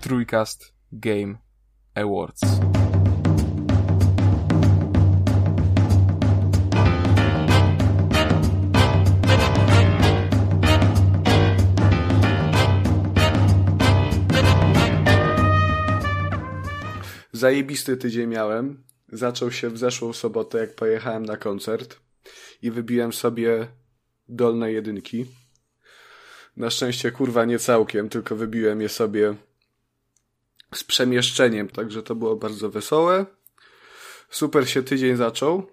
Trójkast Game Awards. Zajebisty tydzień miałem. Zaczął się w zeszłą sobotę, jak pojechałem na koncert i wybiłem sobie dolne jedynki. Na szczęście, kurwa, nie całkiem, tylko wybiłem je sobie z przemieszczeniem, także to było bardzo wesołe. Super się tydzień zaczął.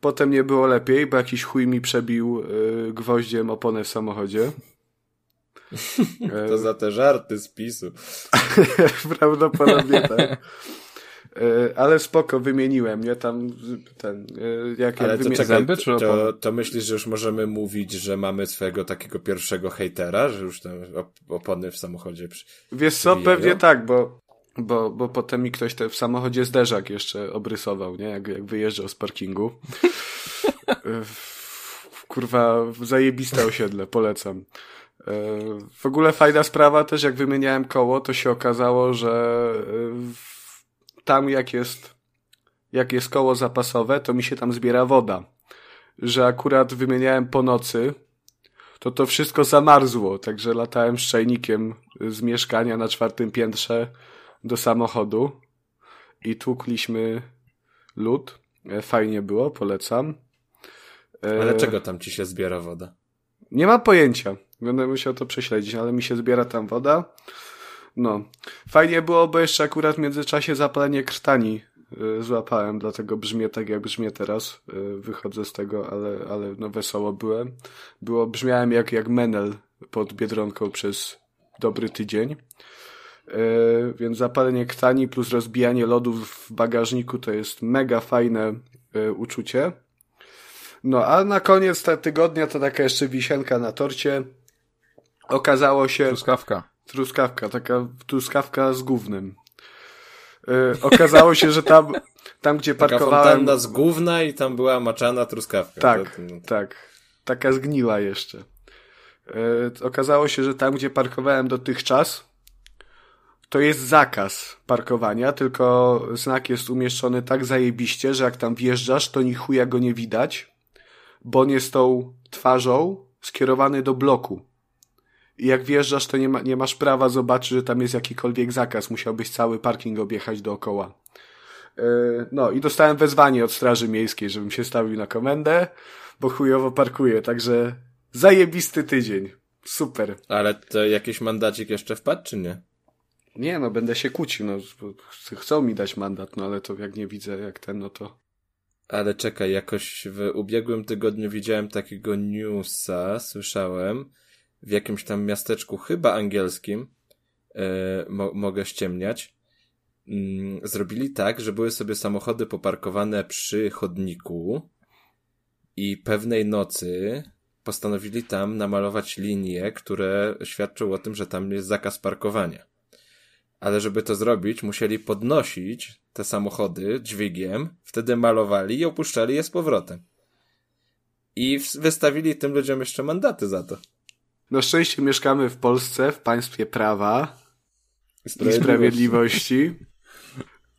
Potem nie było lepiej, bo jakiś chuj mi przebił y, gwoździem oponę w samochodzie. To za te żarty z PiSu. Prawdopodobnie tak. E, Ale spoko, wymieniłem, nie? Tam ten, e, jak, Ale to czekaj, zęby, czy to, to myślisz, że już możemy mówić, że mamy swojego takiego pierwszego hejtera, że już tam op- opony w samochodzie przy... Wiesz co, Wybijają? pewnie tak, bo, bo, bo potem mi ktoś te w samochodzie zderzak jeszcze obrysował, nie? Jak, jak wyjeżdżał z parkingu. E, Kurwa, zajebiste osiedle, polecam. W ogóle fajna sprawa też, jak wymieniałem koło, to się okazało, że w- tam jak jest, jak jest koło zapasowe, to mi się tam zbiera woda. Że akurat wymieniałem po nocy, to to wszystko zamarzło, także latałem z czajnikiem z mieszkania na czwartym piętrze do samochodu i tłukliśmy lód. E, Fajnie było, polecam. E, Ale czego tam ci się zbiera woda? Nie mam pojęcia. Będę musiał to prześledzić, ale mi się zbiera tam woda. No. Fajnie było, bo jeszcze akurat w międzyczasie zapalenie krtani y, złapałem, dlatego brzmię tak, jak brzmię teraz. Y, wychodzę z tego, ale, ale no wesoło byłem. Było, brzmiałem jak, jak menel pod Biedronką przez dobry tydzień. Y, więc zapalenie krtani plus rozbijanie lodów w bagażniku to jest mega fajne uczucie. No, a na koniec te tygodnia to taka jeszcze wisienka na torcie. Okazało się... Truskawka. Truskawka, taka truskawka z gównem. Yy, okazało się, że tam, tam gdzie Taka parkowałem... fontanna z gówna i tam była maczana truskawka. Tak, no to- tak. Taka zgniła jeszcze. Yy, okazało się, że tam gdzie parkowałem dotychczas, to jest zakaz parkowania, tylko znak jest umieszczony tak zajebiście, że jak tam wjeżdżasz, to ni chuja go nie widać, bo on jest tą twarzą skierowany do bloku. I jak wjeżdżasz, to nie, ma, nie masz prawa zobaczyć, że tam jest jakikolwiek zakaz. Musiałbyś cały parking objechać dookoła. Yy, No i dostałem wezwanie od Straży Miejskiej, żebym się stawił na komendę, bo chujowo parkuję, także zajebisty tydzień. Super. Ale to jakiś mandacik jeszcze wpadł, czy nie? Nie no, będę się kłócił, no. Chcą mi dać mandat, no ale to jak nie widzę jak ten, no to... Ale czekaj, jakoś w ubiegłym tygodniu widziałem takiego newsa, słyszałem, w jakimś tam miasteczku, chyba angielskim, e, mo mogę ściemniać, mm, zrobili tak, że były sobie samochody poparkowane przy chodniku i pewnej nocy postanowili tam namalować linie, które świadczą o tym, że tam jest zakaz parkowania. Ale żeby to zrobić, musieli podnosić te samochody dźwigiem, wtedy malowali i opuszczali je z powrotem. I wystawili tym ludziom jeszcze mandaty za to. Na szczęście mieszkamy w Polsce, w państwie prawa i Sprawiedliwości.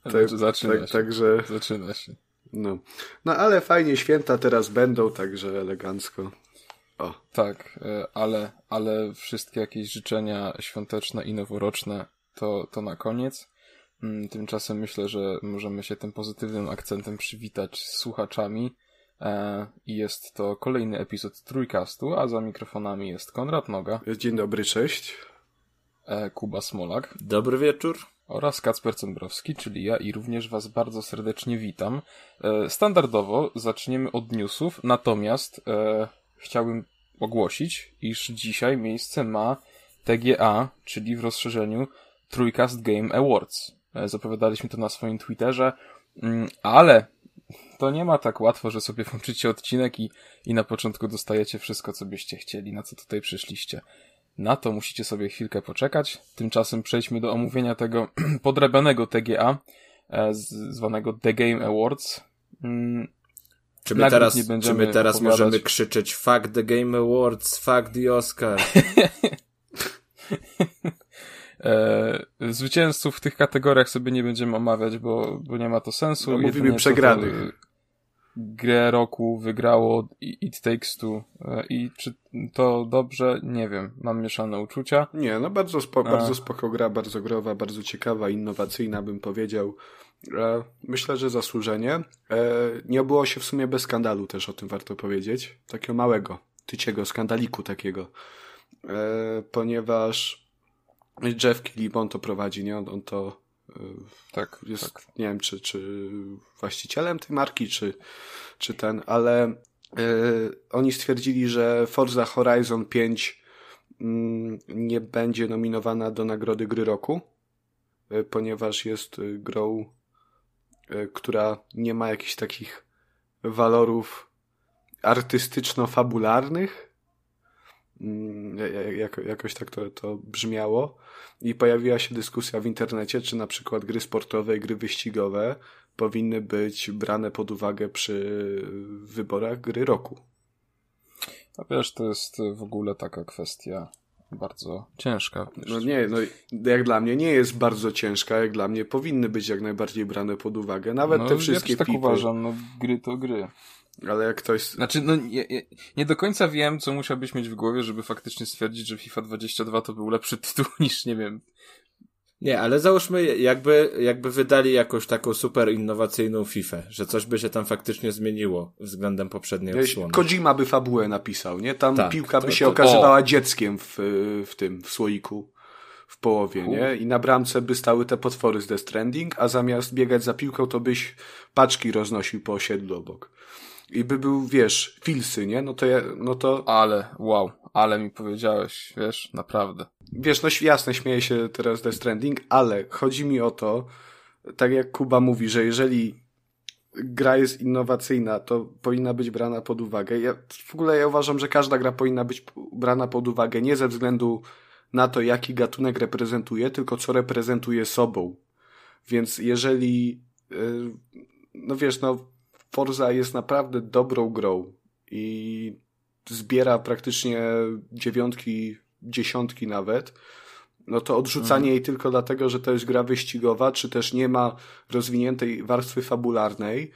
Tak, Zaczyna tak, się. także, Zaczyna się. no. No ale fajnie, święta teraz będą, także elegancko. O, Tak, e, ale, ale wszystkie jakieś życzenia świąteczne i noworoczne to, to na koniec. Mm, Tymczasem myślę, że możemy się tym pozytywnym akcentem przywitać z słuchaczami. E, I jest to kolejny epizod Trójkastu, a za mikrofonami jest Konrad Noga, dzień dobry, cześć. e, Kuba Smolak Dobry wieczór. oraz Kacper Cembrowski, czyli ja i również Was bardzo serdecznie witam. E, Standardowo zaczniemy od newsów, natomiast chciałbym ogłosić, iż dzisiaj miejsce ma TGA, czyli w rozszerzeniu Trójcast Game Awards. Zapowiadaliśmy to na swoim Twitterze, mm, ale to nie ma tak łatwo, że sobie włączycie odcinek i, i na początku dostajecie wszystko, co byście chcieli, na co tutaj przyszliście. Na to musicie sobie chwilkę poczekać. Tymczasem przejdźmy do omówienia tego podrabianego TGA, e, zwanego The Game Awards. Mm, Czy my teraz, czy my teraz opowiadać. możemy krzyczeć fuck the Game Awards, fuck the Oscar? E, zwycięzców w tych kategoriach sobie nie będziemy omawiać, bo, bo nie ma to sensu. No, mówimy przegranych. To, grę roku wygrało It Takes Two e, i czy to dobrze? Nie wiem, mam mieszane uczucia. Nie, no bardzo, spo, bardzo spoko gra, bardzo growa, bardzo ciekawa, innowacyjna bym powiedział. E, myślę, że zasłużenie. E, nie obyło się w sumie bez skandalu też, o tym warto powiedzieć. Takiego małego, tyciego skandaliku takiego. Ponieważ Jeff Killibon to prowadzi, nie? On, on to tak, jest, tak. nie wiem, czy, czy właścicielem tej marki, czy, czy ten, ale yy, oni stwierdzili, że Forza Horizon 5 yy, mm, nie będzie nominowana do nagrody gry roku, yy, ponieważ jest y, grą, y, która nie ma jakichś takich walorów artystyczno-fabularnych, jako, jakoś tak to, to brzmiało. I pojawiła się dyskusja w internecie, czy na przykład gry sportowe i gry wyścigowe powinny być brane pod uwagę przy wyborach gry roku. A wiesz, to jest w ogóle taka kwestia bardzo ciężka. No nie, no jak dla mnie nie jest bardzo ciężka, jak dla mnie powinny być jak najbardziej brane pod uwagę. Nawet no, te wszystkie ja tak pipy. uważam, no gry to gry. Ale jak ktoś... Znaczy, no nie, nie, do końca wiem, co musiałbyś mieć w głowie, żeby faktycznie stwierdzić, że FIFA 22 to był lepszy tytuł niż, nie wiem... Nie, ale załóżmy, jakby, jakby wydali jakąś taką super innowacyjną FIFA, że coś by się tam faktycznie zmieniło względem poprzedniej odsłony. Kojima by fabułę napisał, nie? Tam tak, piłka by to, się to, okazywała o. dzieckiem w, w tym, w słoiku w połowie, nie? I na bramce by stały te potwory z The Stranding, a zamiast biegać za piłką, to byś paczki roznosił po osiedlu obok i by był, wiesz, filsy, nie? No to ja, no to... Ale, wow, ale mi powiedziałeś, wiesz, naprawdę. Wiesz, no jasne, śmieję się teraz Death Stranding, ale chodzi mi o to, tak jak Kuba mówi, że jeżeli gra jest innowacyjna, to powinna być brana pod uwagę. Ja, w ogóle ja uważam, że każda gra powinna być brana pod uwagę nie ze względu na to, jaki gatunek reprezentuje, tylko co reprezentuje sobą. Więc jeżeli, yy, no wiesz, no Forza jest naprawdę dobrą grą i zbiera praktycznie dziewiątki, dziesiątki nawet, no to odrzucanie mhm. jej tylko dlatego, że to jest gra wyścigowa, czy też nie ma rozwiniętej warstwy fabularnej,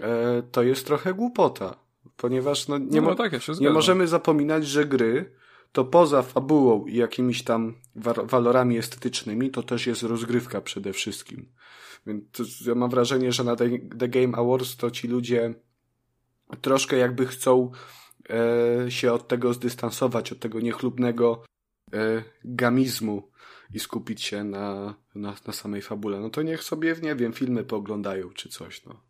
e, to jest trochę głupota. Ponieważ no, nie, no, mo tak, ja nie możemy zapominać, że gry to poza fabułą i jakimiś tam walorami estetycznymi, to też jest rozgrywka przede wszystkim. Więc ja mam wrażenie, że na The Game Awards to ci ludzie troszkę jakby chcą e, się od tego zdystansować, od tego niechlubnego e, gamizmu i skupić się na, na, na samej fabule. No to niech sobie, nie wiem, filmy pooglądają czy coś, no.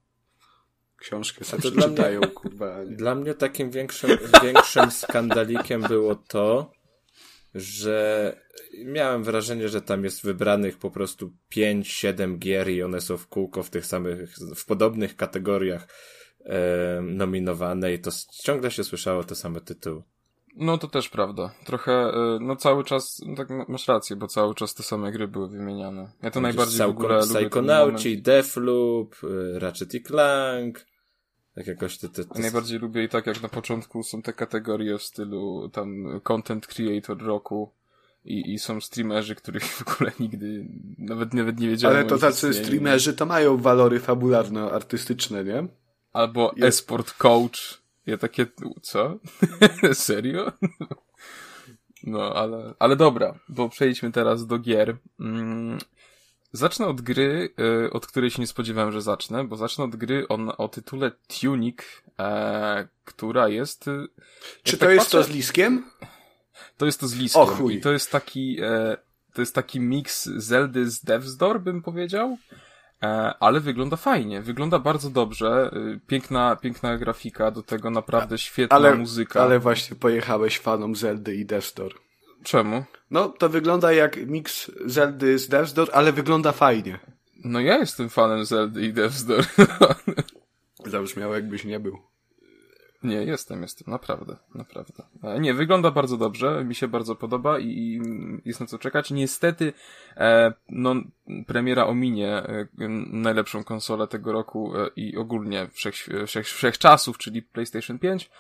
Książkę sobie dla mnie, kurwa. Dla mnie takim większym, większym skandalikiem było to, że miałem wrażenie, że tam jest wybranych po prostu 5-7 gier i one są w kółko w tych samych, w podobnych kategoriach e, nominowane i to ciągle się słyszało te same tytuły. No to też prawda. Trochę, e, no cały czas, no tak masz rację, bo cały czas te same gry były wymieniane. Ja to najbardziej w ogóle lubię Psychonauci, Deathloop, e, Ratchet i Clank, tak jakoś te, te, te... Najbardziej lubię i tak jak na początku są te kategorie w stylu tam content creator roku i, i są streamerzy, których w ogóle nigdy nawet, nawet nie wiedziałem. Ale to tacy streamerzy to mają walory fabularno-artystyczne, nie? Albo Jest... esport coach. Ja takie, co? Serio? no, ale, ale dobra, bo przejdźmy teraz do gier. Mm, zacznę od gry, y, od której się nie spodziewałem, że zacznę, bo zacznę od gry o, o tytule Tunic, e, która jest... Y, Czy to tak jest patrzę... to z Liskiem? To jest to z Liskiem. O chuj. I to jest taki, e, to jest taki miks Zeldy z Death's Door, bym powiedział. E, ale wygląda fajnie, wygląda bardzo dobrze, e, piękna, piękna grafika, do tego naprawdę świetna ale, muzyka. Ale właśnie pojechałeś fanom Zeldy i Death's Door. Czemu? No, to wygląda jak miks Zeldy z Death's Door, ale wygląda fajnie. No ja jestem fanem Zeldy i Death's Door. Zabrzmiało jakbyś nie był. Nie, jestem, jestem, naprawdę, naprawdę. E, nie, wygląda bardzo dobrze, mi się bardzo podoba i jest na co czekać. Niestety, e, no, premiera ominie e, najlepszą konsolę tego roku e, i ogólnie wszech, wszech, wszechczasów, czyli PlayStation 5.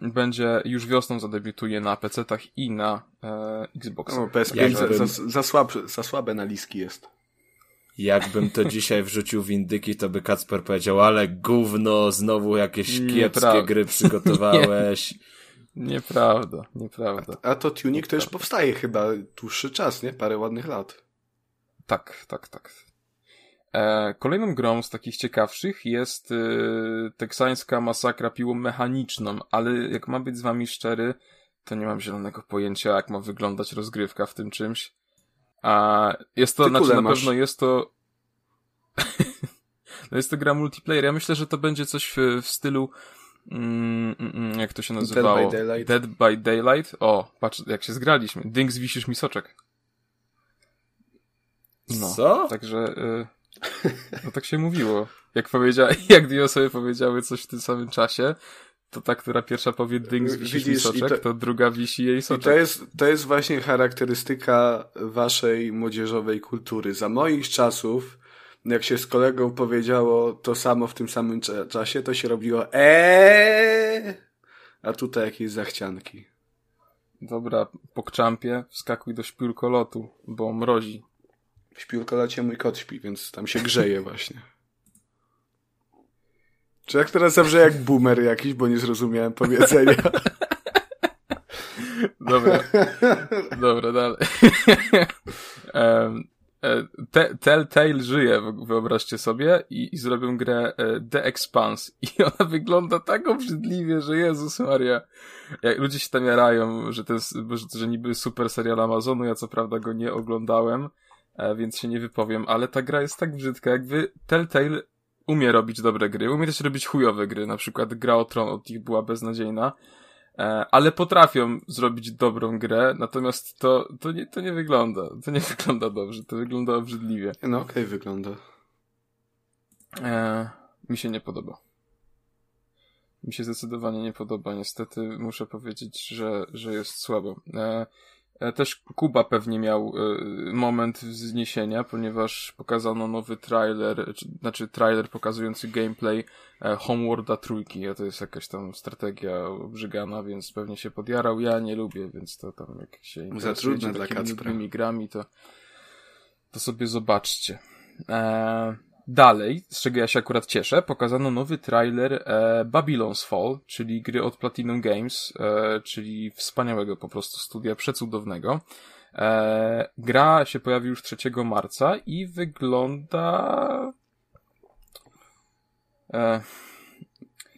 będzie już wiosną zadebiutuje na PC-tach i na e, Xboxach. No, PS5 Jakbym- za, za, za, słab, za słabe na liski jest. Jakbym to dzisiaj wrzucił w indyki, to by Kacper powiedział, ale gówno, znowu jakieś kiepskie Nieprawda. gry przygotowałeś. Nieprawda, nieprawda. A to tuning to już powstaje chyba dłuższy czas, nie? Parę ładnych lat. Tak, tak, tak. E, kolejną grą z takich ciekawszych jest e, teksańska masakra piłą mechaniczną, ale jak mam być z wami szczery, to nie mam zielonego pojęcia, jak ma wyglądać rozgrywka w tym czymś. A jest to, Tytule znaczy na masz. pewno jest to... no jest to gra multiplayer. Ja myślę, że to będzie coś w, w stylu mm, mm, mm, jak to się nazywało? by Daylight. Dead by Daylight. O, patrz, jak się zgraliśmy. Ding, zwisisz mi soczek. No. Co? Także, y, no tak się mówiło. Jak powiedzia, jak dwie osoby powiedziały coś w tym samym czasie, to ta, która pierwsza powie ding, zwisisz mi i soczek, to- to... druga wisi jej I soczek. to jest, to jest właśnie charakterystyka waszej młodzieżowej kultury. Za moich czasów, jak się z kolegą powiedziało to samo w tym samym cza- czasie, to się robiło eee, a tutaj jakieś zachcianki. Dobra, po kczampie wskakuj do śpiórkolotu, bo mrozi. W śpiórkolocie mój kot śpi, więc tam się grzeje właśnie. Czy jak teraz zawsze jak boomer jakiś, bo nie zrozumiałem powiedzenia. Dobra, dobra, dalej. E, Te- Telltale żyje, wy- wyobraźcie sobie, i, i zrobią grę e, The Expanse. I ona wygląda tak obrzydliwie, że Jezus Maria. Jak ludzie się tam jarają, że to jest, że, że niby super serial Amazonu, ja co prawda go nie oglądałem, więc się nie wypowiem, ale ta gra jest tak brzydka, jakby Telltale umie robić dobre gry, umie też robić chujowe gry, na przykład gra o Tron od nich była beznadziejna, E, ale potrafią zrobić dobrą grę, natomiast to, to, nie, to nie wygląda. To nie wygląda dobrze, to wygląda obrzydliwie. No okej, wygląda. E, mi się nie podoba. Mi się zdecydowanie nie podoba. Niestety muszę powiedzieć, że, że jest słabo. E, e, też Kuba pewnie miał e, moment wzniesienia, ponieważ pokazano nowy trailer, czy, znaczy trailer pokazujący gameplay e, Homeworlda trójki, a to jest jakaś tam strategia obrzygana, więc pewnie się podjarał. Ja nie lubię, więc to tam jak się interesujecie takimi grami, to, to sobie zobaczcie. E, dalej, z czego ja się akurat cieszę, pokazano nowy trailer e, Babylon's Fall, czyli gry od Platinum Games, e, czyli wspaniałego po prostu studia, przecudownego. E, gra się pojawi już 3 marca i wygląda... E,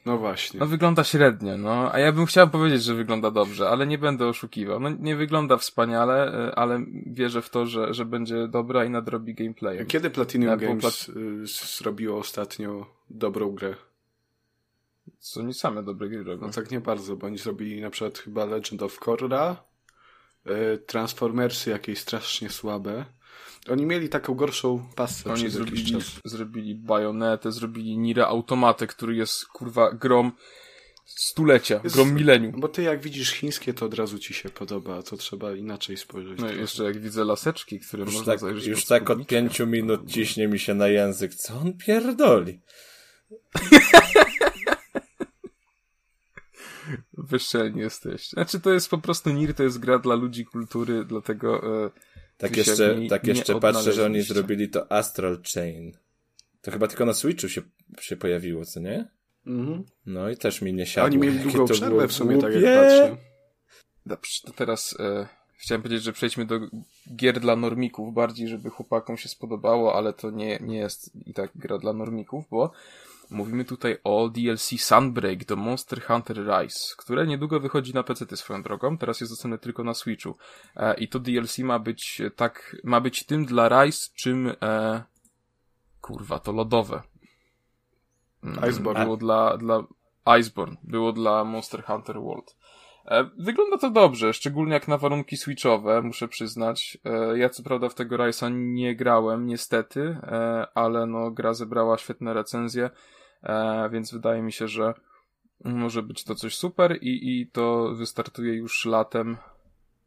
No właśnie. no wygląda średnio, no. A ja bym chciał powiedzieć, że wygląda dobrze, ale nie będę oszukiwał. No nie wygląda wspaniale, e, ale wierzę w to, że, że będzie dobra i nadrobi gameplay. Kiedy Platinum bo Games y, zrobiło ostatnio dobrą grę? Co nie same dobre gry robią. No tak nie bardzo, bo oni zrobili na przykład chyba Legend of Korra, y, Transformersy jakieś strasznie słabe. Oni mieli taką gorszą pasę Oni zrobili, czas. zrobili Bayonetę, zrobili Nira Automatę, który jest, kurwa, grom stulecia, Jest- grom milenium. Bo ty jak widzisz chińskie, to od razu ci się podoba, a to trzeba inaczej spojrzeć. No i jeszcze jak widzę laseczki, które Już można tak, zajrzeć już tak od pięciu minut ciśnie mi się na język. Co on pierdoli? Wyszczelni jesteście. Znaczy to jest po prostu Nir, to jest gra dla ludzi kultury, dlatego... E, Tak jeszcze, w niej tak nie jeszcze patrzę, że oni zrobili to Astral Chain. To chyba tylko na Switchu się, się pojawiło, co nie? Mhm. No i też mi nie siadło. Oni mieli długą to przerwę w sumie, tak jak głupie. patrzę. Dobrze, to teraz e, chciałem powiedzieć, że przejdźmy do gier dla normików, bardziej żeby chłopakom się spodobało, ale to nie, nie jest i tak gra dla normików, bo mówimy tutaj o DLC Sunbreak do Monster Hunter Rise, które niedługo wychodzi na PC swoją drogą, teraz jest dostępne tylko na Switchu. E, I to DLC ma być e, tak, ma być tym dla Rise, czym e, kurwa, to lodowe. Mm, Iceborne. Było dla, dla Iceborne, było dla Monster Hunter World. E, Wygląda to dobrze, szczególnie jak na warunki switchowe, muszę przyznać. E, Ja co prawda w tego Rise'a nie grałem, niestety, e, ale no gra zebrała świetne recenzje, więc wydaje mi się, że może być to coś super i, i to wystartuje już latem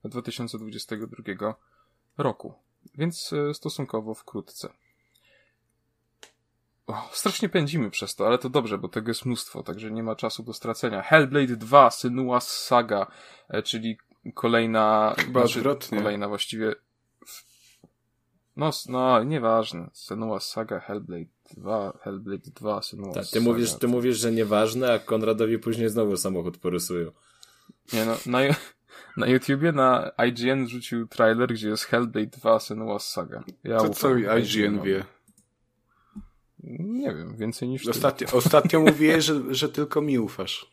2022 roku, więc stosunkowo wkrótce. O, strasznie pędzimy przez to, ale to dobrze, bo tego jest mnóstwo, także nie ma czasu do stracenia. Hellblade 2, Senua's Saga, e, czyli kolejna... Chyba znaczy, odwrotnie. Kolejna właściwie... No, no, nieważne. Senua's Saga, Hellblade 2, Hellblade 2, Senua's Tak, ty Saga. mówisz, ty mówisz, że nieważne, a Konradowi później znowu samochód porysują. Nie no, na, na YouTubie, na IGN rzucił trailer, gdzie jest Hellblade 2, Senua's Saga. Ja To co IGN wie? Nie wiem, więcej niż ty. Ostatnio, ostatnio mówiłeś, że, że tylko mi ufasz.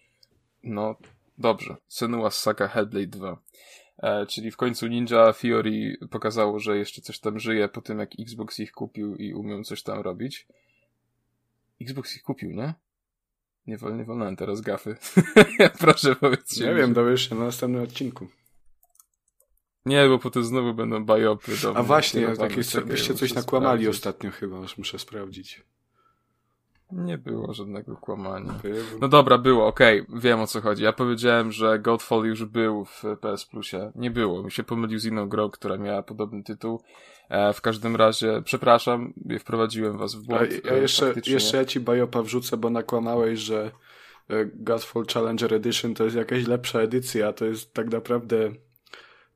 No, dobrze. Senua's Saga Hellblade 2. E, czyli w końcu Ninja Theory pokazało, że jeszcze coś tam żyje po tym, jak Xbox ich kupił i umiał coś tam robić. Xbox ich kupił, nie? Nie, wol, nie wolno teraz gafy. Proszę powiedzcie. Nie mi, wiem, dowiesz się na następnym odcinku. Nie, bo potem znowu będą bajopy. do A mnie właśnie, tak Czekaj, byście coś nakłamali ostatnio chyba, aż muszę sprawdzić. Nie było żadnego kłamania. No dobra, było, okej, wiem o co chodzi. Ja powiedziałem, że Godfall już był w PS Plusie. Nie było, mi się pomylił z inną grą, która miała podobny tytuł. E, w każdym razie, przepraszam, wprowadziłem was w A błąd. ja e, jeszcze, faktycznie. jeszcze ja ci bajopa wrzucę, bo nakłamałeś, że e, Godfall Challenger Edition to jest jakaś lepsza edycja, to jest tak naprawdę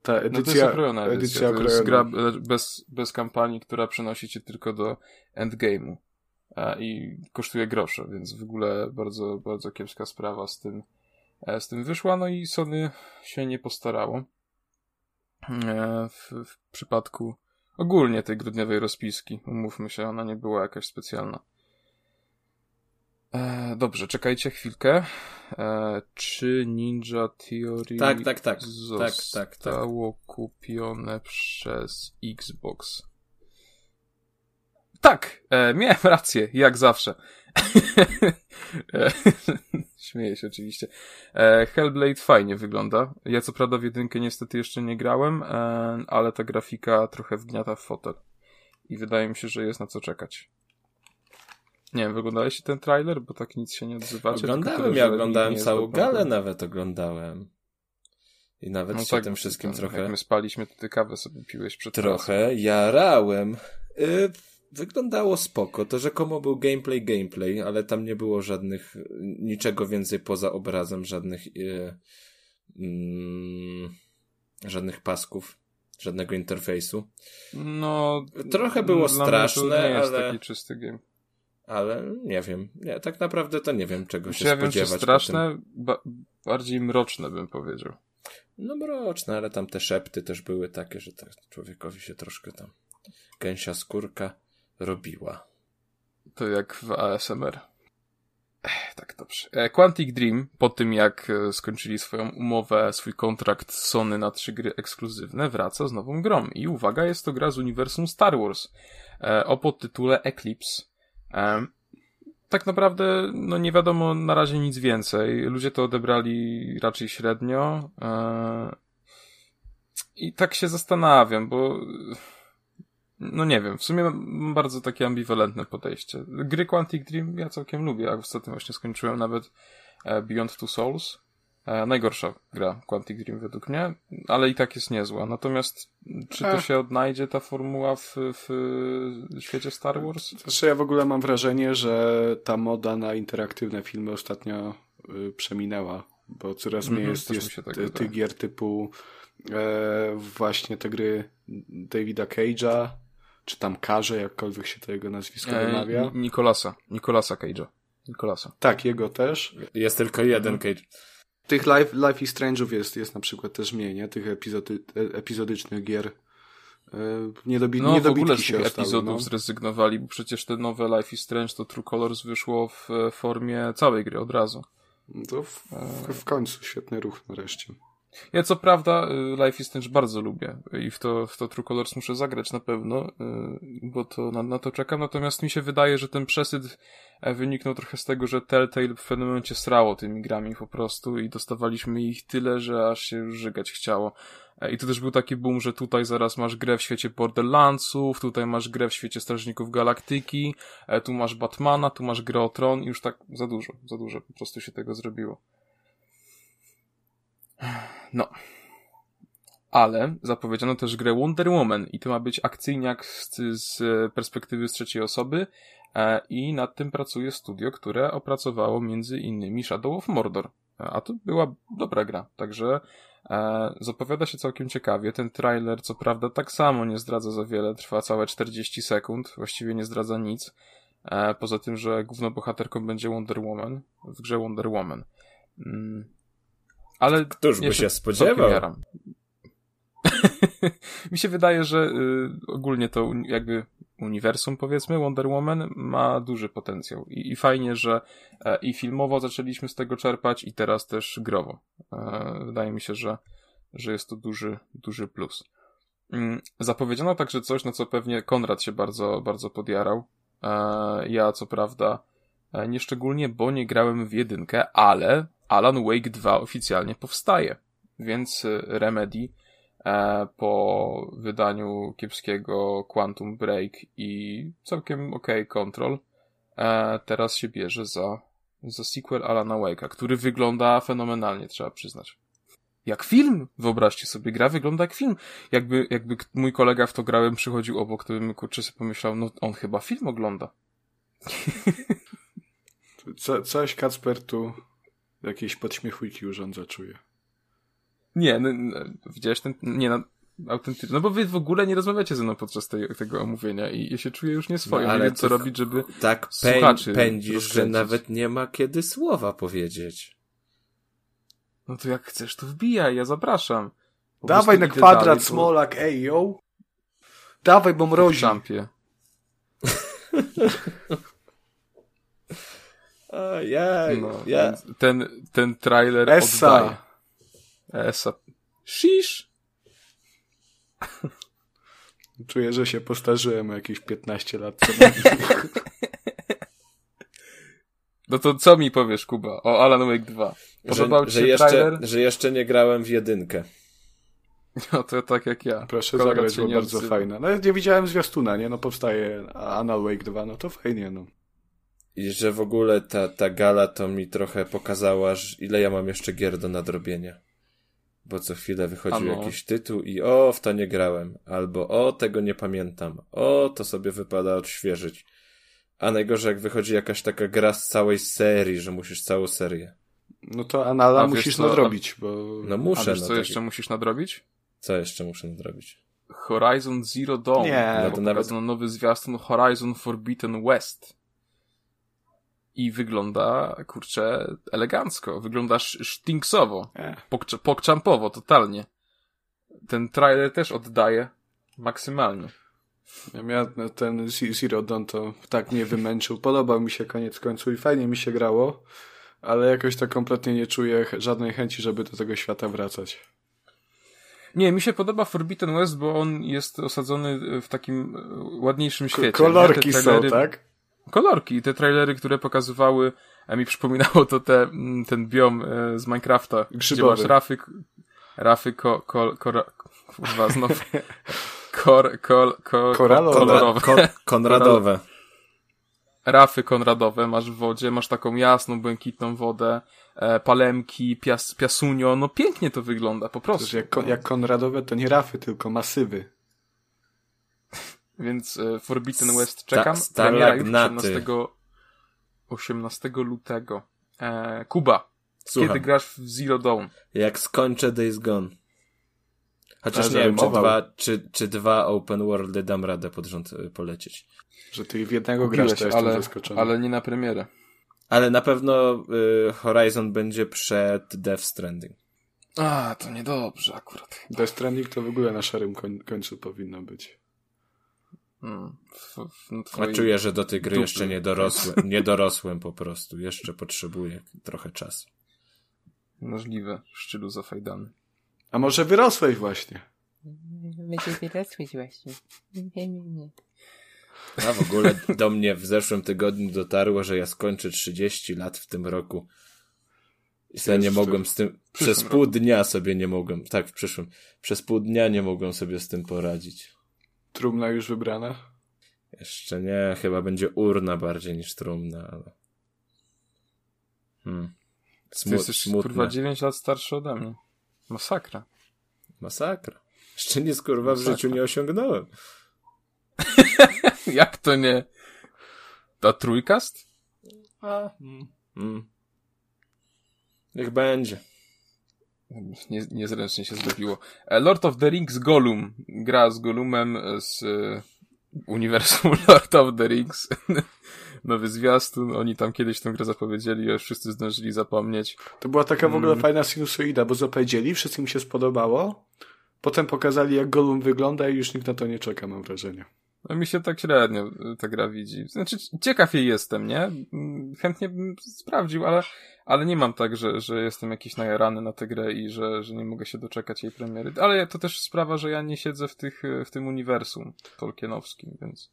ta No to jest edycja, okrojona edycja, edycja to jest gra bez, bez kampanii, która przenosi cię tylko do endgame'u. I kosztuje grosze, więc w ogóle bardzo, bardzo kiepska sprawa z tym, e, z tym wyszła, no i Sony się nie postarało. E, W, w przypadku ogólnie tej grudniowej rozpiski, umówmy się, ona nie była jakaś specjalna. E, dobrze, czekajcie chwilkę. Czy Ninja Theory Tak, tak, tak. zostało Tak, tak, tak. kupione przez Xbox? Tak, e, miałem rację, jak zawsze. E, Śmieję się oczywiście. E, Hellblade fajnie wygląda. Ja co prawda w jedynkę niestety jeszcze nie grałem, e, ale ta grafika trochę wgniata w fotel. I wydaje mi się, że jest na co czekać. Nie wiem, wyglądaliście ten trailer? Bo tak nic się nie odzywacie. Oglądałem, tyle, ja oglądałem całą galę nawet oglądałem. I nawet No się tak, tym wszystkim tam, trochę... Jak my spaliśmy, to ty kawę sobie piłeś przed pracą. Trochę jarałem. Y, wyglądało spoko. To rzekomo był gameplay, gameplay, ale tam nie było żadnych, niczego więcej poza obrazem, żadnych, y, mm, żadnych pasków, żadnego interfejsu. No, Trochę było straszne, to nie jest ale- taki czysty game. Ale nie wiem. Nie, tak naprawdę to nie wiem, czego się ja wiem, spodziewać. po tym. straszne, ba bardziej mroczne bym powiedział. No mroczne, ale tam te szepty też były takie, że tak człowiekowi się troszkę tam gęsia skórka robiła. To jak w ASMR. Ech, tak dobrze. E, Quantic Dream, po tym jak e, skończyli swoją umowę, swój kontrakt z Sony na trzy gry ekskluzywne, wraca z nową grą. I uwaga, jest to gra z uniwersum Star Wars e, o podtytule Eclipse. Tak naprawdę, no nie wiadomo na razie nic więcej. Ludzie to odebrali raczej średnio. I tak się zastanawiam, bo no nie wiem, w sumie mam bardzo takie ambiwalentne podejście. Gry Quantic Dream ja całkiem lubię, a ostatnio właśnie skończyłem nawet e, Beyond Two Souls. E, najgorsza gra Quantic Dream według mnie, ale i tak jest niezła. Natomiast czy to się odnajdzie ta formuła w, w świecie Star Wars? Znaczy ja w ogóle mam wrażenie, że ta moda na interaktywne filmy ostatnio y, przeminęła, bo coraz mniej jest, też mi jest się tak tych gier typu e, właśnie te gry Davida Cage'a, czy tam Karze, jakkolwiek się to jego nazwisko wymawia. Ni- Nikolasa. Nikolasa Cage'a. Nikolasa. Tak, jego też. Jest tylko jeden Mhm. Cage. Tych Life, Life is Strange'ów jest, jest na przykład też mniej, nie? Tych epizody, e- epizodycznych gier. E, Niedobi, No w ogóle z się tych ostały, epizodów no. zrezygnowali, bo przecież te nowe Life is Strange to True Colors wyszło w e, formie całej gry od razu. To w, w, w końcu świetny ruch nareszcie. Ja co prawda y, Life is Strange bardzo lubię i w to, w to True Colors muszę zagrać na pewno, y, bo to na, na to czekam, natomiast mi się wydaje, że ten przesyt e, wyniknął trochę z tego, że Telltale w pewnym momencie srało tymi grami po prostu i dostawaliśmy ich tyle, że aż się już żygać chciało. E, I to też był taki boom, że tutaj zaraz masz grę w świecie Borderlandsów, tutaj masz grę w świecie Strażników Galaktyki, e, tu masz Batmana, tu masz grę o Tron i już tak za dużo, za dużo po prostu się tego zrobiło. No. Ale zapowiedziano też grę Wonder Woman i to ma być akcyjniak z, z perspektywy z trzeciej osoby. E, I nad tym pracuje studio, które opracowało między innymi Shadow of Mordor. E, a to była dobra gra, także e, zapowiada się całkiem ciekawie. Ten trailer, co prawda, tak samo nie zdradza za wiele, trwa całe 40 sekund, właściwie nie zdradza nic. E, poza tym, że główną bohaterką będzie Wonder Woman w grze Wonder Woman. Mm. Ale Któż by się spodziewał? Mi się wydaje, że y, ogólnie to jakby uniwersum, powiedzmy, Wonder Woman ma duży potencjał. I, i fajnie, że e, i filmowo zaczęliśmy z tego czerpać, i teraz też growo. E, wydaje mi się, że, że jest to duży, duży plus. Mm, Zapowiedziano także coś, na co pewnie Konrad się bardzo, bardzo podjarał. E, ja, co prawda, e, nie szczególnie, bo nie grałem w jedynkę, ale Alan Wake 2 oficjalnie powstaje. Więc e, Remedy e, po wydaniu kiepskiego Quantum Break i całkiem ok Control e, teraz się bierze za, za sequel Alana Wake'a, który wygląda fenomenalnie, trzeba przyznać. Jak film! Wyobraźcie sobie, gra wygląda jak film. Jakby, jakby mój kolega w to grałem, przychodził obok, to bym kurczę sobie pomyślał, no on chyba film ogląda. Co, coś Kacper tu jakieś podśmiechujki urządza, czuję. Nie, no, no, widziałeś ten, nie no, autentyczny, no bo wy w ogóle nie rozmawiacie ze mną podczas tej, tego omówienia i ja się czuję już nieswojo, No, nie ale wiem co robić, żeby... Tak Słuchaczy pę- pędzisz, że rozkręcić. nawet nie ma kiedy słowa powiedzieć. No to jak chcesz, to wbijaj, ja zapraszam. Po Dawaj na kwadrat, dalej, bo- Smolak, ej, yo. Dawaj, bo w mrozi. Trumpie. A, ja, No, ja. więc ten, ten trailer Essa. oddaje. Essa. Shish. Czuję, że się postarzyłem o jakieś 15 lat. No to co mi powiesz, Kuba, o Alan Wake 2? Podobał że, ci że, się jeszcze, trailer? że jeszcze nie grałem w jedynkę. No to tak jak ja. Proszę Kolega zagrać, bo bardzo odzywa. fajna. No nie widziałem zwiastuna, nie? No powstaje Anal Wake 2, no to fajnie, no. I że w ogóle ta, ta gala to mi trochę pokazała, że ile ja mam jeszcze gier do nadrobienia. Bo co chwilę wychodził Ano. jakiś tytuł i o, w to nie grałem. Albo o, tego nie pamiętam. O, to sobie wypada odświeżyć. A najgorzej, jak wychodzi jakaś taka gra z całej serii, że musisz całą serię. No to Anala A musisz co, nadrobić, bo... No A muszę, wiesz no co tak. jeszcze musisz nadrobić? Co jeszcze muszę nadrobić? Horizon Zero Dawn. Nie, bo no to nawet- nowy zwiastun Horizon Forbidden West. I wygląda, kurczę, elegancko. Wygląda sz- sztinksowo. Pokcz- pokczampowo, totalnie. Ten trailer też oddaje maksymalnie. Ja ten Zero Dawn to tak mnie wymęczył. Podobał mi się koniec końców i fajnie mi się grało, ale jakoś tak kompletnie nie czuję żadnej chęci, żeby do tego świata wracać. Nie, mi się podoba Forbidden West, bo on jest osadzony w takim e, ładniejszym świecie. kolorki są, tak? Kolorki. Te trailery, które pokazywały, a mi przypominało to te, mm, ten biom e, z Minecrafta, gdzie Grzybowy. masz rafy, rafy ko, ko, kora, kurwa, znowu, kor, kol, ko, Koralowe. kolorowe. Kon- Konradowe. Rafy konradowe masz w wodzie, masz taką jasną, błękitną wodę, e, palemki, pias, piasunio, no pięknie to wygląda, po Przecież prostu. jak, ko- jak Konradowe to nie rafy, tylko masywy. Więc e, Forbidden West Sta- czekam. Premiera już stalagnaty. 18, 18 lutego. E, Kuba, Słucham. kiedy grasz w Zero Dawn? Jak skończę Days Gone. Chociaż Ale nie wiem, czy dwa, czy, czy dwa open worldy dam radę pod rząd y, polecieć. Że ty w jednego grasz, Kupiłeś, to jestem ale, ale nie na premierę. Ale na pewno y, Horizon będzie przed Death Stranding. A, to niedobrze akurat. Death Stranding to w ogóle na szarym koń- końcu powinno być. Hmm. W, w, A czuję, że do tej gry dupy. jeszcze nie dorosłem, nie dorosłem po prostu. Jeszcze potrzebuję trochę czasu. Możliwe, szczylu zafajdany. A może wyrosłeś właśnie? Będzie wyrosłeś właśnie. Nie, nie, nie. A w ogóle do mnie w zeszłym tygodniu dotarło, że ja skończę 30 lat w tym roku. I sobie nie mogłem z tym, przez pół dnia sobie nie mogłem, tak w przyszłym, przez pół dnia nie mogłem sobie z tym poradzić. Trumna już wybrana? Jeszcze nie, chyba będzie urna bardziej niż trumna, ale... Hmm. Ty Smu- jesteś kurwa smutne. 9 lat starszy ode mnie. Masakra. Masakra. Jeszcze nic kurwa w Masakra. życiu nie osiągnąłem. Jak to nie? a trójkast? A, mm, mm. Niech będzie. Nie, niezręcznie się zrobiło. E, Lord of the Rings Gollum. Gra z Gollumem z e, uniwersum Lord of the Rings. Nowy zwiastun. Oni tam kiedyś tę grę zapowiedzieli, już wszyscy zdążyli zapomnieć. To była taka w ogóle Mm. fajna sinusoida, bo zapowiedzieli, wszystkim się spodobało. Potem pokazali, jak Gollum wygląda i już nikt na to nie czeka, mam wrażenie. No mi się tak średnio y, ta gra widzi. Znaczy, ciekaw jej jestem, nie? Mm, Chętnie bym sprawdził, ale, ale nie mam tak, że, że jestem jakiś najarany na tę grę i że, że nie mogę się doczekać jej premiery. Ale to też sprawa, że ja nie siedzę w, tych, y, w tym uniwersum tolkienowskim, więc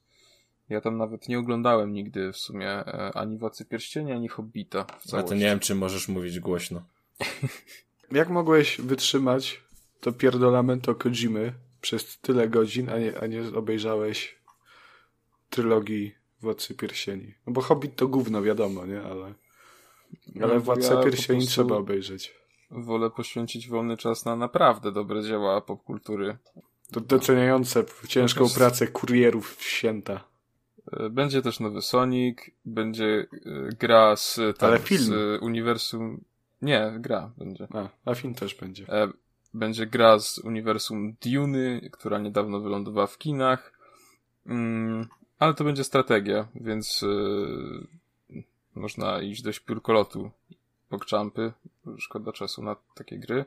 ja tam nawet nie oglądałem nigdy w sumie e, ani Władcy Pierścienia, ani Hobbita w A to nie wiem, czy możesz mówić głośno. Jak mogłeś wytrzymać to pierdolamento Kojimy przez tyle godzin, a nie, a nie obejrzałeś trylogii Władcy Pierścieni? No bo Hobbit to gówno, wiadomo, nie? Ale, ale No, Władca ja Pierścieni trzeba obejrzeć. Wolę poświęcić wolny czas na naprawdę dobre dzieła popkultury. To doceniające ciężką prostu- pracę kurierów w święta. E, Będzie też nowy Sonic, będzie e, gra z, tam, Ale film. z uniwersum. Nie, gra będzie. A, a film też będzie. E, Będzie gra z uniwersum Duny, która niedawno wylądowała w kinach. Mm, ale to będzie strategia, więc e, można iść do śpiórkolotu pokczampy. Szkoda czasu na takie gry.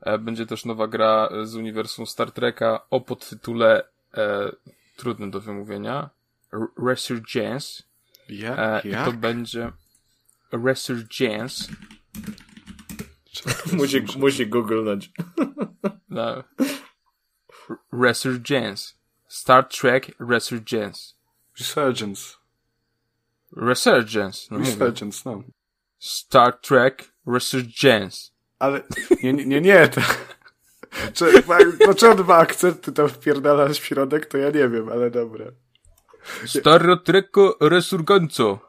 E, Będzie też nowa gra z uniwersum Star Treka o podtytule e, trudnym do wymówienia. Resurgence. Jak? E, I to będzie Resurgence. Musi, musi googlnąć. No. Resurgence. Star Trek Resurgence. Resurgence. Resurgence. No. Resurgence, no. Star Trek Resurgence. Ale nie, nie, nie, nie to... Czy, ma akcenty tam wpierdalasz w środek, to ja nie wiem, ale dobra. Star Trek Resurgenco.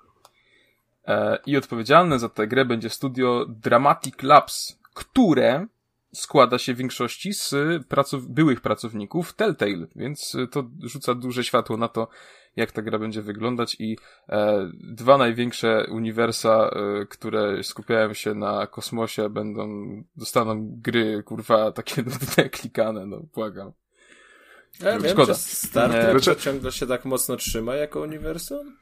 E, I odpowiedzialne za tę grę będzie studio Dramatic Labs, które składa się w większości z pracow byłych pracowników Telltale, więc to rzuca duże światło na to, jak ta gra będzie wyglądać i e, dwa największe uniwersa, e, które skupiają się na kosmosie, będą, dostaną gry, kurwa, takie nudne, klikane, no, błagam. Ja wiem, Szkoda. czy Star. Trek ciągle się tak mocno trzyma jako uniwersum?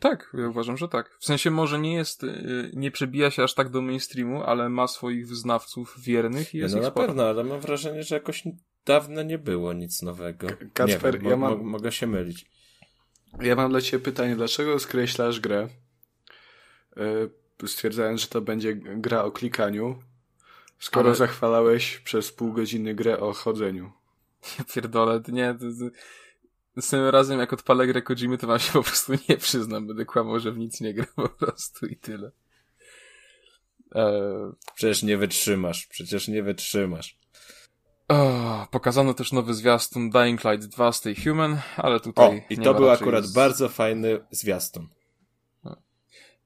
Tak, ja uważam, że tak. W sensie może nie jest, y, nie przebija się aż tak do mainstreamu, ale ma swoich wyznawców wiernych i jest no ich na sporo. pewno, ale mam wrażenie, że jakoś dawno nie było nic nowego. Kacper, nie wiem, ja mam- mo- mogę się mylić. Ja mam dla ciebie pytanie, dlaczego skreślasz grę, yy, stwierdzając, że to będzie gra o klikaniu, skoro Ale- zachwalałeś przez pół godziny grę o chodzeniu? Ja pierdolę, nie, to, to, następnym razem jak odpalę grę Kojimy, to wam się po prostu nie przyznam, będę kłamał, że w nic nie gram po prostu i tyle. Eee, Przecież nie wytrzymasz, przecież nie wytrzymasz. o, pokazano też nowy zwiastun Dying Light 2 Stay Human, ale tutaj O, i to był akurat z- bardzo fajny zwiastun.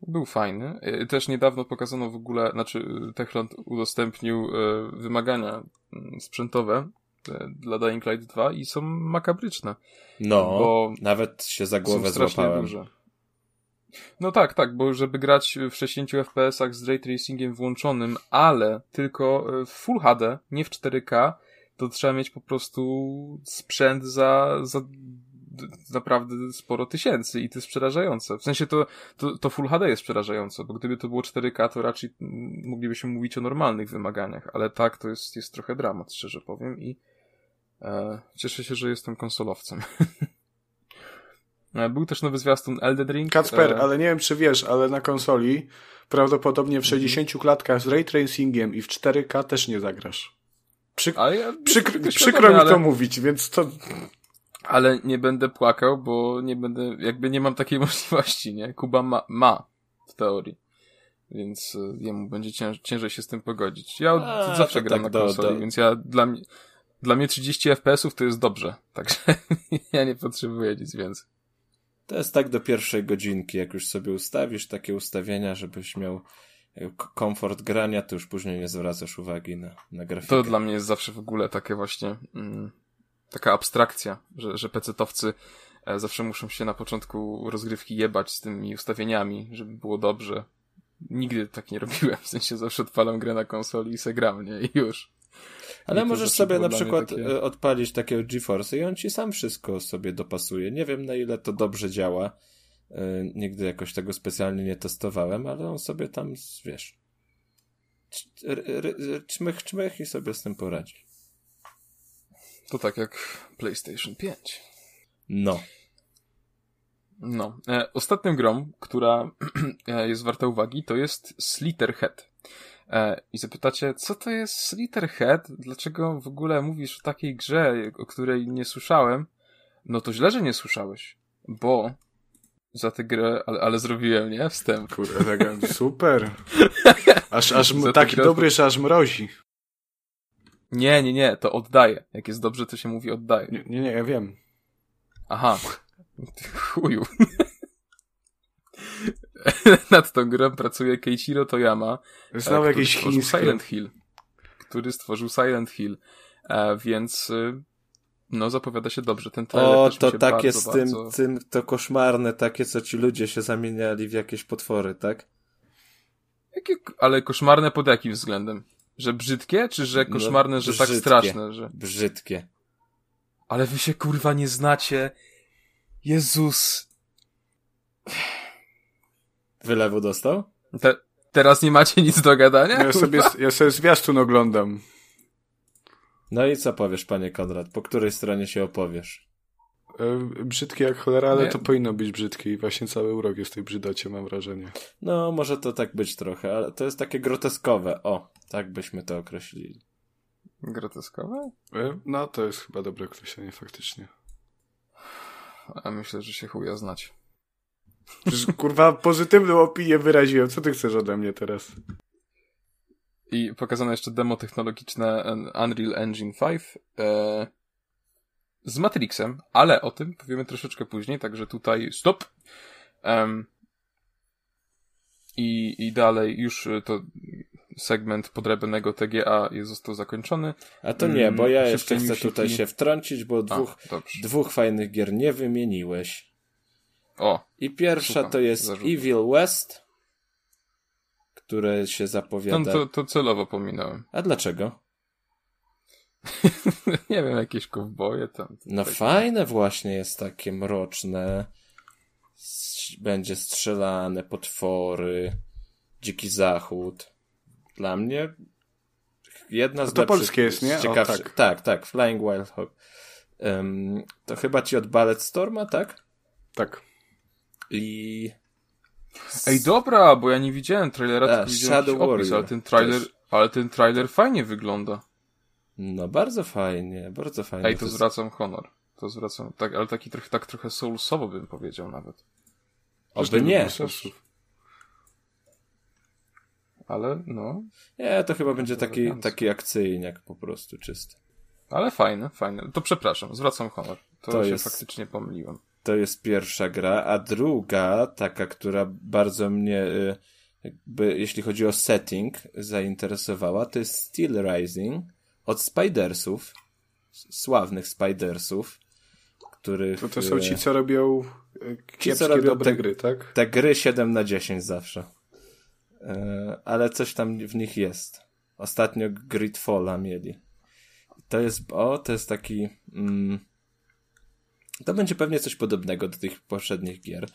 Był fajny. Y, Też niedawno pokazano w ogóle, znaczy y, Techland udostępnił wymagania y, sprzętowe dla Dying Light 2 i są makabryczne. No, Bo nawet się za Są głowę strasznie złapałem. duże. No tak, tak, bo żeby grać w 60 FPS-ach z ray tracingiem włączonym, ale tylko y, w Full HD, nie w 4K, to trzeba mieć po prostu sprzęt za, za naprawdę sporo tysięcy i to jest przerażające. W sensie to, to, to Full HD jest przerażające, bo gdyby to było 4K, to raczej moglibyśmy mówić o normalnych wymaganiach, ale tak, to jest, jest trochę dramat, szczerze powiem i e, cieszę się, że jestem konsolowcem. E, Był też nowy zwiastun Elden Ring. Kacper, e, ale nie wiem czy wiesz, ale na konsoli prawdopodobnie w 60 klatkach z ray tracingiem i w 4K też nie zagrasz. Przyk ja, przykro, mi ale, to mówić, więc to ale nie będę płakał, bo nie będę, jakby nie mam takiej możliwości, nie? Kuba ma, ma w teorii. Więc e, jemu będzie cięż, ciężej się z tym pogodzić. Ja A, zawsze gram tak na do- konsoli, do- więc ja dla mnie, dla mnie 30 FPS-ów to jest dobrze. Także ja nie potrzebuję nic więcej. To jest tak do pierwszej godzinki, jak już sobie ustawisz takie ustawienia, żebyś miał e, komfort grania, to już później nie zwracasz uwagi na, na grafikę. To dla mnie jest zawsze w ogóle takie właśnie mm, taka abstrakcja, że, że pecetowcy E, zawsze muszą się na początku rozgrywki jebać z tymi ustawieniami, żeby było dobrze. Nigdy tak nie robiłem, w sensie zawsze odpalam grę na konsoli i se gram, nie? I już. Ale możesz sobie na przykład takie- e, odpalić takiego GeForce i on ci sam wszystko sobie dopasuje. Nie wiem na ile to dobrze działa. E, Nigdy jakoś tego specjalnie nie testowałem, ale on sobie tam, wiesz, czmych, czmych i sobie z tym poradzi. To tak jak PlayStation 5. No. No. E, ostatnią grą, która jest warta uwagi, to jest Slitterhead. E, I zapytacie, co to jest Slitterhead? Dlaczego w ogóle mówisz o takiej grze, o której nie słyszałem? No to źle, że nie słyszałeś, bo za tę grę, ale, ale zrobiłem, nie? Wstęp. Kurde, tak, super. Aż, aż taki grę- dobry, że aż mrozi. Nie, nie, nie, to oddaję. Jak jest dobrze, to się mówi oddaję. Nie, nie, nie ja wiem. Aha. Chuju. Nad tą grą pracuje Keiichiro Toyama. E, który jakiś stworzył chiński. Silent Hill. Który stworzył Silent Hill. E, więc y, no zapowiada się dobrze. Ten trailer O, to takie bardzo, z tym, bardzo... tym, to koszmarne, takie, co ci ludzie się zamieniali w jakieś potwory, tak? Jakie, ale koszmarne pod jakim względem? Że brzydkie, czy że No, koszmarne, że tak brzydkie. straszne, że... Brzydkie. Ale wy się kurwa nie znacie. Jezus. Wylewu dostał? Te, teraz nie macie nic do gadania? Ja sobie, ja sobie zwiastun oglądam. No i co powiesz, panie Konrad? Po której stronie się opowiesz? E, Brzydkie jak cholera, ale Nie. to powinno być brzydkie i właśnie cały urok jest w tej brzydocie, mam wrażenie. No, może to tak być trochę, ale to jest takie groteskowe. O, tak byśmy to określili. Groteskowe? E, No, to jest chyba dobre określenie faktycznie. A myślę, że się chuja znać. Przecież, kurwa, pozytywną opinię wyraziłem. Co ty chcesz ode mnie teraz? I pokazane jeszcze demo technologiczne Unreal Engine 5 e, z Matrixem, ale o tym powiemy troszeczkę później, także tutaj stop. Em, i, I dalej już e, to segment podrębnego TGA jest, został zakończony. A to nie, bo ja Mm, jeszcze chcę tutaj się wtrącić, bo dwóch, A, dwóch fajnych gier nie wymieniłeś. O, I pierwsza Słucham, to jest. Evil West, które się to, zapowiada. to, to celowo pominąłem. A dlaczego? nie wiem, jakieś kowboje tam. No fajne właśnie jest takie mroczne. Będzie strzelane, potwory, dziki zachód. Dla mnie jedna z No to lepszych, polskie jest, nie? z O, tak. tak, tak, Flying Wild Hog. Em, to chyba ci od Ballet Storma, tak? Tak. I Ej, dobra, bo ja nie widziałem trailera, A, tylko widziałem Shadow jakiś opis, Warrior ale ten trailer, też. ale ten trailer fajnie wygląda. no bardzo fajnie, bardzo fajnie. Ej, to jest- zwracam honor. To zwracam, tak, ale taki trochę, tak trochę soulsowo bym powiedział nawet. Oby nie. Ale, no, Nie, to chyba będzie taki, elegancko. taki akcyjniak po prostu czysty. ale fajne, fajne. To przepraszam, zwracam honor. To, To się jest- faktycznie pomyliłem. To jest pierwsza gra, a druga, taka, która bardzo mnie, y, jakby, jeśli chodzi o setting, zainteresowała, to jest Steel Rising od Spidersów, sławnych Spidersów, których... To to są y, ci, co robią e, kiepskie, robią dobre te- gry, tak? Te gry 7 na 10 zawsze. Ale coś tam w nich jest. Ostatnio Gridfalla mieli. To jest, o, to jest taki, mm, to będzie pewnie coś podobnego do tych poprzednich gier,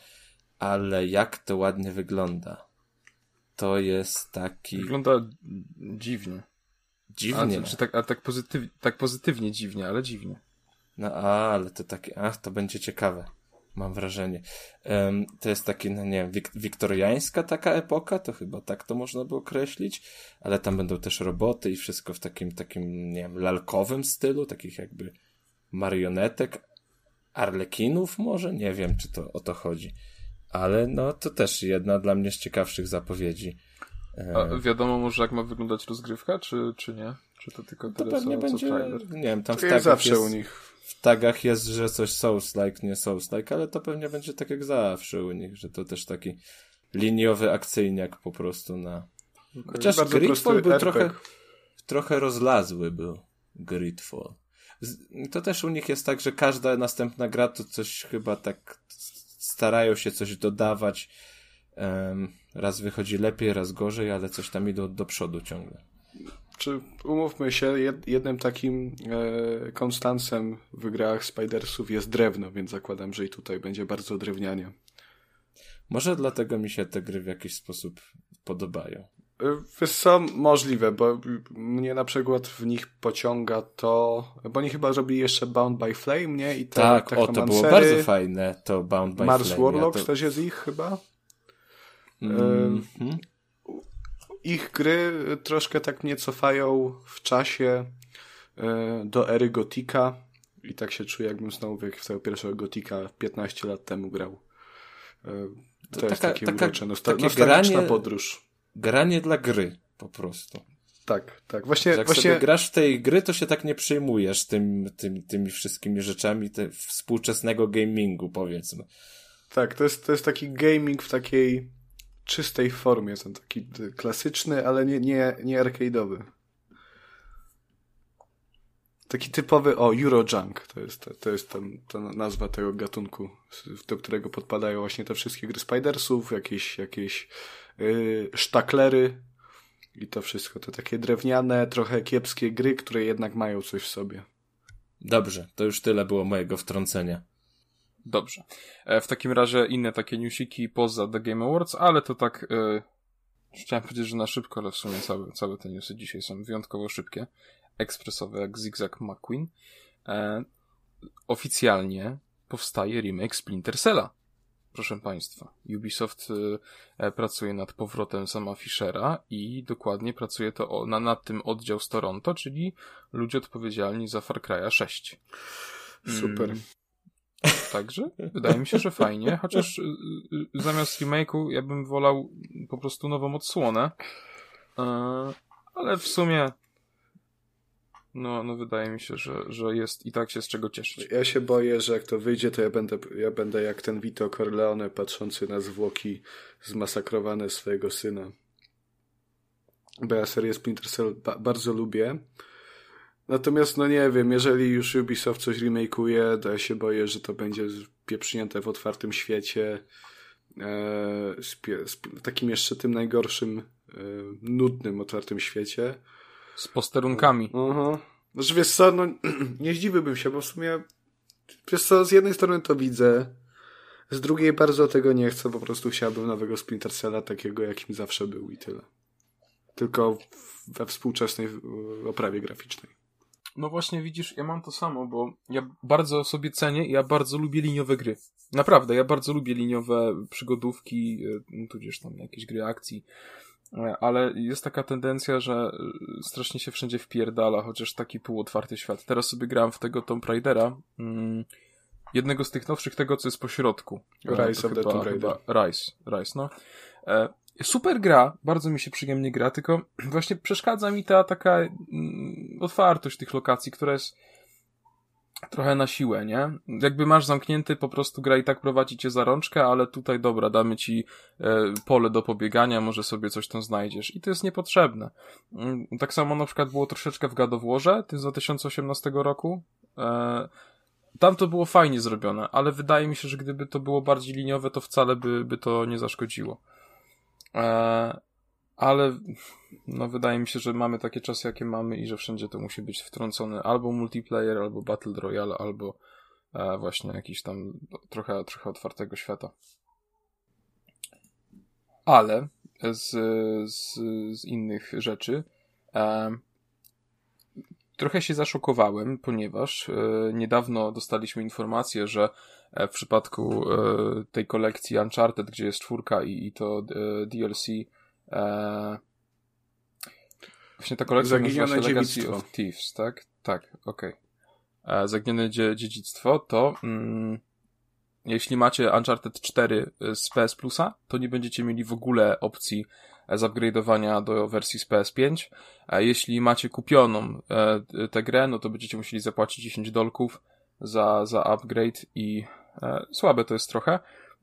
ale jak to ładnie wygląda. To jest taki Wygląda dziwnie. A, dziwnie. czy tak, a tak, pozytyw, tak pozytywnie dziwnie, ale dziwnie. No, a, ale to takie, ach, to będzie ciekawe. Mam wrażenie. Em, to jest taki, no nie wiem, wik wiktoriańska taka epoka, to chyba tak to można by określić, ale tam będą też roboty i wszystko w takim, takim, nie wiem, lalkowym stylu, takich jakby marionetek, arlekinów może? Nie wiem, czy to o to chodzi. Ale no, to też jedna dla mnie z ciekawszych zapowiedzi. E, A wiadomo może jak ma wyglądać rozgrywka, czy, czy nie? Czy to tylko to tyle pewnie co, co będzie, trailer? nie wiem, tam w To tagach zawsze jest, u nich. w tagach jest, że coś Souls-like, nie Souls-like, ale to pewnie będzie tak jak zawsze u nich, że to też taki liniowy akcyjniak po prostu na... Chociaż Bardzo Gridfall był RPG. trochę, trochę rozlazły był Gridfall. To też u nich jest tak, że każda następna gra to coś chyba tak starają się coś dodawać. Raz wychodzi lepiej, raz gorzej, ale coś tam idą do przodu ciągle. Czy umówmy się, jed, jednym takim e, konstansem w grach Spidersów jest drewno, więc zakładam, że i tutaj będzie bardzo drewnianie. Może dlatego mi się te gry w jakiś sposób podobają. Wiesz co, możliwe, bo mnie na przykład w nich pociąga to, bo oni chyba robili jeszcze Bound by Flame, nie? I te Tak, o, to było bardzo fajne, to Bound by Mars Flame. Warlocks ja to... też jest ich chyba. Mhm. Ich gry troszkę tak mnie cofają w czasie e, do ery Gotika i tak się czuję, jakbym znowu jak w tego pierwszego Gotika 15 lat temu grał. E, To, To jest taka- takie taka- urocze, nosta- takie nostalgiczna granie- podróż. Granie dla gry, po prostu. Tak, tak. Właśnie, Jak właśnie sobie grasz w tej gry, to się tak nie przejmujesz tym, tym, tymi wszystkimi rzeczami te współczesnego gamingu, powiedzmy. tak, to jest, to jest taki gaming w takiej czystej formie, ten taki klasyczny, ale nie, nie, nie arcade'owy. Taki typowy, o, Eurojunk, to jest, to jest ten, ta nazwa tego gatunku, do którego podpadają właśnie te wszystkie gry Spidersów, jakieś, jakieś sztaklery i to wszystko. To takie drewniane, trochę kiepskie gry, które jednak mają coś w sobie. Dobrze, to już tyle było mojego wtrącenia. Dobrze. E, w takim razie inne takie newsiki poza The Game Awards, ale to tak e, chciałem powiedzieć, że na szybko, ale w sumie całe, całe te newsy dzisiaj są wyjątkowo szybkie. Ekspresowe jak Zigzag McQueen. E, oficjalnie powstaje remake Splinter Cella. Proszę Państwa, Ubisoft e, e, pracuje nad powrotem sama Fischera i dokładnie pracuje to na, nad tym oddział z Toronto, czyli ludzie odpowiedzialni za Far Cry'a 6. Super. Mm. Także wydaje mi się, że fajnie, chociaż y, y, zamiast remake'u ja bym wolał po prostu nową odsłonę. E, ale w sumie no, no wydaje mi się, że, że jest i tak się z czego cieszyć. Ja się boję, że jak to wyjdzie, to ja będę, ja będę jak ten Vito Corleone patrzący na zwłoki zmasakrowane swojego syna. Bo ja serię Splinter Cell ba bardzo lubię. Natomiast, no nie wiem, jeżeli już Ubisoft coś remake'uje, to ja się boję, że to będzie pieprznięte w otwartym świecie. E, z, z takim jeszcze tym najgorszym, e, nudnym otwartym świecie. Z posterunkami. Aha. Znaczy wiesz co, no nie zdziwiłbym się, bo w sumie wiesz co, z jednej strony to widzę, z drugiej bardzo tego nie chcę, po prostu chciałbym nowego Splinter Cella takiego, jakim zawsze był i tyle. Tylko we współczesnej e, oprawie graficznej. No właśnie widzisz, ja mam to samo, bo ja bardzo sobie cenię i ja bardzo lubię liniowe gry. Naprawdę, ja bardzo lubię liniowe przygodówki, y, tudzież tam jakieś gry akcji. E, Ale jest taka tendencja, że y, strasznie się wszędzie wpierdala, chociaż taki półotwarty świat. Teraz sobie grałem w tego Tomb Raidera, mm, jednego z tych nowszych, tego co jest po środku. E, Rise of the Tomb Raider. Rise, Rise, no. E, Super gra, bardzo mi się przyjemnie gra, tylko właśnie przeszkadza mi ta taka mm, otwartość tych lokacji, która jest trochę na siłę, nie? Jakby masz zamknięty, po prostu gra i tak prowadzi cię za rączkę, ale tutaj dobra, damy ci e, pole do pobiegania, może sobie coś tam znajdziesz i to jest niepotrzebne. Mm, Tak samo na przykład było troszeczkę w Warze, tym z 2018 roku. E, tam to było fajnie zrobione, ale wydaje mi się, że gdyby to było bardziej liniowe, to wcale by, by to nie zaszkodziło. E, ale no wydaje mi się, że mamy takie czasy, jakie mamy i że wszędzie to musi być wtrącony albo multiplayer, albo Battle Royale, albo e, właśnie jakiś tam trochę, trochę otwartego świata. Ale z, z, z innych rzeczy e, trochę się zaszokowałem, ponieważ e, niedawno dostaliśmy informację, że e, w przypadku e, tej kolekcji Uncharted, gdzie jest czwórka i, i to e, DLC e, właśnie ta kolekcja nazywa Zaginione się Legacy of Thieves, tak? Tak, okej. E, Zaginione dzie dziedzictwo to mm, jeśli macie Uncharted 4 z PS Plusa, to nie będziecie mieli w ogóle opcji e, zupgrade'owania do wersji z PS5. A jeśli macie kupioną e, tę grę, no to będziecie musieli zapłacić 10 dolków za, za upgrade i e, słabe to jest trochę.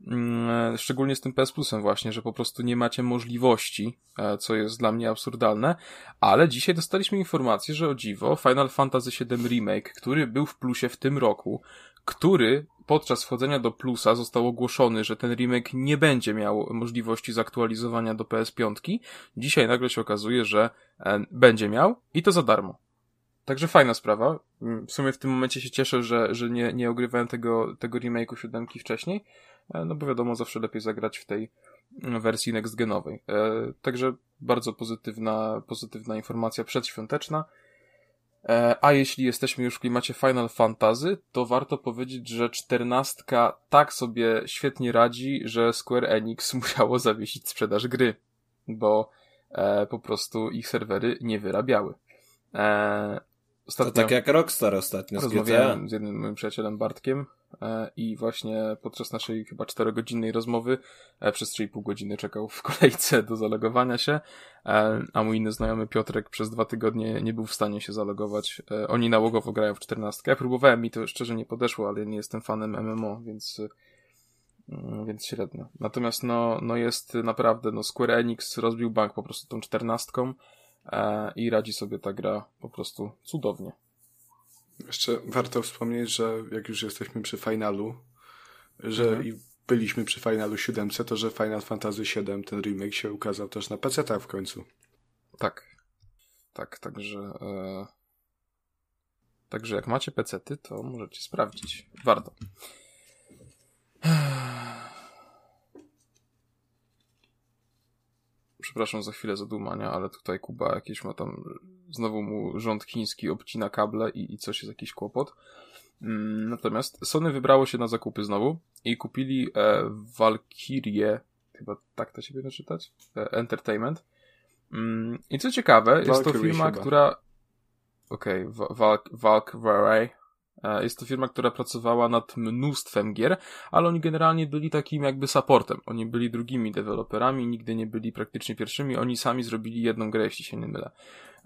Mm, Szczególnie z tym PS Plusem właśnie, że po prostu nie macie możliwości, e, co jest dla mnie absurdalne, ale dzisiaj dostaliśmy informację, że o dziwo Final Fantasy VII Remake, który był w plusie w tym roku, który podczas wchodzenia do plusa został ogłoszony, że ten remake nie będzie miał możliwości zaktualizowania do PS5, dzisiaj nagle się okazuje, że e, będzie miał i to za darmo. Także fajna sprawa. Mm, W sumie w tym momencie się cieszę, że, że nie, nie ogrywałem tego, tego remake'u siódemki wcześniej, e, no bo wiadomo, zawsze lepiej zagrać w tej mm, wersji next-genowej. E, Także bardzo pozytywna, pozytywna informacja przedświąteczna. E, A jeśli jesteśmy już w klimacie Final Fantasy, to warto powiedzieć, że czternastka tak sobie świetnie radzi, że Square Enix musiało zawiesić sprzedaż gry, bo e, po prostu ich serwery nie wyrabiały. E, To ostatnio tak jak Rockstar ostatnio z GTA. rozmawiałem z jednym moim przyjacielem Bartkiem e, i właśnie podczas naszej chyba czterogodzinnej rozmowy e, przez 3,5 godziny czekał w kolejce do zalogowania się, e, a mój inny znajomy Piotrek przez dwa tygodnie nie był w stanie się zalogować. E, oni nałogowo grają w 14. Ja próbowałem, mi to szczerze nie podeszło, ale nie jestem fanem MMO, więc mm, więc średnio. Natomiast no, no jest naprawdę, no Square Enix rozbił bank po prostu tą czternastką i radzi sobie ta gra po prostu cudownie. Jeszcze warto wspomnieć, że jak już jesteśmy przy finalu, że Mhm. i byliśmy przy finalu 7, to że Final Fantasy VII, ten remake się ukazał też na PC w końcu. Tak. Tak, także. E... Także jak macie pecety, to możecie sprawdzić. Warto. Przepraszam za chwilę zadumania, ale tutaj Kuba jakieś ma tam. Znowu mu rząd chiński obcina kable i, i coś jest jakiś kłopot. Mm, Natomiast Sony wybrało się na zakupy znowu i kupili e, Valkyrie, chyba tak to się powinno czytać, e, Entertainment. Mm, I co ciekawe, jest to Valkyrie firma, chyba. która. Okej, okay, Valk, Valkyrie. E, Jest to firma, która pracowała nad mnóstwem gier, ale oni generalnie byli takim jakby supportem. Oni byli drugimi deweloperami, nigdy nie byli praktycznie pierwszymi. Oni sami zrobili jedną grę, jeśli się nie mylę.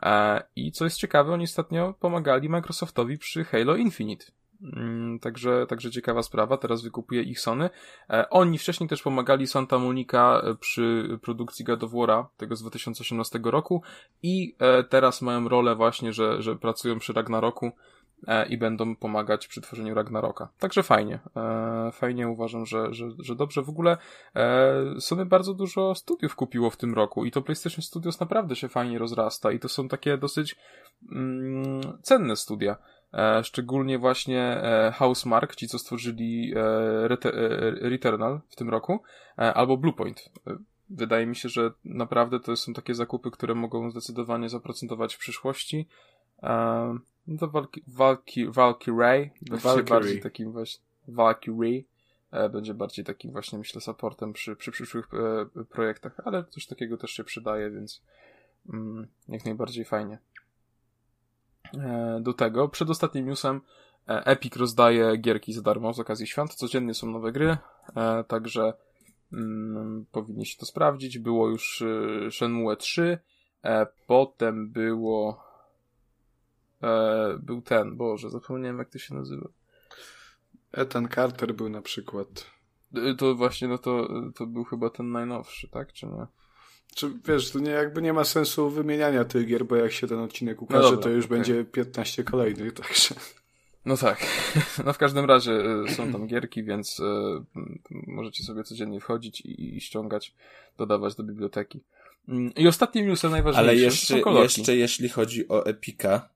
E, I co jest ciekawe, oni ostatnio pomagali Microsoftowi przy Halo Infinite. Mm, Także, także ciekawa sprawa, teraz wykupuje ich Sony. E, Oni wcześniej też pomagali Santa Monica przy produkcji God of War'a, tego z 2018 roku i teraz mają rolę właśnie, że, że pracują przy Ragnaroku e, i będą pomagać przy tworzeniu Ragnaroka. Także fajnie. E, Fajnie uważam, że, że, że dobrze. W ogóle e, Sony bardzo dużo studiów kupiło w tym roku i to PlayStation Studios naprawdę się fajnie rozrasta i to są takie dosyć mm, cenne studia. E, szczególnie właśnie e, Housemark, ci co stworzyli e, e, Returnal w tym roku, e, albo Bluepoint. E, Wydaje mi się, że naprawdę to są takie zakupy, które mogą zdecydowanie zaprocentować w przyszłości. E, no to Valky- Valky- Valkyrie będzie Valkyrie. bardziej takim właśnie Valkyrie e, będzie bardziej takim właśnie myślę supportem przy, przy przyszłych e, projektach, ale coś takiego też się przydaje, więc mm, jak najbardziej fajnie. E, do tego, przed ostatnim newsem e, Epic rozdaje gierki za darmo z okazji świąt. Codziennie są nowe gry, e, także mm, powinniście to sprawdzić. Było już y, Shenmue 3, e, potem było e, był ten, Boże, zapomniałem jak to się nazywa. Ethan Carter był na przykład. Y, To właśnie, no to, to był chyba ten najnowszy, tak, czy nie? Czy wiesz, to nie, jakby nie ma sensu wymieniania tych gier, bo jak się ten odcinek ukaże, dobra, to już okej. będzie 15 kolejnych, także. No tak. No w każdym razie y, są tam gierki, więc y, m, możecie sobie codziennie wchodzić i, i ściągać, dodawać do biblioteki. Mm, I ostatnim newsem najważniejszym Ale jeszcze, jeszcze jeśli chodzi o Epika,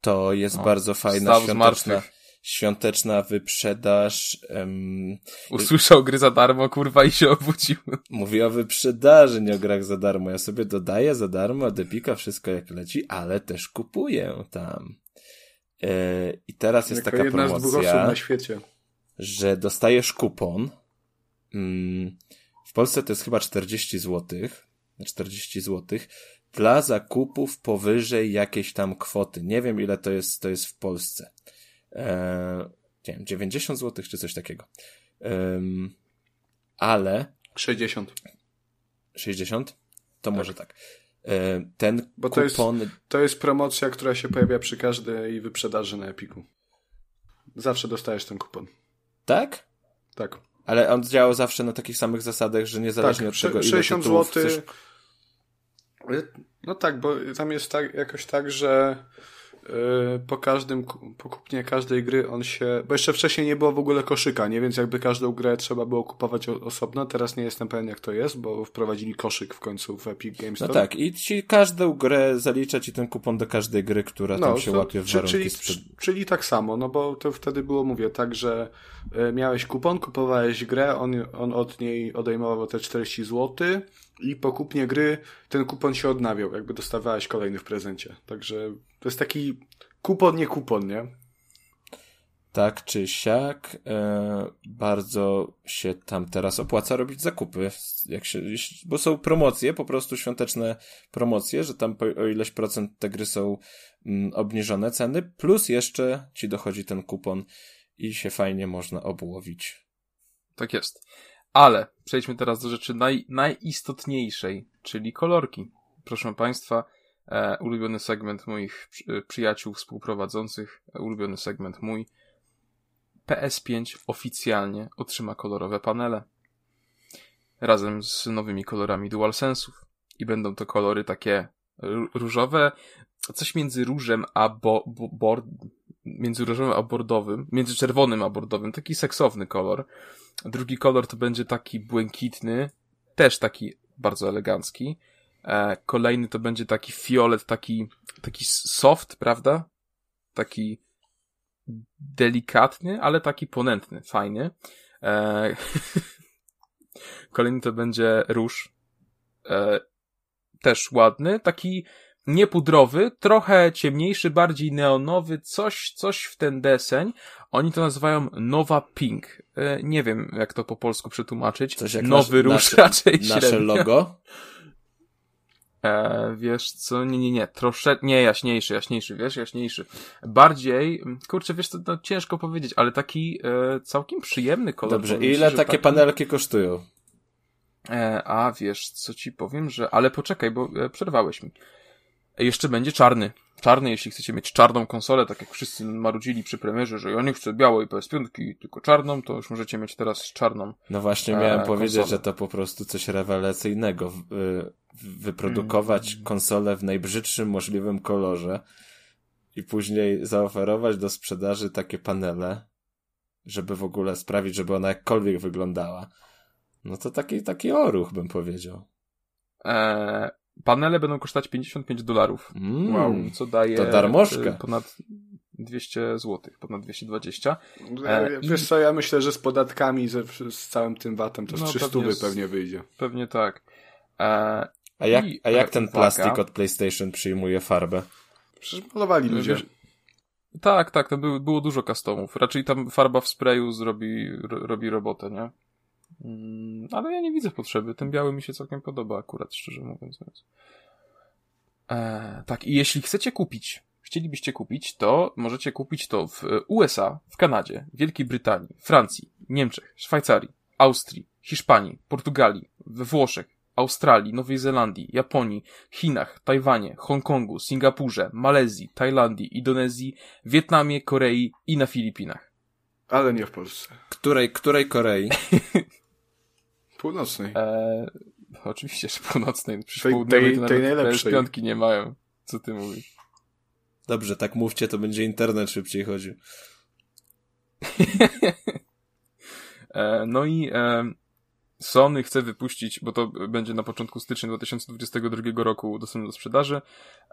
to jest No, bardzo fajna świąteczna, świąteczna wyprzedaż. em, Usłyszał gry za darmo, kurwa, i się obudził. Mówię o wyprzedaży, nie o grach za darmo. Ja sobie dodaję za darmo od Epika wszystko jak leci, ale też kupuję tam. E, I teraz jest Jako taka jedna z dwóch osób promocja, na świecie. że dostajesz kupon. Mm, w Polsce to jest chyba 40 zł. 40 zł dla zakupów powyżej jakiejś tam kwoty. Nie wiem ile to jest, to jest w Polsce. E, nie wiem, 90 zł czy coś takiego. Em, ale 60. 60? To może tak. E, Ten Bo to jest- kupon. To jest promocja, która się pojawia przy każdej wyprzedaży na Epiku. Zawsze dostajesz ten kupon. Tak? Tak. Ale on działał zawsze na takich samych zasadach, że niezależnie Tak, od tego, ile 60 tytułów zł. chcesz... No tak, bo tam jest tak, jakoś tak, że yy, po każdym, po kupnie każdej gry on się, bo jeszcze wcześniej nie było w ogóle koszyka, nie? Więc jakby każdą grę trzeba było kupować osobno. Teraz nie jestem pewien jak to jest, bo wprowadzili koszyk w końcu w Epic Games No Store. tak, i ci każdą grę zalicza ci ten kupon do każdej gry, która tam się to- łapie w czy- warunki czyli, sprzed... czyli tak samo, no bo to wtedy było, mówię, tak, że y, miałeś kupon, kupowałeś grę, on, on od niej odejmował te 40 zł i po kupnie gry ten kupon się odnawiał, jakby dostawałeś kolejny w prezencie. Także to jest taki kupon, nie kupon, nie? Tak czy siak, e, bardzo się tam teraz opłaca robić zakupy, jak się, bo są promocje, po prostu świąteczne promocje, że tam po, o ileś procent te gry są mm, obniżone ceny, plus jeszcze ci dochodzi ten kupon i się fajnie można obłowić. Tak jest. Ale przejdźmy teraz do rzeczy naj, najistotniejszej, czyli kolorki. Proszę Państwa, e, ulubiony segment moich przy, e, przyjaciół współprowadzących, e, ulubiony segment mój. PS5 oficjalnie otrzyma kolorowe panele. Razem z nowymi kolorami DualSense'ów. I będą to kolory takie ró- różowe, coś między różem a bo, bo, między różowym a bordowym, między czerwonym a bordowym, taki seksowny kolor. Drugi kolor to będzie taki błękitny, też taki bardzo elegancki. E, kolejny to będzie taki fiolet, taki, taki soft, prawda? Taki delikatny, ale taki ponętny, fajny. E, kolejny to będzie róż. E, też ładny, taki niepudrowy, trochę ciemniejszy, bardziej neonowy, coś, coś w ten deseń. Oni to nazywają Nowa Pink. E, nie wiem, jak to po polsku przetłumaczyć. Coś jak Nowy nasz- róż nasze- raczej Nasze średnio. logo? E, wiesz co, nie, nie, nie, troszeczkę, nie, jaśniejszy, jaśniejszy, wiesz, jaśniejszy. Bardziej, kurczę, wiesz co, no, ciężko powiedzieć, ale taki e, całkiem przyjemny kolor. Dobrze, ile takie taki- panelki kosztują? E, a wiesz, co ci powiem, że. Ale poczekaj, bo e, przerwałeś mi. E, jeszcze będzie czarny. Czarny, jeśli chcecie mieć czarną konsolę, tak jak wszyscy marudzili przy premierze, że ja nie chcę białej PS5, tylko czarną, to już możecie mieć teraz czarną. No właśnie E, miałem powiedzieć, konsolę. że to po prostu coś rewelacyjnego. y, Wyprodukować Mm. konsolę w najbrzydszym możliwym kolorze i później zaoferować do sprzedaży takie panele, żeby w ogóle sprawić, żeby ona jakkolwiek wyglądała. No to taki, taki oruch bym powiedział. E, panele będą kosztować 55 dolarów. Mm. Wow, co daje. to darmożka. e, Ponad 200 zł, ponad 220. E, E, Wiesz co, ja myślę, że z podatkami, ze, z całym tym VAT-em to z No, 300 pewnie pewnie, z- pewnie wyjdzie. Pewnie tak. E, A jak, I- a jak ten uwaga. plastik od PlayStation przyjmuje farbę? Przecież malowali ludzie. Wiesz, Tak, tak, to było, było dużo customów. Raczej tam farba w sprayu zrobi, ro, robi robotę, nie? Mm, ale ja nie widzę potrzeby. Ten biały mi się całkiem podoba akurat, szczerze mówiąc. E, tak, i jeśli chcecie kupić, chcielibyście kupić, to możecie kupić to w USA, w Kanadzie, Wielkiej Brytanii, Francji, Niemczech, Szwajcarii, Austrii, Hiszpanii, Portugalii, we Włoszech, Australii, Nowej Zelandii, Japonii, Chinach, Tajwanie, Hongkongu, Singapurze, Malezji, Tajlandii, Indonezji, Wietnamie, Korei i na Filipinach. Ale nie w Polsce. Której, której Korei? Północnej. Eee, oczywiście, że północnej. Przecież Tej- tej- to tej najlepszej. piątki nie mają. Co ty mówisz? Dobrze, tak mówcie, to będzie internet szybciej chodził. E, no i e, Sony chce wypuścić, bo to będzie na początku stycznia 2022 roku dostępne do sprzedaży.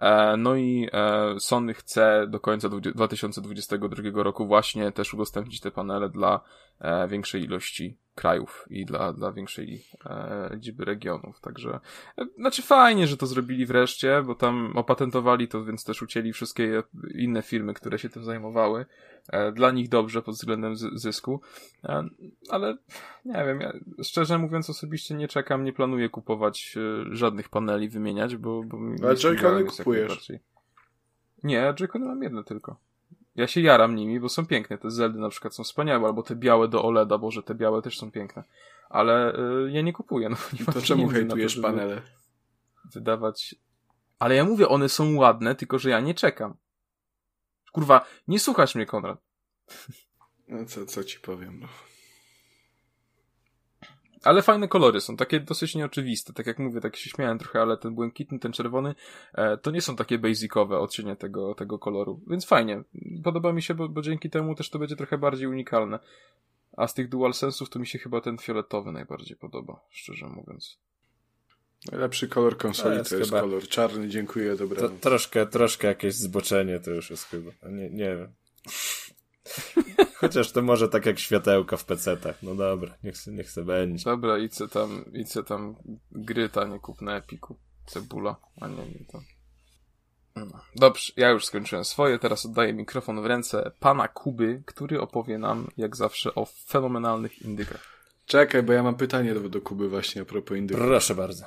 E, no i e, Sony chce do końca dwu- 2022 roku właśnie też udostępnić te panele dla e, większej ilości krajów i dla, dla większej liczby regionów. Także, znaczy fajnie, że to zrobili wreszcie, bo tam opatentowali to, więc też ucięli wszystkie inne firmy, które się tym zajmowały. E, dla nich dobrze pod względem zysku. E, ale nie wiem, ja szczerze mówiąc osobiście nie czekam, nie planuję kupować e, żadnych paneli, wymieniać, bo, bo Ale Joy-Cony kupujesz. Nie, Joy-Cony mam jedno tylko. Ja się jaram nimi, bo są piękne. Te Zeldy na przykład są wspaniałe, albo te białe do OLEDa, boże, te białe też są piękne. Ale y, ja nie kupuję, no nie mam To czemu hejtujesz panele? Wydawać... Ale ja mówię, one są ładne, tylko że ja nie czekam. Kurwa, nie słuchasz mnie, Konrad. No co, co ci powiem, no. ale fajne kolory są, takie dosyć nieoczywiste. Tak jak mówię, tak się śmiałem trochę, ale ten błękitny, ten czerwony, e, to nie są takie basicowe odcienie tego, tego koloru. Więc fajnie. Podoba mi się, bo, bo dzięki temu też to będzie trochę bardziej unikalne. A z tych dual sensów to mi się chyba ten fioletowy najbardziej podoba, szczerze mówiąc. Najlepszy kolor konsoli To to jest jest, chyba- kolor czarny, dziękuję, To, dobranoc. troszkę, troszkę jakieś zboczenie to już jest chyba. Nie, nie wiem. Chociaż to może tak jak światełka w PC-tach. No dobra, niech se, niech se będzie. Dobra, i co tam, i co tam gry tanie kup na Epiku. Cebula, a nie, nie to. No. Dobrze, ja już skończyłem swoje, teraz oddaję mikrofon w ręce pana Kuby, który opowie nam, jak zawsze, o fenomenalnych indykach. Czekaj, bo ja mam pytanie do, do Kuby właśnie a propos indyków. Proszę bardzo.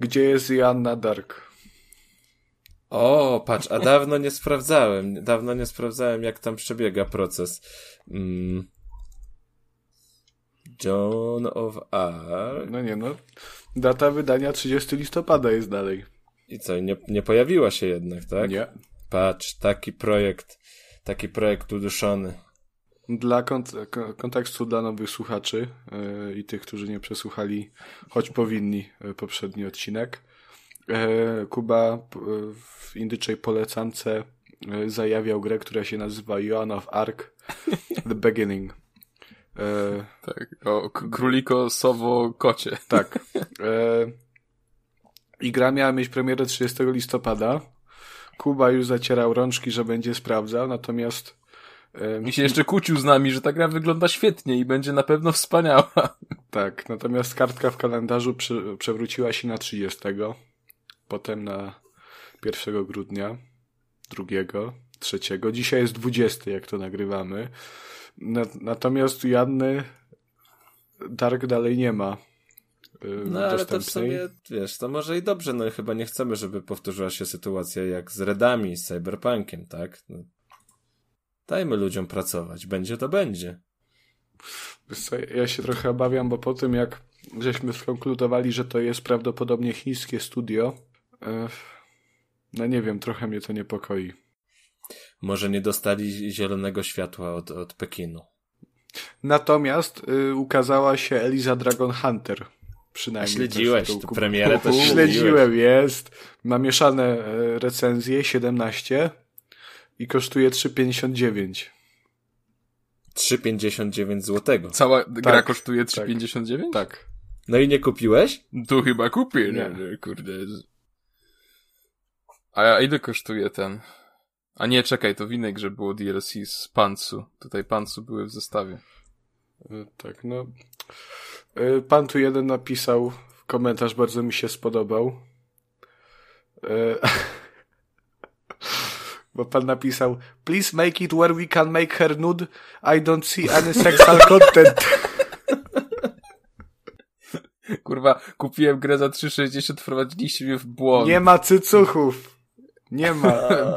Gdzie jest Joanna Dark? O, patrz, a dawno nie sprawdzałem. Dawno nie sprawdzałem, jak tam przebiega proces. Mm. John of Arc. No nie no. Data wydania 30 listopada jest dalej. I co, nie, nie pojawiła się jednak, tak? Nie. Patrz, taki projekt, taki projekt uduszony. Dla kont- ko- kontekstu dla nowych słuchaczy yy, i tych, którzy nie przesłuchali, choć powinni yy, poprzedni odcinek. Yy, Kuba w indyczej polecance zajawiał grę, która się nazywa Joan of Arc The Beginning. Tak, o króliko, sowo, kocie. Tak. I gra miała mieć premierę 30 listopada. Kuba już zacierał rączki, że będzie sprawdzał, natomiast Mi się jeszcze kłócił z nami, że ta gra wygląda świetnie i będzie na pewno wspaniała. tak, natomiast kartka w kalendarzu przy, przewróciła się na 30, potem na 1 grudnia, 2, 3. Dzisiaj jest 20, jak to nagrywamy. Na, natomiast u Janny Dark dalej nie ma. e, No ale to w sumie, wiesz, to może i dobrze, no chyba nie chcemy, żeby powtórzyła się sytuacja jak z Redami, z Cyberpunkiem, tak? No. Dajmy ludziom pracować, będzie to będzie. Ja się trochę obawiam, bo po tym jak żeśmy skonkludowali, że to jest prawdopodobnie chińskie studio, e, no nie wiem, trochę mnie to niepokoi. Może nie dostali zielonego światła od, od Pekinu. Natomiast y, ukazała się Eliza Dragon Hunter. A Przynajmniej. śledziłeś też w tę tą premierę, to śledziłeś. Śledziłem, jest. Ma mieszane e, recenzje, 17 i kosztuje 3,59. 3,59 złotego. Cała gra Tak, kosztuje tak. 3,59? Tak. No i nie kupiłeś? Tu chyba kupię, Nie. nie, kurde. A ile kosztuje ten? A nie, czekaj, to w innej grze było DLC z Pantsu. Tutaj Pantsu były w zestawie. E, Tak, no. E, Pan tu jeden napisał komentarz, bardzo mi się spodobał. Bo pan napisał Please make it where we can make her nude. I don't see any sexual content. Kurwa, kupiłem grę za 3,60, wprowadziliście mnie w błąd. Nie ma cycuchów. Nie ma.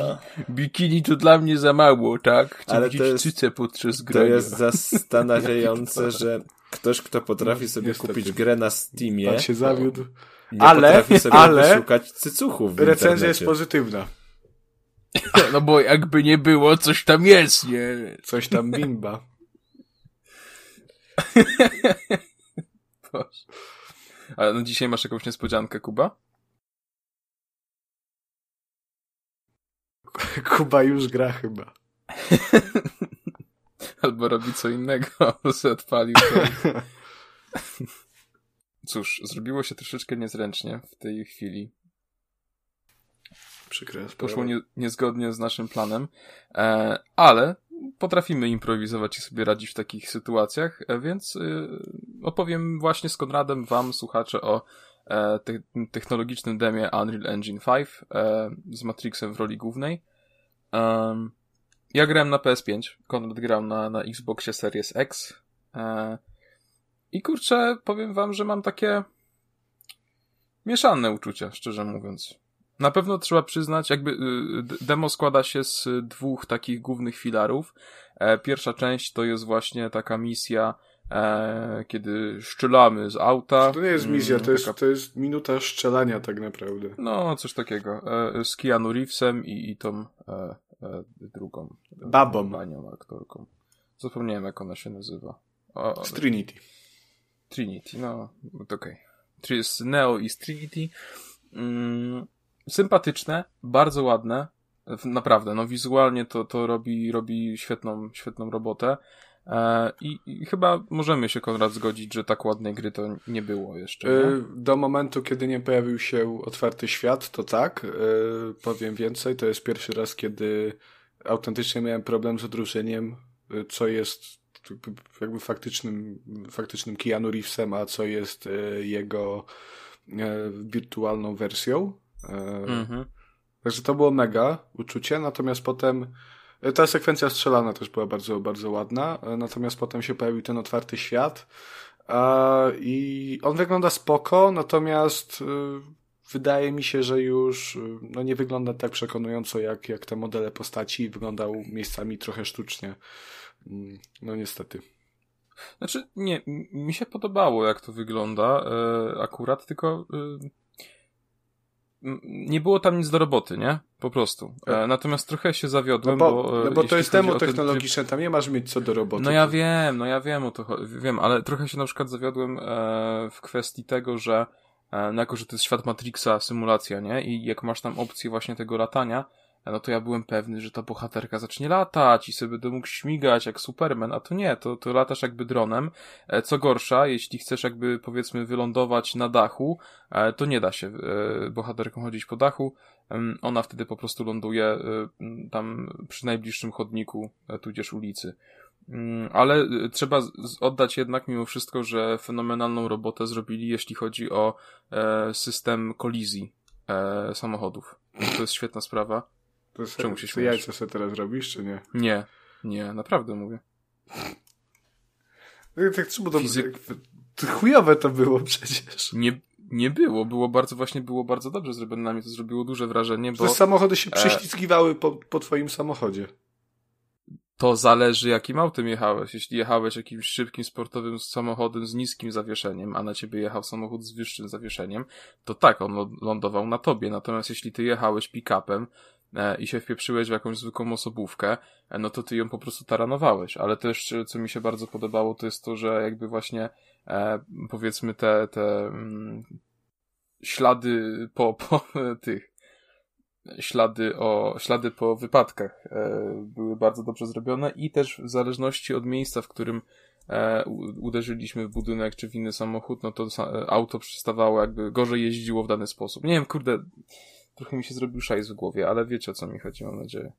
Bikini to dla mnie za mało, tak? Chcę Ale widzieć to jest- cyce podczas To grania. jest zastanawiające, że ktoś, kto potrafi No, sobie niestety. kupić grę na Steamie, Pan się zawiódł. nie Ale- potrafi sobie ale- wyszukać cycuchów w Recenzja internecie. jest pozytywna. No bo jakby nie było, coś tam jest, nie? Coś tam bimba. Boże. Ale no dzisiaj masz jakąś niespodziankę, Kuba? Kuba już gra chyba. Albo robi co innego, albo sobie odpalił. Cóż, zrobiło się troszeczkę niezręcznie w tej chwili. Przykre Poszło nie, niezgodnie z naszym planem, e, ale potrafimy improwizować i sobie radzić w takich sytuacjach, e, więc e, opowiem właśnie z Konradem wam, słuchacze, o e, te, technologicznym demie Unreal Engine 5 e, z Matrixem w roli głównej. Ja grałem na PS5, Konrad grał na, na Xboxie Series X e, i kurczę, powiem wam, że mam takie mieszane uczucia, szczerze mówiąc. Na pewno trzeba przyznać, jakby y, demo składa się z dwóch takich głównych filarów. E, Pierwsza część to jest właśnie taka misja, e, kiedy szczelamy z auta. To nie jest misja, Mm, to jest, taka- to jest minuta strzelania tak naprawdę. No, coś takiego. E, Z Keanu Reevesem i, i tą e, e, drugą. Babą. Panią aktorką. Zapomniałem, jak ona się nazywa. O, Z Trinity. Trinity, no, to okej. Okay. jest Neo i z Trinity. Mm, sympatyczne, bardzo ładne. Naprawdę, no wizualnie to, to robi, robi świetną, świetną robotę. E, I, I, chyba możemy się, Konrad, zgodzić, że tak ładnej gry to nie było jeszcze. Nie? E, do momentu, kiedy nie pojawił się otwarty świat, to tak. E, powiem więcej, to jest pierwszy raz, kiedy autentycznie miałem problem z odróżnieniem, co jest jakby faktycznym, faktycznym Keanu Reevesem, a co jest jego wirtualną wersją. Mhm. Także to było mega uczucie, natomiast potem ta sekwencja strzelana też była bardzo, bardzo ładna, natomiast potem się pojawił ten otwarty świat i on wygląda spoko, natomiast wydaje mi się, że już no nie wygląda tak przekonująco jak, jak te modele postaci wyglądał miejscami trochę sztucznie. Mm, no niestety. Znaczy, nie, mi się podobało jak to wygląda e, akurat, tylko e, nie było tam nic do roboty, nie? Po prostu. E, tak. natomiast trochę się zawiodłem, no bo... bo, no bo to jest demo technologiczne, tam nie masz mieć co do roboty. No ja wiem, no ja wiem o to, wiem, ale trochę się na przykład zawiodłem e, w kwestii tego, że e, no jako, że to jest świat Matrixa, symulacja, nie? I jak masz tam opcję właśnie tego latania, no to ja byłem pewny, że ta bohaterka zacznie latać i sobie będę mógł śmigać jak Superman, a to nie, to, to latasz jakby dronem. E, co gorsza, jeśli chcesz jakby powiedzmy wylądować na dachu, e, to nie da się e, bohaterką chodzić po dachu. Ona wtedy po prostu ląduje tam przy najbliższym chodniku, tudzież ulicy. Mm, ale trzeba oddać jednak mimo wszystko, że fenomenalną robotę zrobili, jeśli chodzi o system kolizji samochodów. To jest świetna sprawa. To Czemu się śmiejesz? jajca sobie teraz robisz, czy nie? Nie, nie, naprawdę mówię. No tak trzeba to... Fizyk... Chujowe to było przecież. Nie, nie było, było bardzo, właśnie było bardzo dobrze zrobione, na mnie to zrobiło duże wrażenie, bo... Że samochody się e... prześlizgiwały po, po twoim samochodzie. To zależy jakim autem jechałeś. Jeśli jechałeś jakimś szybkim, sportowym samochodem z niskim zawieszeniem, a na ciebie jechał samochód z wyższym zawieszeniem, to tak, on lądował na tobie. Natomiast jeśli ty jechałeś pick-upem, i się wpieprzyłeś w jakąś zwykłą osobówkę, e, no to ty ją po prostu taranowałeś. Ale też, e, co mi się bardzo podobało, to jest to, że jakby właśnie e, powiedzmy te, te mm, ślady po, po tych ślady o, ślady po wypadkach e, były bardzo dobrze zrobione i też w zależności od miejsca, w którym e, uderzyliśmy w budynek czy w inny samochód, no to auto przestawało jakby gorzej jeździło w dany sposób. Nie wiem, kurde, trochę mi się zrobił szajs w głowie, ale wiecie o co mi chodzi, mam nadzieję.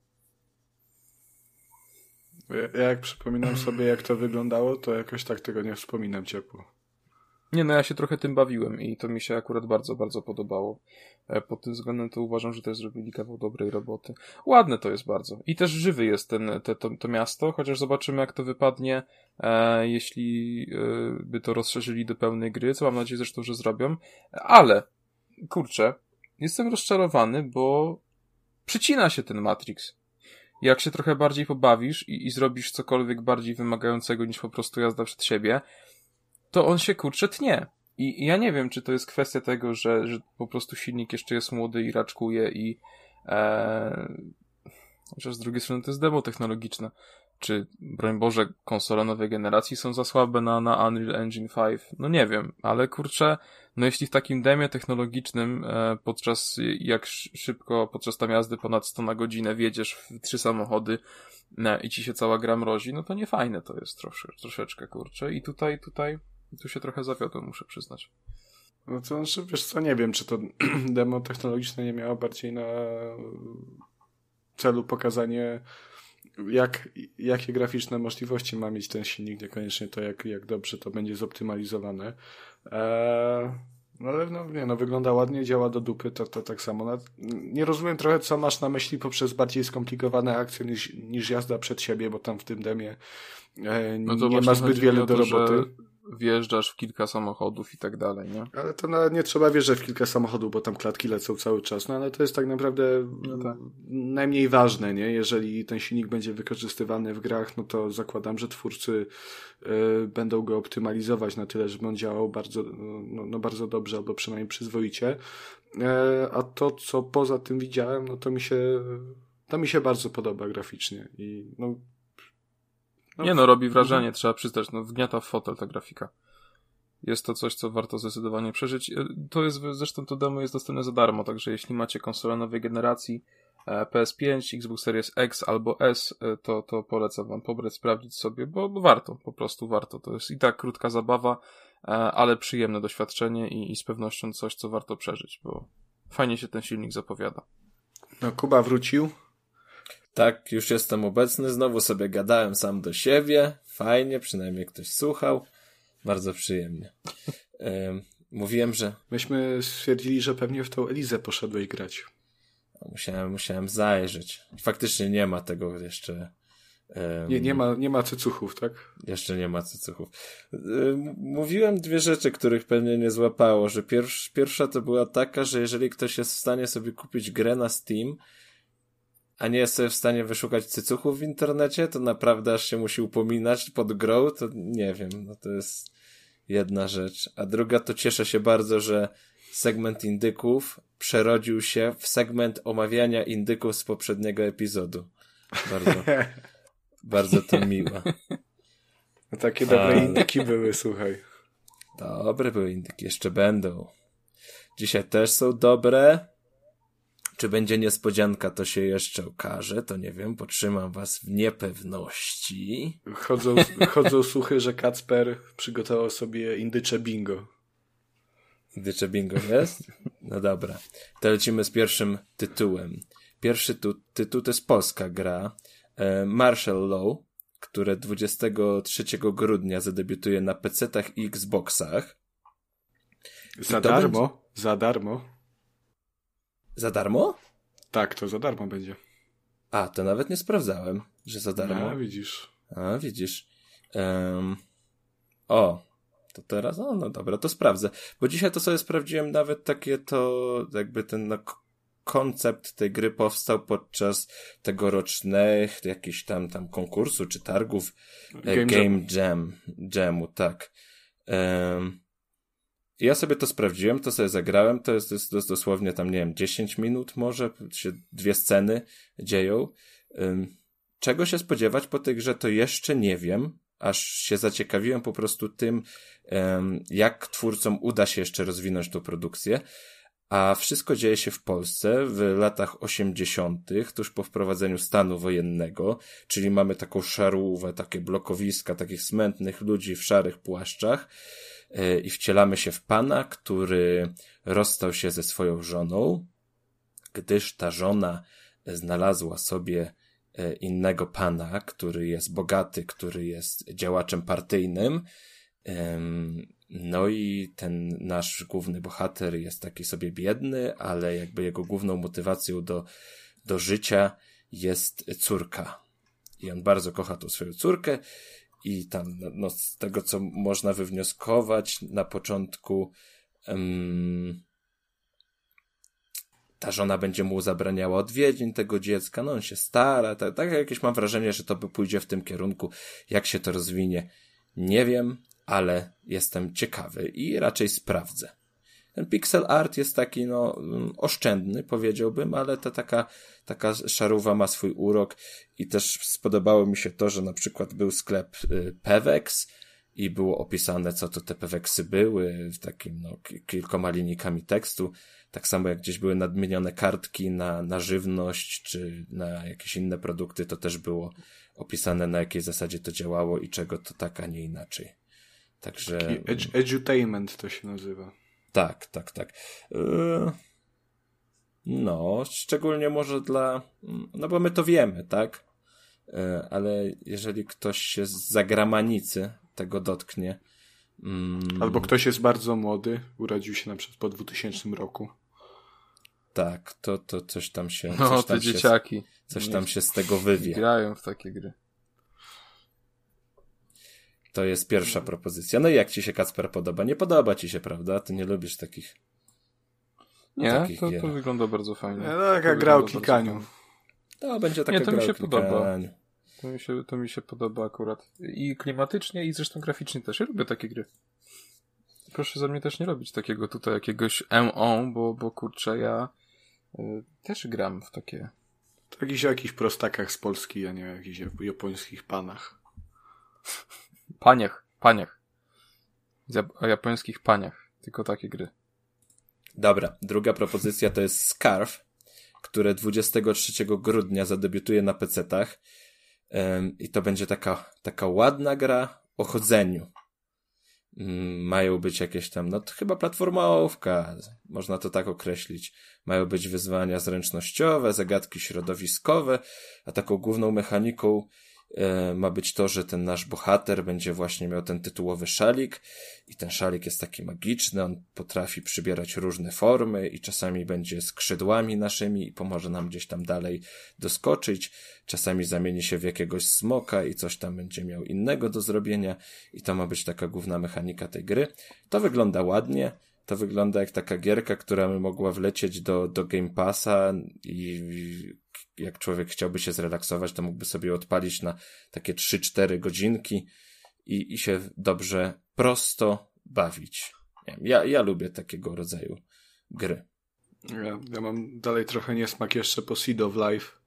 Ja jak przypominam sobie, jak to wyglądało, to jakoś tak tego nie wspominam ciepło. Nie, no ja się trochę tym bawiłem i to mi się akurat bardzo, bardzo podobało. E, pod tym względem to uważam, że też zrobili kawał dobrej roboty. Ładne to jest bardzo. I też żywy jest ten, te, to, to miasto, chociaż zobaczymy jak to wypadnie, e, jeśli e, by to rozszerzyli do pełnej gry, co mam nadzieję zresztą, że zrobią. Ale, kurczę, jestem rozczarowany, bo przycina się ten Matrix. Jak się trochę bardziej pobawisz i, i zrobisz cokolwiek bardziej wymagającego niż po prostu jazda przed siebie, to on się kurczę tnie. I, i ja nie wiem, czy to jest kwestia tego, że, że po prostu silnik jeszcze jest młody i raczkuje i e... chociaż z drugiej strony to jest demo technologiczne czy, broń Boże, konsole nowej generacji są za słabe na, na Unreal Engine 5? No nie wiem, ale kurczę, no jeśli w takim demie technologicznym e, podczas, jak szybko podczas tam jazdy ponad 100 na godzinę wiedziesz w trzy samochody i ci się cała gra mrozi, no to nie fajne to jest trosze, troszeczkę, kurczę. I tutaj, tutaj, tu się trochę zawiodłem, muszę przyznać. No to znaczy, wiesz co, nie wiem, czy to demo technologiczne nie miało bardziej na celu pokazanie jak, jakie graficzne możliwości ma mieć ten silnik, niekoniecznie to, jak, jak dobrze to będzie zoptymalizowane. Eee, no ale no, nie, no, wygląda ładnie, działa do dupy, to, to tak samo. No, nie rozumiem trochę, co masz na myśli poprzez bardziej skomplikowane akcje niż, niż jazda przed siebie, bo tam w tym demie e, no nie ma zbyt wiele do roboty. Że wjeżdżasz w kilka samochodów i tak dalej, nie? Ale to nawet nie trzeba wjeżdżać w kilka samochodów, bo tam klatki lecą cały czas, no ale to jest tak naprawdę no tak. najmniej ważne, nie? Jeżeli ten silnik będzie wykorzystywany w grach, no to zakładam, że twórcy y, będą go optymalizować na tyle, żeby on działał bardzo, no, no bardzo dobrze, albo przynajmniej przyzwoicie. E, a to, co poza tym widziałem, no to mi się to mi się bardzo podoba graficznie i no no, nie no, robi wrażenie, mhm. trzeba przyznać, no wgniata w fotel ta grafika. Jest to coś, co warto zdecydowanie przeżyć. E, To jest, zresztą to demo jest dostępne za darmo, także jeśli macie konsolę nowej generacji e, PS5, Xbox Series X albo S, e, to, to polecam wam pobrać, sprawdzić sobie, bo, bo warto, po prostu warto. To jest i tak krótka zabawa, ale przyjemne doświadczenie i, i z pewnością coś, co warto przeżyć, bo fajnie się ten silnik zapowiada. No, Kuba wrócił. Tak, już jestem obecny, znowu sobie gadałem sam do siebie. Fajnie, przynajmniej ktoś słuchał. Bardzo przyjemnie. Ym, mówiłem, że Myśmy stwierdzili, że pewnie w tą Elizę poszedłeś grać. musiałem, musiałem zajrzeć. Faktycznie nie ma tego jeszcze. ym, Nie, nie, ma, nie ma cycuchów, tak? Jeszcze nie ma cycuchów. Ym, Mówiłem dwie rzeczy, których pewnie nie złapało, że pierwsz, pierwsza to była taka, że jeżeli ktoś jest w stanie sobie kupić grę na Steam, a nie jest sobie w stanie wyszukać cycuchów w internecie, to naprawdę aż się musi upominać pod grą, to nie wiem, no to jest jedna rzecz. A druga to cieszę się bardzo, że segment indyków przerodził się w segment omawiania indyków z poprzedniego epizodu. Bardzo, bardzo to miłe. No, takie dobre Ale- indyki były, słuchaj. Dobre były indyki, jeszcze będą. Dzisiaj też są dobre. Czy będzie niespodzianka, to się jeszcze okaże, to nie wiem, potrzymam was w niepewności. Chodzą, chodzą słuchy, że Kacper przygotował sobie indycze bingo. Dycze bingo jest? No dobra. To lecimy z pierwszym tytułem. Pierwszy tu, tytuł to jest polska gra. E, Martial Law, które 23 grudnia zadebiutuje na PC-tach i Xboxach. Za darmo? Za darmo? Za darmo? Tak, to za darmo będzie. A, to nawet nie sprawdzałem, że za darmo. A, widzisz. A, widzisz. Em, o, to teraz, no, no dobra, to sprawdzę. Bo dzisiaj to sobie sprawdziłem nawet takie to, jakby ten no, koncept tej gry powstał podczas tegorocznych jakichś tam, tam konkursu czy targów Game e, Game, Jam, Jamu, tak. Em, ja sobie to sprawdziłem, to sobie zagrałem, to jest, jest, jest dosłownie tam, nie wiem, 10 minut może, się dwie sceny dzieją. Czego się spodziewać po tej grze, to jeszcze nie wiem, aż się zaciekawiłem po prostu tym, jak twórcom uda się jeszcze rozwinąć tą produkcję. A wszystko dzieje się w Polsce w latach 80., tuż po wprowadzeniu stanu wojennego, czyli mamy taką szarówę, takie blokowiska, takich smętnych ludzi w szarych płaszczach i wcielamy się w pana, który rozstał się ze swoją żoną, gdyż ta żona znalazła sobie e, innego pana, który jest bogaty, który jest działaczem partyjnym. No i ten nasz główny bohater jest taki sobie biedny, ale jakby jego główną motywacją do, do życia jest córka. I on bardzo kocha tą swoją córkę i tam, no, z tego co można wywnioskować na początku, em, ta żona będzie mu zabraniała odwiedzin tego dziecka, no on się stara, tak, tak jakieś mam wrażenie, że to by pójdzie w tym kierunku, jak się to rozwinie, nie wiem, ale jestem ciekawy i raczej sprawdzę. Ten pixel art jest taki, no, mm, oszczędny, powiedziałbym, ale to taka, taka szarówa ma swój urok i też spodobało mi się to, że na przykład był sklep y, Pewex i było opisane, co to te Pewexy były, w takim, no, ki- kilkoma linijkami tekstu. Tak samo jak gdzieś były nadmienione kartki na, na żywność, czy na jakieś inne produkty, to też było opisane, na jakiej zasadzie to działało i czego to tak, a nie inaczej. Także. Ed- edutainment to się nazywa. Tak, tak, tak. Yy, No, szczególnie może dla. No bo my to wiemy, tak? Yy, Ale jeżeli ktoś się z zagranicy tego dotknie. mm, Albo ktoś jest bardzo młody, urodził się na przykład po 2000 roku. Tak, to, to coś tam się. No, coś te tam się, dzieciaki. coś tam się z tego wywie. Grają w takie gry. To jest pierwsza propozycja. No i jak ci się Kacper podoba? Nie podoba ci się, prawda? Ty nie lubisz takich. Nie, Takich to, gier. to wygląda bardzo fajnie. No, To taka gra o klikaniu. fajnie. To będzie taka Nie, to mi gra o się podoba. To mi, się, to mi się podoba akurat. I klimatycznie, i zresztą graficznie też. Ja lubię takie gry. Proszę za mnie też nie robić takiego tutaj jakiegoś MO, bo, bo kurczę, ja y, też gram w takie. Jakiś o jakichś prostakach z Polski, a nie o jakichś japońskich panach. Paniach. Zap- O japońskich paniach. Tylko takie gry. Dobra, druga propozycja to jest Scarf, które 23 grudnia zadebiutuje na PC-tach. I to będzie taka, taka ładna gra o chodzeniu. Mm, Mają być jakieś tam, no to chyba platformowka, można to tak określić. Mają być wyzwania zręcznościowe, zagadki środowiskowe, a taką główną mechaniką ma być to, że ten nasz bohater będzie właśnie miał ten tytułowy szalik i ten szalik jest taki magiczny, on potrafi przybierać różne formy i czasami będzie skrzydłami naszymi i pomoże nam gdzieś tam dalej doskoczyć, czasami zamieni się w jakiegoś smoka i coś tam będzie miał innego do zrobienia i to ma być taka główna mechanika tej gry. To wygląda ładnie, to wygląda jak taka gierka, która by mogła wlecieć do, do Game Passa i jak człowiek chciałby się zrelaksować, to mógłby sobie odpalić na takie 3-4 godzinki i, i się dobrze, prosto bawić. Nie wiem, ja, ja lubię takiego rodzaju gry. Ja, ja mam dalej trochę niesmak jeszcze po Seed of Life.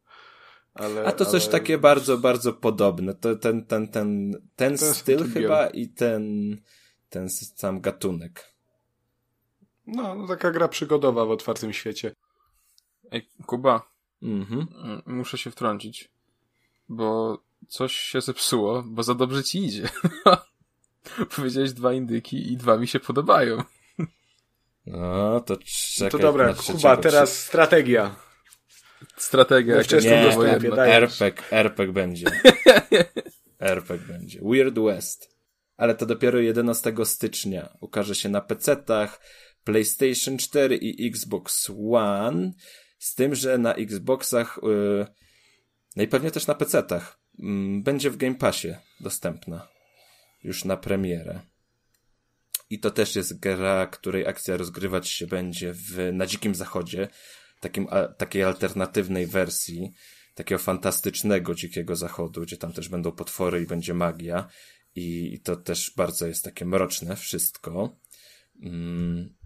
Ale, A to coś ale... takie bardzo, bardzo podobne. To ten, ten, ten, ten styl chyba i ten, ten sam gatunek. No, no, taka gra przygodowa w otwartym świecie. Ej, Kuba, Mhm. mm, muszę się wtrącić. Bo coś się zepsuło, bo za dobrze ci idzie. Powiedziałeś dwa indyki i dwa mi się podobają. No, to No czekaj to dobra. Kuba, teraz strategia. Strategia jakaś wczesnym Nie, daj. RPG, RPG będzie. RPG będzie. Weird West. Ale to dopiero 11 stycznia. Ukaże się na PC-tach, PlayStation 4 i Xbox One. Z tym, że na Xboxach, yy, no i pewnie też na PC-tach, mm, będzie w Game Passie dostępna. Już na premierę. I to też jest gra, której akcja rozgrywać się będzie w, na Dzikim Zachodzie, takim, a, takiej alternatywnej wersji, takiego fantastycznego Dzikiego Zachodu, gdzie tam też będą potwory i będzie magia. I, i to też bardzo jest takie mroczne wszystko. Mm.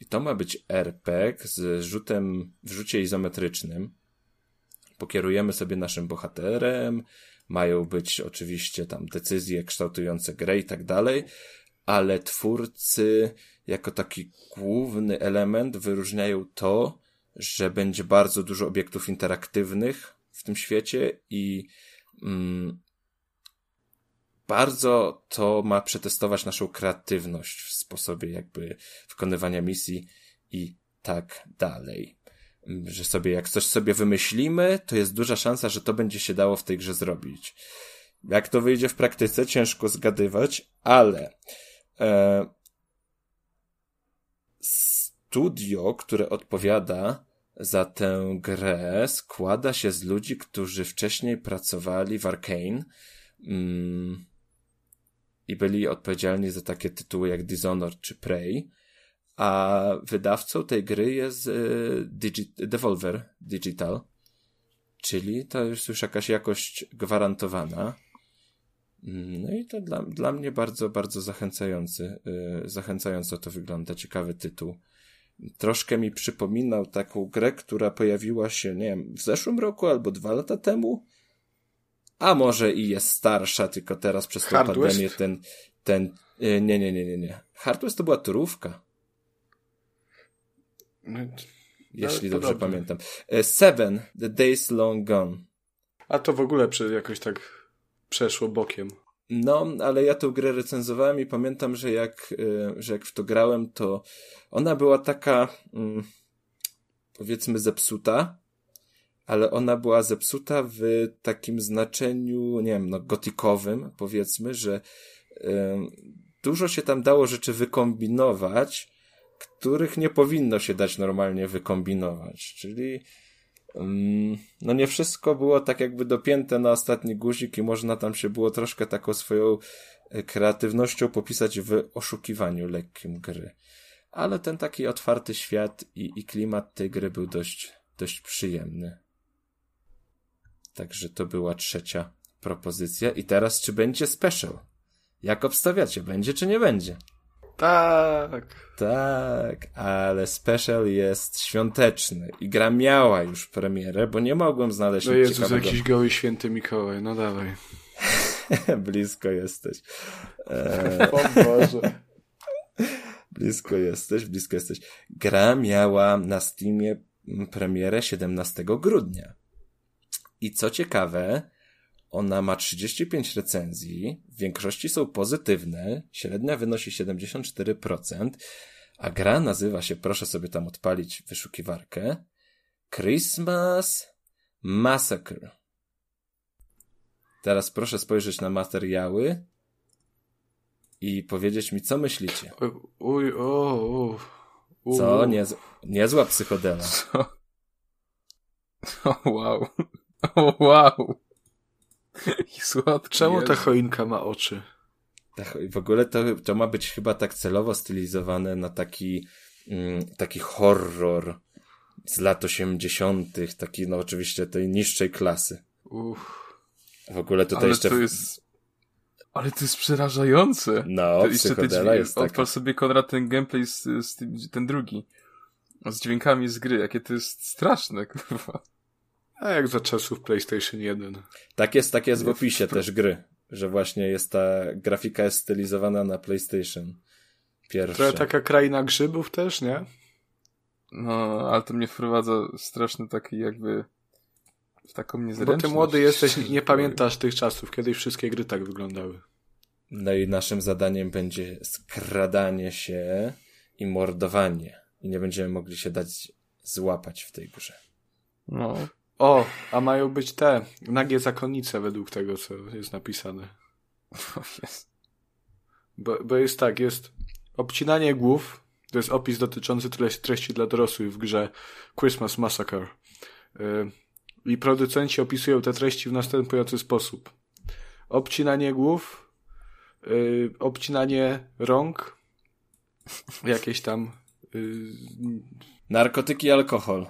I to ma być RPG z rzutem, w rzucie izometrycznym. Pokierujemy sobie naszym bohaterem, mają być oczywiście tam decyzje kształtujące grę i tak dalej, ale twórcy jako taki główny element wyróżniają to, że będzie bardzo dużo obiektów interaktywnych w tym świecie i mm, bardzo to ma przetestować naszą kreatywność w sposobie jakby wykonywania misji i tak dalej. Że sobie, jak coś sobie wymyślimy, to jest duża szansa, że to będzie się dało w tej grze zrobić. Jak to wyjdzie w praktyce, ciężko zgadywać, ale e, studio, które odpowiada za tę grę, składa się z ludzi, którzy wcześniej pracowali w Arkane mm, i byli odpowiedzialni za takie tytuły jak Dishonored czy Prey, a wydawcą tej gry jest y, Digi- Devolver Digital, czyli to jest już jakaś jakość gwarantowana. No i to dla, dla mnie bardzo, bardzo zachęcający, y, zachęcająco to wygląda, ciekawy tytuł. Troszkę mi przypominał taką grę, która pojawiła się, nie wiem, w zeszłym roku albo dwa lata temu. A może i jest starsza, tylko teraz przez tą pandemię ten, ten, y, nie, nie, nie, nie, nie. Hard West to była turówka, No, jeśli Ale dobrze pamiętam. E, Seven, The Days Long Gone. A to w ogóle jakoś tak przeszło bokiem. No, ale ja tę grę recenzowałem i pamiętam, że jak, y, że jak w to grałem, to ona była taka, mm, powiedzmy, zepsuta, ale ona była zepsuta w takim znaczeniu, nie wiem, no, gotikowym, powiedzmy, że dużo się tam dało rzeczy wykombinować, których nie powinno się dać normalnie wykombinować. Czyli Mm, no nie wszystko było tak jakby dopięte na ostatni guzik i można tam się było troszkę taką swoją e, kreatywnością popisać w oszukiwaniu lekkim gry. Ale ten taki otwarty świat i, i klimat tej gry był dość, dość przyjemny. Także to była trzecia propozycja. I teraz czy będzie special? Jak obstawiacie? Będzie czy nie będzie? Tak. Tak, ale special jest świąteczny i gra miała już premierę, bo nie mogłem znaleźć No Jezus, ciekawego. jakiś goły święty Mikołaj, no dawaj. Blisko jesteś. E, O Boże. blisko jesteś, blisko jesteś. Gra miała na Steamie premierę 17 grudnia. I co ciekawe, ona ma 35 recenzji, w większości są pozytywne, średnia wynosi 74%, a gra nazywa się, proszę sobie tam odpalić wyszukiwarkę, Christmas Massacre. Teraz proszę spojrzeć na materiały i powiedzieć mi, co myślicie. Uj, o, o. U. Co? Niez, niezła psychodela. Co? O wow. O wow. I słodki Czemu ta choinka ma oczy? W ogóle to, to ma być chyba tak celowo stylizowane na taki, mm, taki horror z lat 80., taki no oczywiście tej niższej klasy. Uff. W ogóle tutaj Ale jeszcze. to jest... Ale to jest przerażające. No, To jeszcze te psychodela dźwięki, jest taka. odpal sobie Konrad ten gameplay z, z tym, ten drugi. Z dźwiękami z gry, jakie to jest straszne, kurwa. A jak za czasów PlayStation 1. Tak jest, tak jest w opisie też gry, że właśnie jest ta grafika jest stylizowana na PlayStation. Pierwsze. Trochę taka kraina grzybów też, nie? No, ale to mnie wprowadza straszny taki jakby w taką Bo niezręczność. ty młody jesteś, nie pamiętasz tych czasów, kiedyś wszystkie gry tak wyglądały. No i naszym zadaniem będzie skradanie się i mordowanie. I nie będziemy mogli się dać złapać w tej grze. No, O, a mają być te nagie zakonnice według tego, co jest napisane. Bo, bo jest tak, jest obcinanie głów, to jest opis dotyczący treści, treści dla dorosłych w grze Christmas Massacre. Y, I producenci opisują te treści w następujący sposób. Obcinanie głów, y, obcinanie rąk, jakieś tam... y, Narkotyki i alkohol.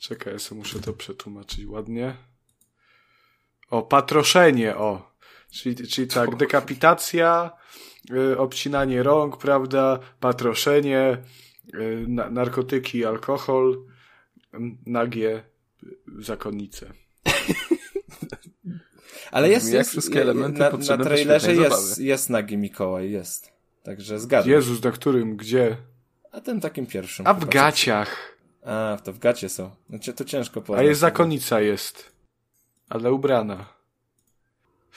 Czekaj, ja sobie muszę to przetłumaczyć ładnie. O, patroszenie, o. Czyli, czyli tak, dekapitacja, y, obcinanie rąk, prawda, patroszenie, y, na, narkotyki, alkohol, m, nagie y, zakonnice. Ale jest, jak jest wszystkie elementy na, na trailerze jest, jest nagi Mikołaj, jest. Także zgadzam. Jezus, na którym, gdzie? A tym takim pierwszym. A w gaciach. A, to w gacie są. Znaczy to ciężko A powiedzieć. jest zakonnica jest. Ale ubrana.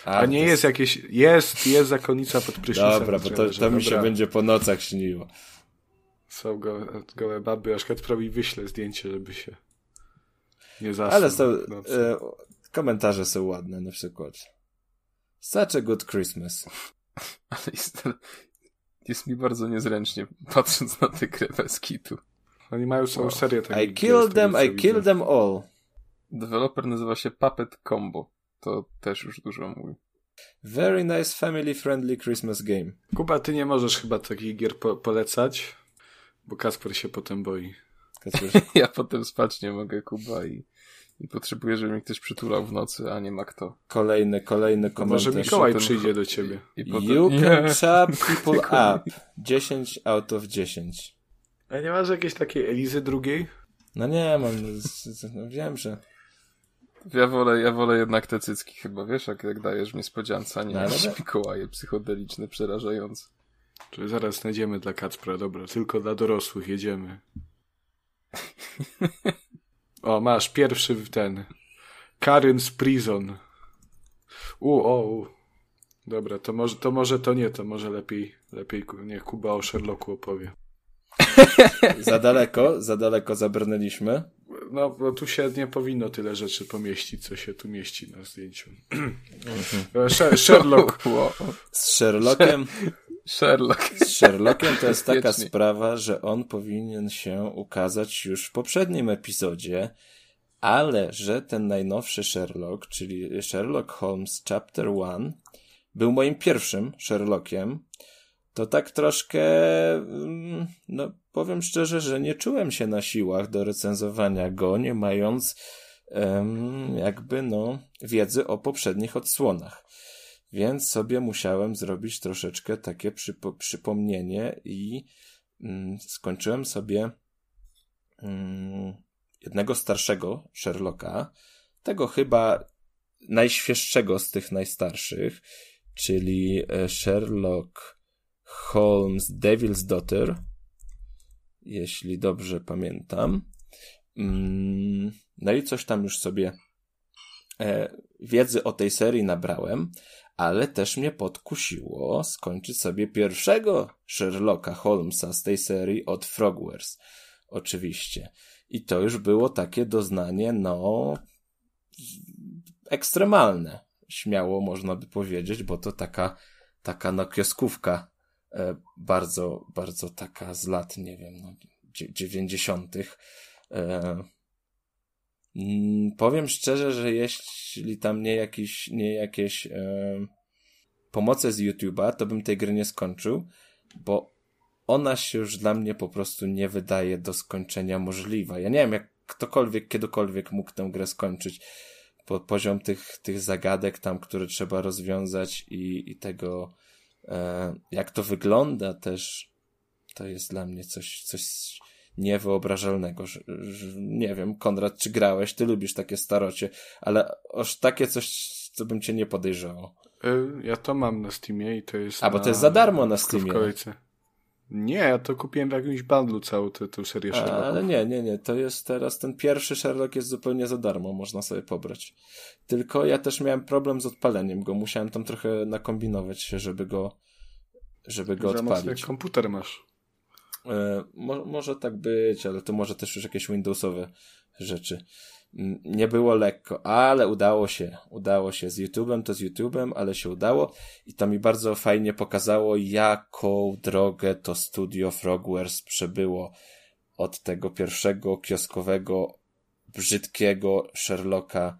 A nie to jest jakieś, jest, jest zakonnica pod prysznicem. Dobra, bo to, to mi się dobra. będzie po nocach śniło. Są gołe, gołe baby, aż prawie wyślę zdjęcie, żeby się nie zasnął. Ale są, e, komentarze są ładne, na przykład. Such a good Christmas. Ale jest, jest mi bardzo niezręcznie, patrząc na tę grę bez kitu. Oni mają całą serię takich I killed them, I killed them all. Deweloper nazywa się Puppet Combo. To też już dużo mówi. Very nice family friendly Christmas game. Kuba, ty nie możesz chyba takich gier po polecać, bo Kasper się potem boi. Ja potem spać nie mogę, Kuba, i, i potrzebuję, żeby mi ktoś przytulał w nocy, a nie ma kto. Kolejny, kolejny komentarz. Może Mikołaj przyjdzie do ciebie. I potem... You can chop people up. 10 out of 10. A nie masz jakiejś takiej Elizy drugiej? No nie, mam, z- z- no wiem, że Ja wolę, ja wolę jednak te cycki chyba, wiesz, jak, jak dajesz niespodziance, a nie No, ale- jakieś Mikołaje psychodeliczne, przerażające. Czyli zaraz znajdziemy dla Kacpra, dobra, tylko dla dorosłych jedziemy. O, masz pierwszy w ten. Karen's Prison. U, o, u. Dobra, to może, to może to nie, to może lepiej, lepiej niech Kuba o Sherlocku opowie. Za daleko, za daleko zabrnęliśmy. No, bo tu się nie powinno tyle rzeczy pomieścić, co się tu mieści na zdjęciu. She- Sherlock. Wow. Z Sherlockiem, Sherlock. z Sherlockiem to jest taka sprawa, że on powinien się ukazać już w poprzednim epizodzie, ale że ten najnowszy Sherlock, czyli Sherlock Holmes Chapter 1, był moim pierwszym Sherlockiem, to tak troszkę, mm, no powiem szczerze, że nie czułem się na siłach do recenzowania go, nie mając em, jakby no wiedzy o poprzednich odsłonach. Więc sobie musiałem zrobić troszeczkę takie przypo, przypomnienie i mm, skończyłem sobie mm, jednego starszego Sherlocka, tego chyba najświeższego z tych najstarszych, czyli e, Sherlock Holmes Devil's Daughter jeśli dobrze pamiętam. Mm, no i coś tam już sobie e, wiedzy o tej serii nabrałem, ale też mnie podkusiło skończyć sobie pierwszego Sherlocka Holmesa z tej serii od Frogwares. Oczywiście. I to już było takie doznanie, no, ekstremalne. Śmiało można by powiedzieć, bo to taka, taka no, kioskówka bardzo, bardzo taka z lat, nie wiem, no, dziewięćdziesiątych. E, mm, powiem szczerze, że jeśli tam nie jakieś, nie jakieś e, pomoce z YouTube'a, to bym tej gry nie skończył, bo ona się już dla mnie po prostu nie wydaje do skończenia możliwa. Ja nie wiem, jak ktokolwiek, kiedykolwiek mógł tę grę skończyć. Po, poziom tych, tych zagadek tam, które trzeba rozwiązać i, i tego, e, jak to wygląda też, to jest dla mnie coś, coś niewyobrażalnego. Że, że, nie wiem, Konrad, czy grałeś? Ty lubisz takie starocie, ale aż takie coś, co bym cię nie podejrzewał. E, ja to mam na Steamie i to jest. A bo to jest za darmo na Steamie. Nie, ja to kupiłem w jakimś bundlu całą tę, tę serię Sherlocków. Ale nie, nie, nie. To jest teraz ten pierwszy Sherlock jest zupełnie za darmo, można sobie pobrać. Tylko ja też miałem problem z odpaleniem go. Musiałem tam trochę nakombinować się, żeby go, żeby go za odpalić. komputer masz. E, mo może tak być, ale to może też już jakieś Windowsowe rzeczy. Nie było lekko, ale udało się. Udało się z YouTube'em, to z YouTube'em, ale się udało i to mi bardzo fajnie pokazało, jaką drogę to studio Frogwares przebyło od tego pierwszego kioskowego, brzydkiego Sherlocka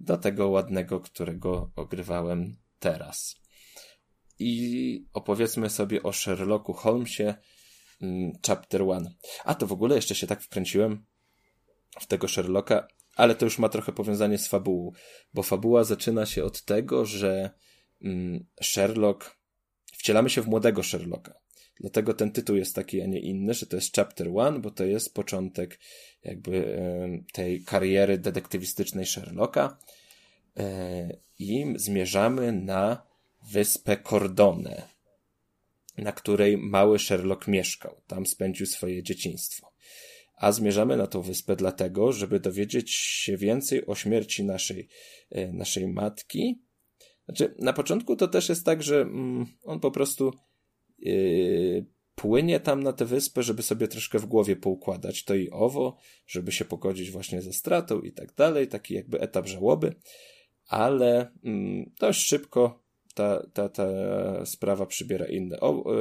do tego ładnego, którego ogrywałem teraz. I opowiedzmy sobie o Sherlocku Holmesie, mm, chapter one. A to w ogóle jeszcze się tak wkręciłem w tego Sherlocka, ale to już ma trochę powiązanie z fabułą, bo fabuła zaczyna się od tego, że mm, Sherlock, wcielamy się w młodego Sherlocka. Dlatego ten tytuł jest taki, a nie inny, że to jest Chapter One, bo to jest początek jakby tej kariery detektywistycznej Sherlocka e, i zmierzamy na wyspę Cordone, na której mały Sherlock mieszkał. Tam spędził swoje dzieciństwo a zmierzamy na tą wyspę dlatego, żeby dowiedzieć się więcej o śmierci naszej, e, naszej matki. Znaczy, na początku to też jest tak, że mm, on po prostu yy, płynie tam na tę wyspę, żeby sobie troszkę w głowie poukładać to i owo, żeby się pogodzić właśnie ze stratą i tak dalej, taki jakby etap żałoby, ale mm, dość szybko ta, ta, ta sprawa przybiera inny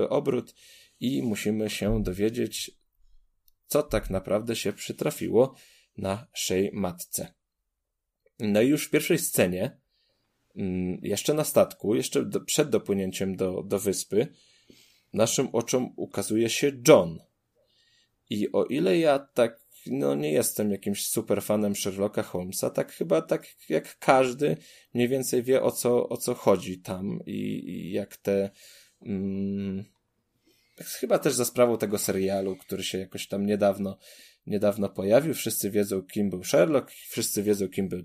obrót i musimy się dowiedzieć, co tak naprawdę się przytrafiło naszej matce. No i już w pierwszej scenie, mm, jeszcze na statku, jeszcze do, przed dopłynięciem do, do wyspy, naszym oczom ukazuje się John. I o ile ja tak, no nie jestem jakimś super fanem Sherlocka Holmesa, tak chyba tak jak każdy mniej więcej wie o co, o co chodzi tam i, i jak te, mm, chyba też za sprawą tego serialu, który się jakoś tam niedawno, niedawno pojawił. Wszyscy wiedzą, kim był Sherlock, wszyscy wiedzą, kim był,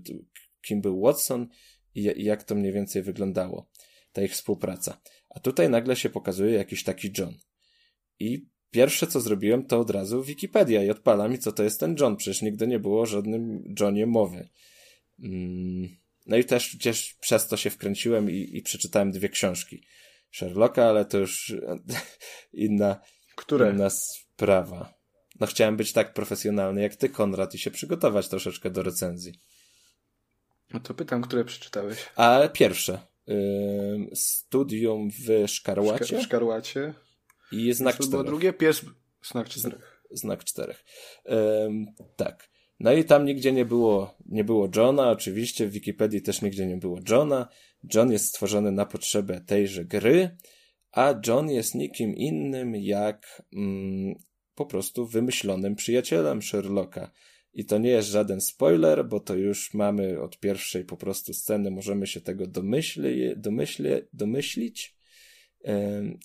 kim był Watson i, i jak to mniej więcej wyglądało, ta ich współpraca. A tutaj nagle się pokazuje jakiś taki John. I pierwsze, co zrobiłem, to od razu Wikipedia i odpalam mi, co to jest ten John. Przecież nigdy nie było o żadnym Johnie mowy. Mm. No i też gdzieś przez to się wkręciłem i, i przeczytałem dwie książki. Sherlocka, ale to już inna, Które? inna sprawa. No chciałem być tak profesjonalny jak ty, Konrad, i się przygotować troszeczkę do recenzji. No to pytam, które przeczytałeś? A pierwsze. studium w Szkarłacie. W Szkarłacie. I Znak Czterech. Było drugie? Pies... Znak Czterech. Znak Czterech. tak. No i tam nigdzie nie było, nie było Johna, oczywiście w Wikipedii też nigdzie nie było Johna. John jest stworzony na potrzebę tejże gry, a John jest nikim innym jak mm, po prostu wymyślonym przyjacielem Sherlocka. I to nie jest żaden spoiler, bo to już mamy od pierwszej po prostu sceny, możemy się tego domyśli, domyśli, domyślić.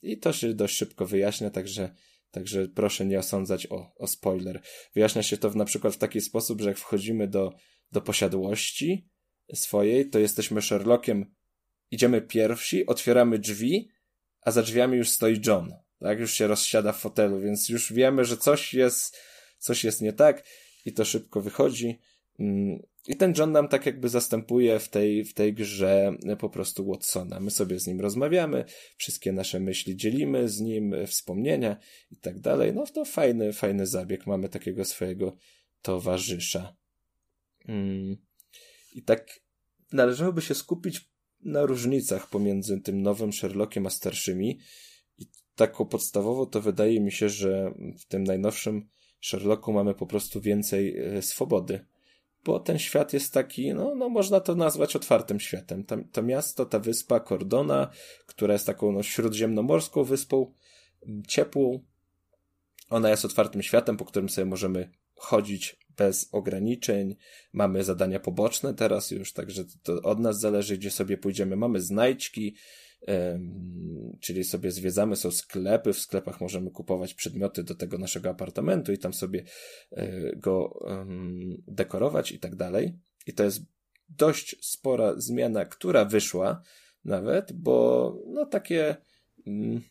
I to się dość szybko wyjaśnia, także, także proszę nie osądzać o, o spoiler. Wyjaśnia się to na przykład w taki sposób, że jak wchodzimy do, do posiadłości swojej, to jesteśmy Sherlockiem idziemy pierwsi, otwieramy drzwi, a za drzwiami już stoi John. Tak, już się rozsiada w fotelu, więc już wiemy, że coś jest, coś jest nie tak i to szybko wychodzi. Mm, I ten John nam tak jakby zastępuje w tej, w tej grze po prostu Watsona. My sobie z nim rozmawiamy, wszystkie nasze myśli dzielimy z nim, wspomnienia i tak dalej. No to fajny, fajny zabieg. Mamy takiego swojego towarzysza. Mm. I tak należałoby się skupić na różnicach pomiędzy tym nowym Sherlockiem a starszymi. I taką podstawową to wydaje mi się, że w tym najnowszym Sherlocku mamy po prostu więcej e, swobody. Bo ten świat jest taki, no, no można to nazwać otwartym światem. To, to miasto, ta wyspa Cordona, która jest taką no, śródziemnomorską wyspą, ciepłą, ona jest otwartym światem, po którym sobie możemy chodzić bez ograniczeń. Mamy zadania poboczne teraz już, także to od nas zależy, gdzie sobie pójdziemy. Mamy znajdźki, czyli sobie zwiedzamy, są sklepy, w sklepach możemy kupować przedmioty do tego naszego apartamentu i tam sobie e, go dekorować i tak dalej. I to jest dość spora zmiana, która wyszła nawet, bo no takie mm,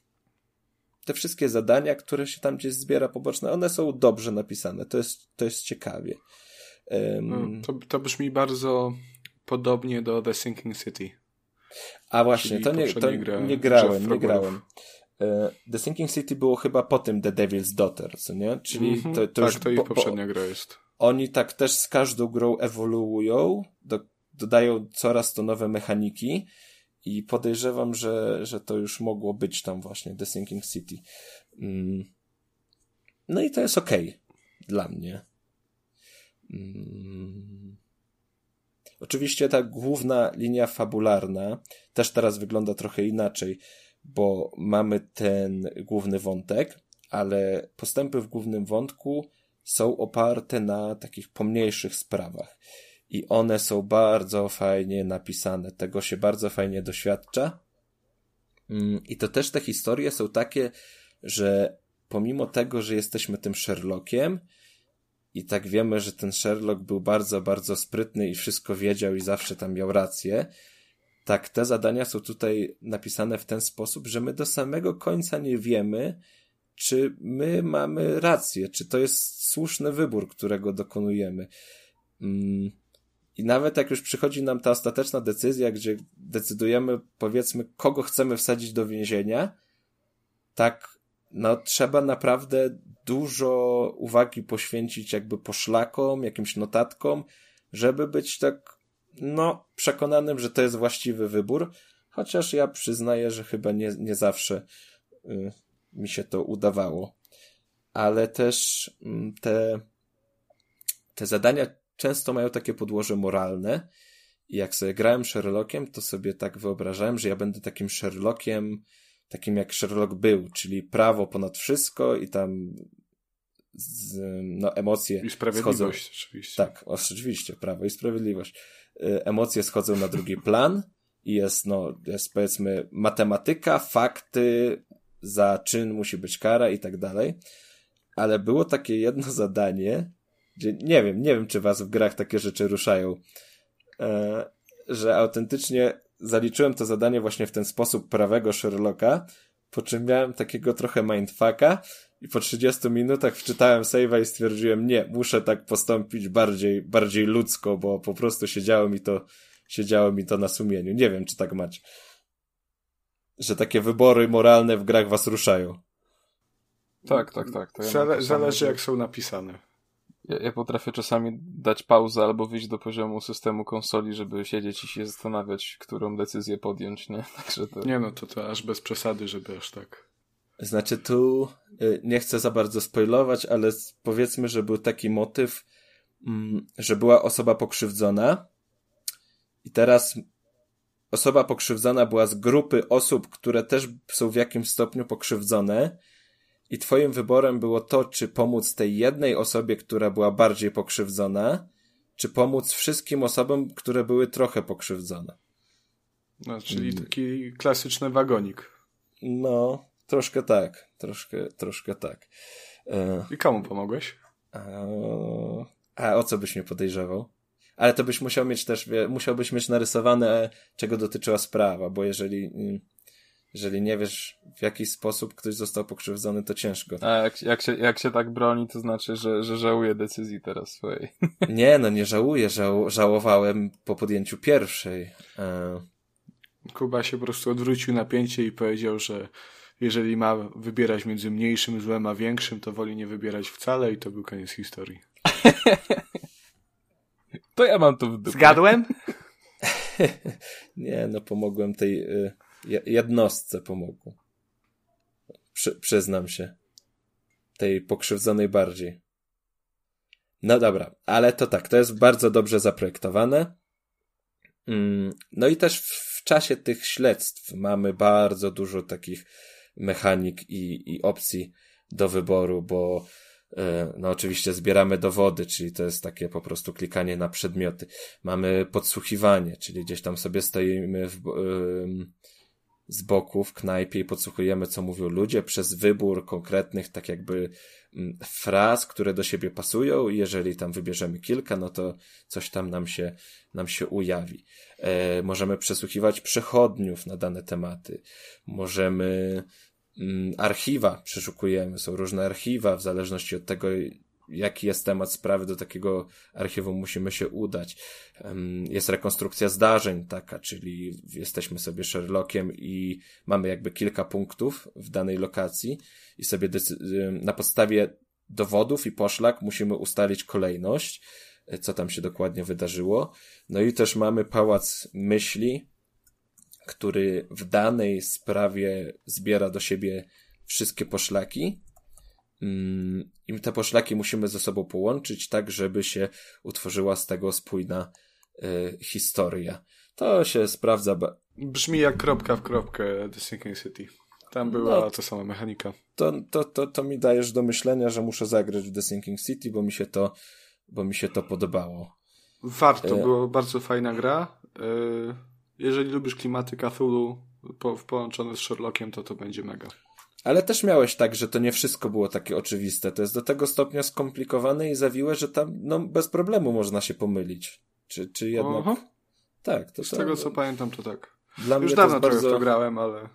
te wszystkie zadania, które się tam gdzieś zbiera poboczne, one są dobrze napisane. To jest, to jest ciekawie. Um, to, to brzmi bardzo podobnie do The Sinking City. A właśnie, to nie, to gra, nie grałem, nie grałem. E, The Sinking City było chyba po tym The Devil's Daughter, co nie? Czyli mm -hmm. to, to tak, już to ich poprzednia gra jest. Oni tak też z każdą grą ewoluują, do, dodają coraz to nowe mechaniki i podejrzewam, że, że to już mogło być tam właśnie The Sinking City. Mm. No i to jest ok dla mnie. Mm. Oczywiście ta główna linia fabularna też teraz wygląda trochę inaczej, bo mamy ten główny wątek, ale postępy w głównym wątku są oparte na takich pomniejszych sprawach i one są bardzo fajnie napisane. Tego się bardzo fajnie doświadcza. Mm, I to też te historie są takie, że pomimo tego, że jesteśmy tym Sherlockiem i tak wiemy, że ten Sherlock był bardzo, bardzo sprytny i wszystko wiedział i zawsze tam miał rację, tak te zadania są tutaj napisane w ten sposób, że my do samego końca nie wiemy, czy my mamy rację, czy to jest słuszny wybór, którego dokonujemy. Mm, i nawet jak już przychodzi nam ta ostateczna decyzja, gdzie decydujemy, powiedzmy, kogo chcemy wsadzić do więzienia, tak, no, trzeba naprawdę dużo uwagi poświęcić jakby poszlakom, jakimś notatkom, żeby być tak, no, przekonanym, że to jest właściwy wybór. Chociaż ja przyznaję, że chyba nie, nie zawsze y, mi się to udawało. Ale też y, te, te zadania często mają takie podłoże moralne. I jak sobie grałem Sherlockiem, to sobie tak wyobrażałem, że ja będę takim Sherlockiem, takim jak Sherlock był, czyli prawo ponad wszystko i tam z, no, emocje. I sprawiedliwość, schodzą, oczywiście. Tak, oczywiście, prawo i sprawiedliwość. Y, emocje schodzą na drugi plan i jest, no, jest powiedzmy matematyka, fakty, za czyn musi być kara i tak dalej. Ale było takie jedno zadanie, nie wiem, nie wiem, czy was w grach takie rzeczy ruszają, e, że autentycznie zaliczyłem to zadanie właśnie w ten sposób prawego Sherlocka, po czym miałem takiego trochę mindfucka i po 30 minutach wczytałem save'a i stwierdziłem, nie, muszę tak postąpić bardziej, bardziej ludzko, bo po prostu siedziało mi to, siedziało mi to na sumieniu. Nie wiem, czy tak macie. Że takie wybory moralne w grach was ruszają. Tak, tak, tak. Ja Zale zależy, jak są napisane. Ja, ja, potrafię czasami dać pauzę albo wyjść do poziomu systemu konsoli, żeby siedzieć i się zastanawiać, którą decyzję podjąć, nie? Także to... Nie no, to, to aż bez przesady, żeby aż tak. Znaczy tu y, nie chcę za bardzo spoilować, ale powiedzmy, że był taki motyw, mm, że była osoba pokrzywdzona i teraz osoba pokrzywdzona była z grupy osób, które też są w jakimś stopniu pokrzywdzone i twoim wyborem było to, czy pomóc tej jednej osobie, która była bardziej pokrzywdzona, czy pomóc wszystkim osobom, które były trochę pokrzywdzone. No, czyli taki klasyczny wagonik. No, troszkę tak, troszkę, troszkę tak. E... I komu pomogłeś? E... A o co byś mnie podejrzewał? Ale to byś musiał mieć też, musiałbyś mieć narysowane, czego dotyczyła sprawa, bo jeżeli mm, Jeżeli nie wiesz, w jaki sposób ktoś został pokrzywdzony, to ciężko. A jak, jak, się, jak się tak broni, to znaczy, że, że żałuje decyzji teraz swojej. Nie, no nie żałuję, żał, żałowałem po podjęciu pierwszej. E, Kuba się po prostu odwrócił napięcie i powiedział, że jeżeli ma wybierać między mniejszym złem a większym, to woli nie wybierać wcale i to był koniec historii. To ja mam to w dupie. Zgadłem? nie, no pomogłem tej y, jednostce pomogłem. Przy, przyznam się. Tej pokrzywdzonej bardziej. No dobra, ale to tak, to jest bardzo dobrze zaprojektowane. Mm, No i też w, czasie tych śledztw mamy bardzo dużo takich mechanik i, i opcji do wyboru, bo e, no oczywiście zbieramy dowody, czyli to jest takie po prostu klikanie na przedmioty. Mamy podsłuchiwanie, czyli gdzieś tam sobie stoimy w, z boku w knajpie i podsłuchujemy, co mówią ludzie przez wybór konkretnych, tak jakby mm, fraz, które do siebie pasują jeżeli tam wybierzemy kilka, no to coś tam nam się, nam się ujawi. E, możemy przesłuchiwać przechodniów na dane tematy. Możemy mm, archiwa przeszukujemy. Są różne archiwa, w zależności od tego, jaki jest temat sprawy, do takiego archiwum musimy się udać. Jest rekonstrukcja zdarzeń taka, czyli jesteśmy sobie Sherlockiem i mamy jakby kilka punktów w danej lokacji i sobie na podstawie dowodów i poszlak musimy ustalić kolejność, e, co tam się dokładnie wydarzyło. No i też mamy pałac myśli, który w danej sprawie zbiera do siebie wszystkie poszlaki. Mm, I te poszlaki musimy ze sobą połączyć tak, żeby się utworzyła z tego spójna y, historia. To się sprawdza. Brzmi jak kropka w kropkę The Sinking City. Tam była No. ta sama mechanika. to, to, to, to mi dajesz do myślenia, że muszę zagrać w The Sinking City, bo mi się to, bo mi się to podobało. Warto, E. było bardzo fajna gra. E, Jeżeli lubisz klimaty Cthulhu po, połączone z Sherlockiem, to to będzie mega. Ale też miałeś tak, że to nie wszystko było takie oczywiste. To jest do tego stopnia skomplikowane i zawiłe, że tam no, bez problemu można się pomylić. Czy, czy jednak. Aha. Tak, to Z to, tego co pamiętam, to tak. Dla Już mnie dawno to w to bardzo, grałem, ale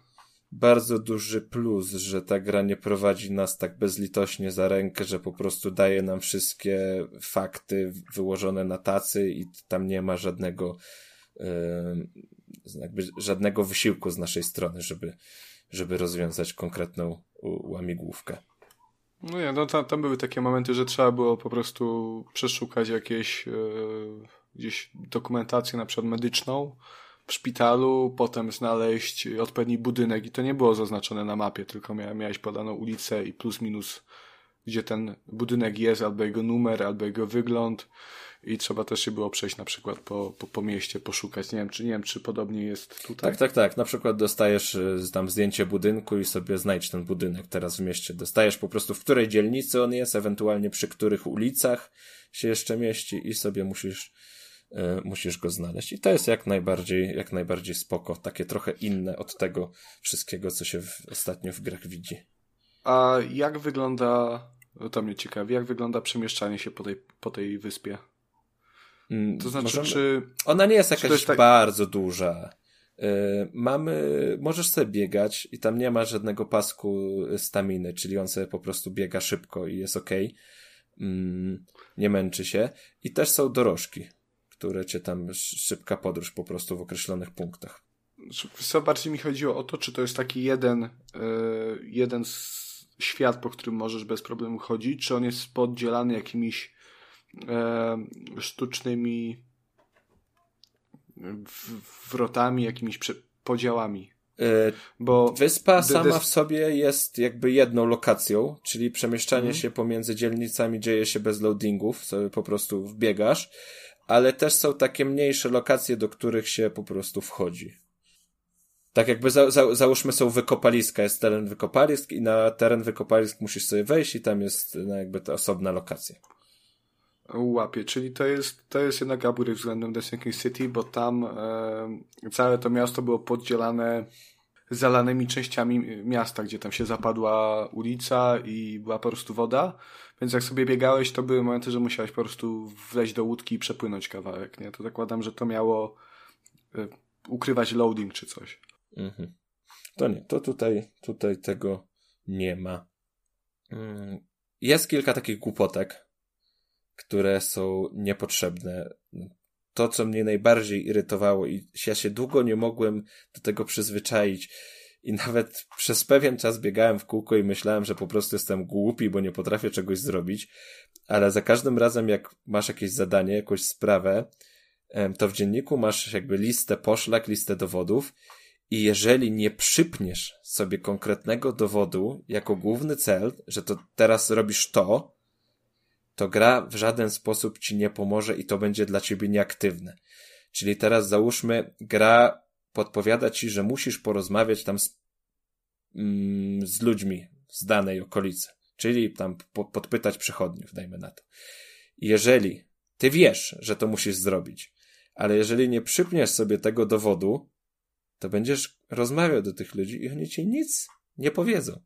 bardzo duży plus, że ta gra nie prowadzi nas tak bezlitośnie za rękę, że po prostu daje nam wszystkie fakty wyłożone na tacy i tam nie ma żadnego jakby żadnego wysiłku z naszej strony, żeby, żeby rozwiązać konkretną łamigłówkę. no nie, no tam, tam były takie momenty, że trzeba było po prostu przeszukać jakieś e, gdzieś dokumentację na przykład medyczną w szpitalu, potem znaleźć odpowiedni budynek i to nie było zaznaczone na mapie, tylko mia, miałeś podaną ulicę i plus minus gdzie ten budynek jest, albo jego numer, albo jego wygląd i trzeba też się było przejść na przykład po, po, po mieście, poszukać. Nie wiem, czy nie wiem, czy podobnie jest tutaj. Tak, tak, tak. Na przykład dostajesz y, tam zdjęcie budynku i sobie znajdź ten budynek teraz w mieście. Dostajesz po prostu w której dzielnicy on jest, ewentualnie przy których ulicach się jeszcze mieści i sobie musisz, y, musisz go znaleźć. I to jest jak najbardziej, jak najbardziej spoko. Takie trochę inne od tego wszystkiego, co się w, ostatnio w grach widzi. A jak wygląda, to mnie ciekawi, jak wygląda przemieszczanie się po tej, po tej wyspie? Mm, To znaczy, możemy- czy Ona nie jest jakaś jest tak- bardzo duża. Y, Mamy, możesz sobie biegać i tam nie ma żadnego pasku staminy, czyli on sobie po prostu biega szybko i jest ok. Nie męczy się. I też są dorożki, które cię tam, sz- szybka podróż po prostu w określonych punktach. co bardziej mi chodziło o to, czy to jest taki jeden, e, jeden świat, po którym możesz bez problemu chodzić, czy on jest poddzielany jakimiś sztucznymi w- wrotami, jakimiś podziałami. Y, Bo Wyspa sama w sobie jest jakby jedną lokacją, czyli przemieszczanie Mhm. się pomiędzy dzielnicami dzieje się bez loadingów, sobie po prostu wbiegasz, ale też są takie mniejsze lokacje, do których się po prostu wchodzi. Tak jakby za, za, załóżmy są wykopaliska, jest teren wykopalisk i na teren wykopalisk musisz sobie wejść i tam jest no, jakby to osobna lokacja. Łapie, czyli to jest, to jest jednak upgrade względem Sinking City, bo tam e, całe to miasto było podzielane zalanymi częściami miasta, gdzie tam się zapadła ulica i była po prostu woda, więc jak sobie biegałeś, to były momenty, że musiałeś po prostu wleźć do łódki i przepłynąć kawałek, nie? To zakładam, że to miało e, ukrywać loading czy coś. Mhm. To nie, to tutaj, tutaj tego nie ma. Mm, Jest kilka takich głupotek, które są niepotrzebne. To, co mnie najbardziej irytowało i ja się długo nie mogłem do tego przyzwyczaić i nawet przez pewien czas biegałem w kółko i myślałem, że po prostu jestem głupi, bo nie potrafię czegoś zrobić, ale za każdym razem, jak masz jakieś zadanie, jakąś sprawę, to w dzienniku masz jakby listę poszlak, listę dowodów i jeżeli nie przypniesz sobie konkretnego dowodu jako główny cel, że to teraz robisz to, to gra w żaden sposób ci nie pomoże i to będzie dla ciebie nieaktywne. Czyli teraz załóżmy, gra podpowiada ci, że musisz porozmawiać tam z, mm, z ludźmi z danej okolicy. Czyli tam po, podpytać przechodniów, dajmy na to. Jeżeli ty wiesz, że to musisz zrobić, ale jeżeli nie przypniesz sobie tego dowodu, to będziesz rozmawiał do tych ludzi i oni ci nic nie powiedzą.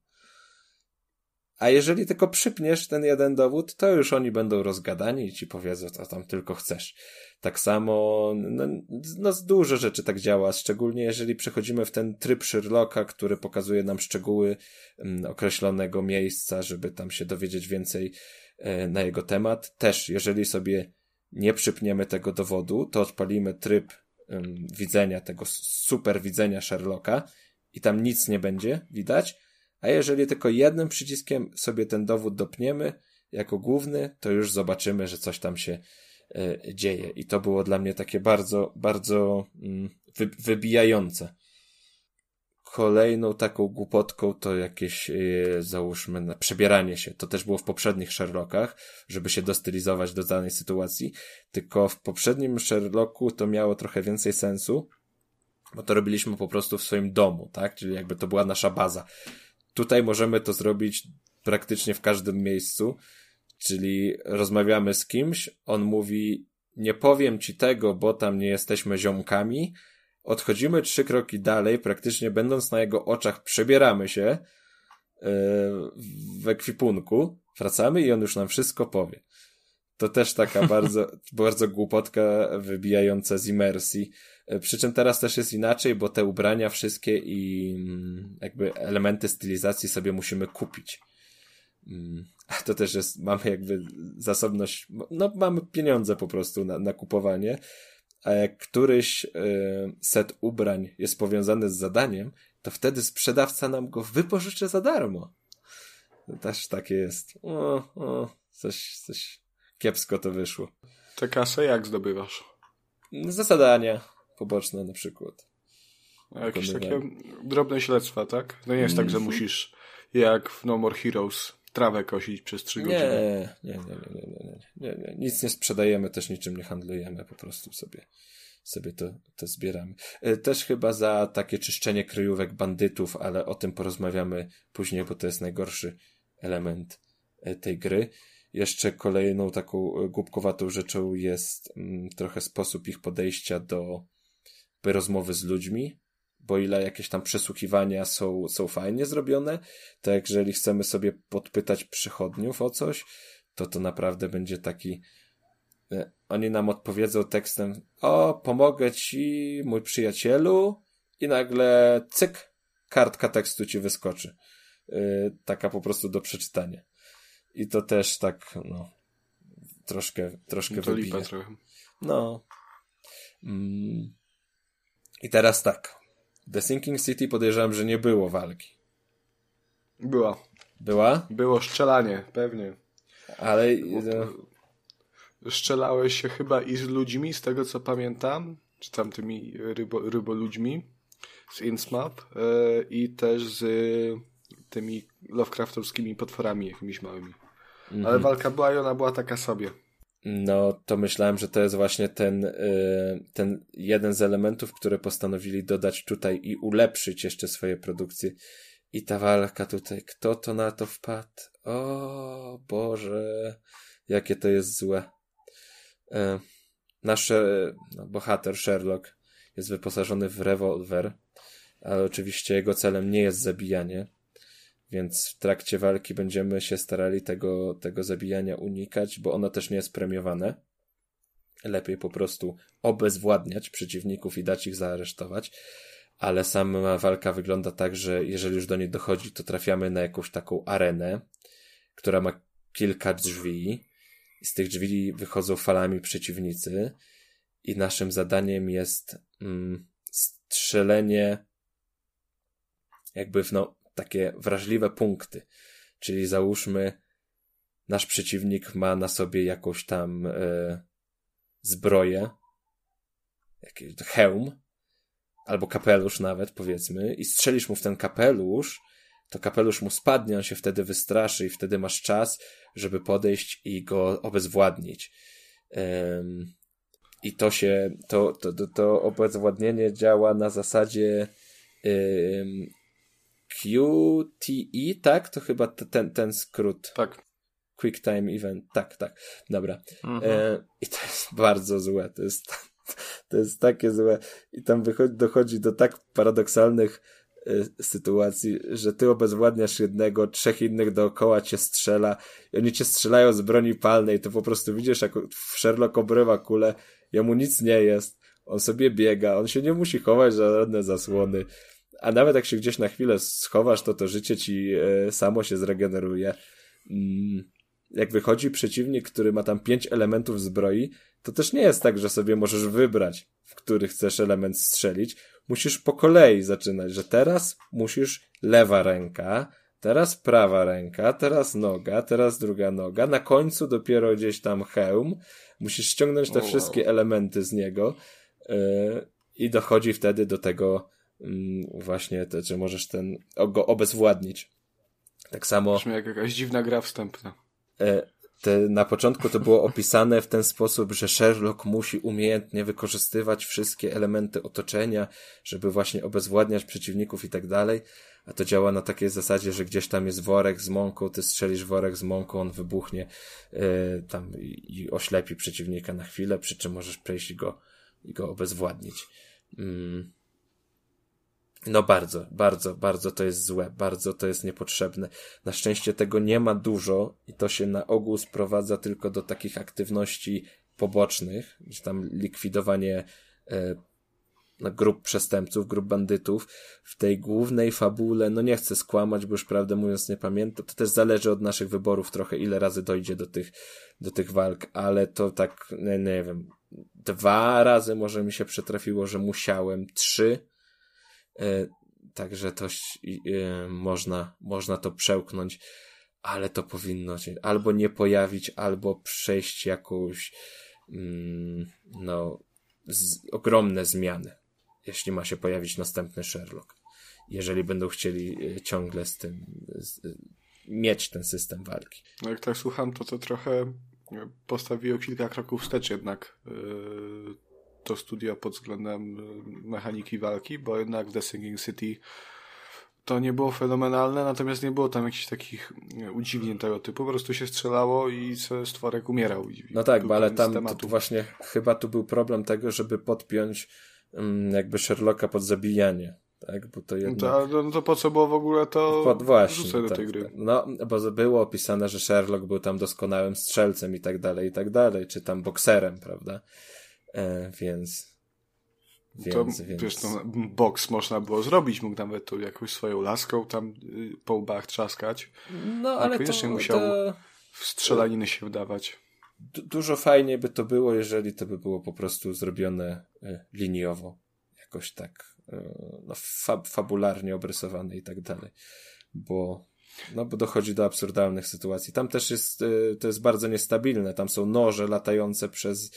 A jeżeli tylko przypniesz ten jeden dowód, to już oni będą rozgadani i ci powiedzą, co tam tylko chcesz. Tak samo, no, no dużo rzeczy tak działa, szczególnie jeżeli przechodzimy w ten tryb Sherlocka, który pokazuje nam szczegóły mm, określonego miejsca, żeby tam się dowiedzieć więcej e, na jego temat. Też, jeżeli sobie nie przypniemy tego dowodu, to odpalimy tryb em, widzenia, tego super widzenia Sherlocka i tam nic nie będzie widać, a jeżeli tylko jednym przyciskiem sobie ten dowód dopniemy jako główny, to już zobaczymy, że coś tam się e, dzieje. I to było dla mnie takie bardzo, bardzo wy, wybijające. Kolejną taką głupotką to jakieś, e, załóżmy, na przebieranie się. To też było w poprzednich Sherlockach, żeby się dostylizować do danej sytuacji. Tylko w poprzednim Sherlocku to miało trochę więcej sensu, bo to robiliśmy po prostu w swoim domu, tak? Czyli jakby to była nasza baza. Tutaj możemy to zrobić praktycznie w każdym miejscu, czyli rozmawiamy z kimś, on mówi, nie powiem ci tego, bo tam nie jesteśmy ziomkami, odchodzimy trzy kroki dalej, praktycznie będąc na jego oczach, przebieramy się yy, w ekwipunku, wracamy i on już nam wszystko powie. To też taka bardzo, bardzo głupotka wybijająca z imersji. E, Przy czym teraz też jest inaczej, bo te ubrania wszystkie i mm, jakby elementy stylizacji sobie musimy kupić. Mm, A to też jest, mamy jakby zasobność, no mamy pieniądze po prostu na, na kupowanie, a jak któryś y, set ubrań jest powiązany z zadaniem, to wtedy sprzedawca nam go wypożyczy za darmo. To też takie jest. O, o, coś, coś kiepsko to wyszło. Te kasę jak zdobywasz? Za zadania poboczne na przykład. A jakieś takie drobne śledztwa, tak? No nie jest tak, że mhm. musisz jak w No More Heroes trawę kosić przez trzy godziny. Nie, nie, nie, nie, nie, nie, nie, Nic nie sprzedajemy, też niczym nie handlujemy, po prostu sobie sobie to, to zbieramy. E, też chyba za takie czyszczenie kryjówek bandytów, ale o tym porozmawiamy później, bo to jest najgorszy element e, tej gry. Jeszcze kolejną taką e, głupkowatą rzeczą jest mm, trochę sposób ich podejścia do rozmowy z ludźmi, bo ile jakieś tam przesłuchiwania są, są fajnie zrobione, to jak jeżeli chcemy sobie podpytać przychodniów o coś, to to naprawdę będzie taki e, oni nam odpowiedzą tekstem o, pomogę ci, mój przyjacielu i nagle cyk, kartka tekstu ci wyskoczy. Yy, taka po prostu do przeczytania. I to też tak, no, troszkę, troszkę No wybija. lipa trochę. No. Mm. I teraz tak. The Sinking City podejrzewam, że nie było walki. Była. Była? Było strzelanie, pewnie. Ale no, Strzelałeś się chyba i z ludźmi, z tego co pamiętam, czy tam tymi rybo, ryboludźmi z Innsmouth e, i też z tymi Lovecraftowskimi potworami jakimiś małymi. Ale walka była i ona była taka sobie. No to myślałem, że to jest właśnie ten, y, ten jeden z elementów, które postanowili dodać tutaj i ulepszyć jeszcze swoje produkcje. I ta walka tutaj, kto to na to wpadł? O Boże, jakie to jest złe. E, Nasz e, no, bohater Sherlock jest wyposażony w rewolwer, ale oczywiście jego celem nie jest zabijanie, więc w trakcie walki będziemy się starali tego, tego zabijania unikać, bo ono też nie jest premiowane. Lepiej po prostu obezwładniać przeciwników i dać ich zaaresztować. ale sama walka wygląda tak, że jeżeli już do niej dochodzi, to trafiamy na jakąś taką arenę, która ma kilka drzwi. Z tych drzwi wychodzą falami przeciwnicy i naszym zadaniem jest mm, strzelenie jakby w no, takie wrażliwe punkty. Czyli załóżmy, nasz przeciwnik ma na sobie jakąś tam e, zbroję, jakiś hełm, albo kapelusz nawet, powiedzmy, i strzelisz mu w ten kapelusz, to kapelusz mu spadnie, on się wtedy wystraszy i wtedy masz czas, żeby podejść i go obezwładnić. Um, I to się, to, to, to, obezwładnienie działa na zasadzie um, QTE, tak? To chyba ten, ten skrót. Tak. Quick Time Event. Tak, tak. Dobra. Mhm. E, I to jest bardzo złe. To jest, to jest takie złe. I tam wychodzi, dochodzi do tak paradoksalnych e, sytuacji, że ty obezwładniasz jednego, trzech innych dookoła cię strzela i oni cię strzelają z broni palnej. To po prostu widzisz, jak Sherlock obrywa kulę, jemu nic nie jest. On sobie biega, on się nie musi chować za żadne zasłony. A nawet jak się gdzieś na chwilę schowasz, to to życie ci e, samo się zregeneruje. Mm, jak wychodzi przeciwnik, który ma tam pięć elementów zbroi, to też nie jest tak, że sobie możesz wybrać, w który chcesz element strzelić. Musisz po kolei zaczynać, że teraz musisz lewa ręka, teraz prawa ręka, teraz noga, teraz druga noga, na końcu dopiero gdzieś tam hełm. Musisz ściągnąć te O, wow. wszystkie elementy z niego yy, i dochodzi wtedy do tego właśnie, to, że możesz ten, go obezwładnić. Tak samo Brzmi jak jakaś dziwna gra wstępna. e, te, na początku to było opisane w ten sposób, że Sherlock musi umiejętnie wykorzystywać wszystkie elementy otoczenia, żeby właśnie obezwładniać przeciwników i tak dalej. A to działa na takiej zasadzie, że gdzieś tam jest worek z mąką, ty strzelisz worek z mąką, on wybuchnie e, tam i, i oślepi przeciwnika na chwilę, przy czym możesz przejść i go, i go obezwładnić. Mm. No bardzo, bardzo, bardzo to jest złe, bardzo to jest niepotrzebne. Na szczęście tego nie ma dużo i to się na ogół sprowadza tylko do takich aktywności pobocznych, gdzie tam likwidowanie e, no, grup przestępców, grup bandytów. W tej głównej fabule, no nie chcę skłamać, bo już prawdę mówiąc nie pamiętam, to też zależy od naszych wyborów trochę, ile razy dojdzie do tych, do tych walk, ale to tak, nie, nie wiem, dwa razy może mi się przytrafiło, że musiałem, trzy, Także to e, można, można to przełknąć, ale to powinno się albo nie pojawić, albo przejść jakąś mm, no, z, ogromne zmiany, jeśli ma się pojawić następny Sherlock. Jeżeli będą chcieli e, ciągle z tym z, e, mieć ten system walki. No jak tak słucham, to to trochę e, postawiło kilka kroków wstecz jednak yy, to studio pod względem yy, mechaniki walki, bo jednak w The Singing City to nie było fenomenalne, natomiast nie było tam jakichś takich udziwnień tego typu, po prostu się strzelało i stworek umierał. No tak, ale tam to właśnie chyba tu był problem tego, żeby podpiąć mm, jakby Sherlocka pod zabijanie. Tak, bo to No jednak... to, no to po co było w ogóle to Pod, właśnie. do tak, tej gry? tak. No, bo było opisane, że Sherlock był tam doskonałym strzelcem i tak dalej, i tak dalej, czy tam bokserem, prawda? E, więc. To Więc, więc. wiesz, no, boks można było zrobić, mógł nawet tu jakąś swoją laską tam y, po łbach trzaskać, no, ale to, koniecznie musiał- to w strzelaniny się wdawać. du- dużo fajniej by to było, jeżeli to by było po prostu zrobione e, liniowo. Jakoś tak, e, no, fab, fabularnie obrysowane i tak dalej. Bo, no, bo dochodzi do absurdalnych sytuacji. Tam też jest, e, to jest bardzo niestabilne. Tam są noże latające przez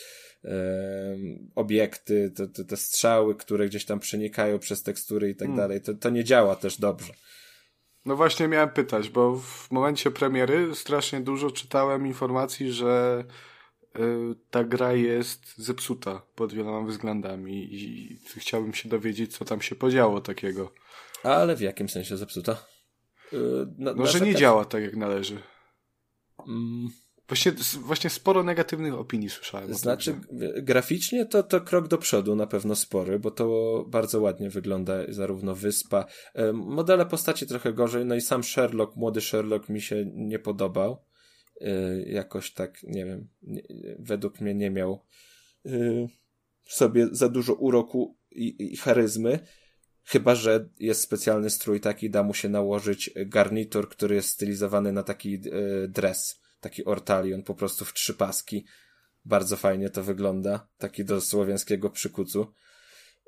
obiekty, te, te, te strzały, które gdzieś tam przenikają przez tekstury i tak Hmm. dalej. To, to nie działa też dobrze. No właśnie miałem pytać, bo w momencie premiery strasznie dużo czytałem informacji, że y, ta gra jest zepsuta pod wieloma względami i chciałbym się dowiedzieć, co tam się podziało takiego. Ale w jakim sensie zepsuta? E, na- No, że nie działa tak, jak należy. Mm. Właśnie, właśnie sporo negatywnych opinii słyszałem. Znaczy, graficznie to, to krok do przodu na pewno spory, bo to bardzo ładnie wygląda zarówno wyspa. e, Modele postaci trochę gorzej, no i sam Sherlock, młody Sherlock mi się nie podobał. E, Jakoś tak, nie wiem, według mnie nie miał e, w sobie za dużo uroku i, i charyzmy. Chyba, że jest specjalny strój taki, da mu się nałożyć garnitur, który jest stylizowany na taki e, dres, taki ortalion, po prostu w trzy paski. Bardzo fajnie to wygląda, taki do słowiańskiego przykucu.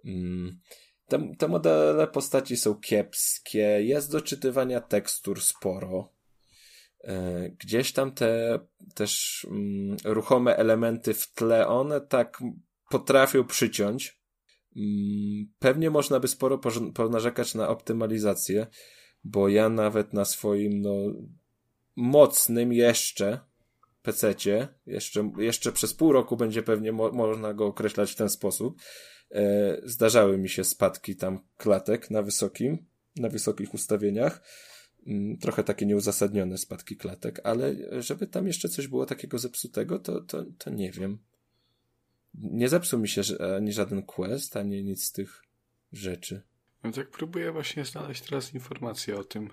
Mm. Te, te modele postaci są kiepskie, jest do czytywania tekstur sporo. E, gdzieś tam te też mm, ruchome elementy w tle, one tak potrafią przyciąć. Mm, pewnie można by sporo ponarzekać na optymalizację, bo ja nawet na swoim no, mocnym jeszcze PC-cie, jeszcze, jeszcze przez pół roku będzie pewnie mo można go określać w ten sposób, e, zdarzały mi się spadki tam klatek na wysokim, na wysokich ustawieniach. Mm, trochę takie nieuzasadnione spadki klatek, ale żeby tam jeszcze coś było takiego zepsutego, to, to, to nie wiem. Nie zepsuł mi się ani żaden quest, ani nic z tych rzeczy. No tak próbuję właśnie znaleźć teraz informacje o tym.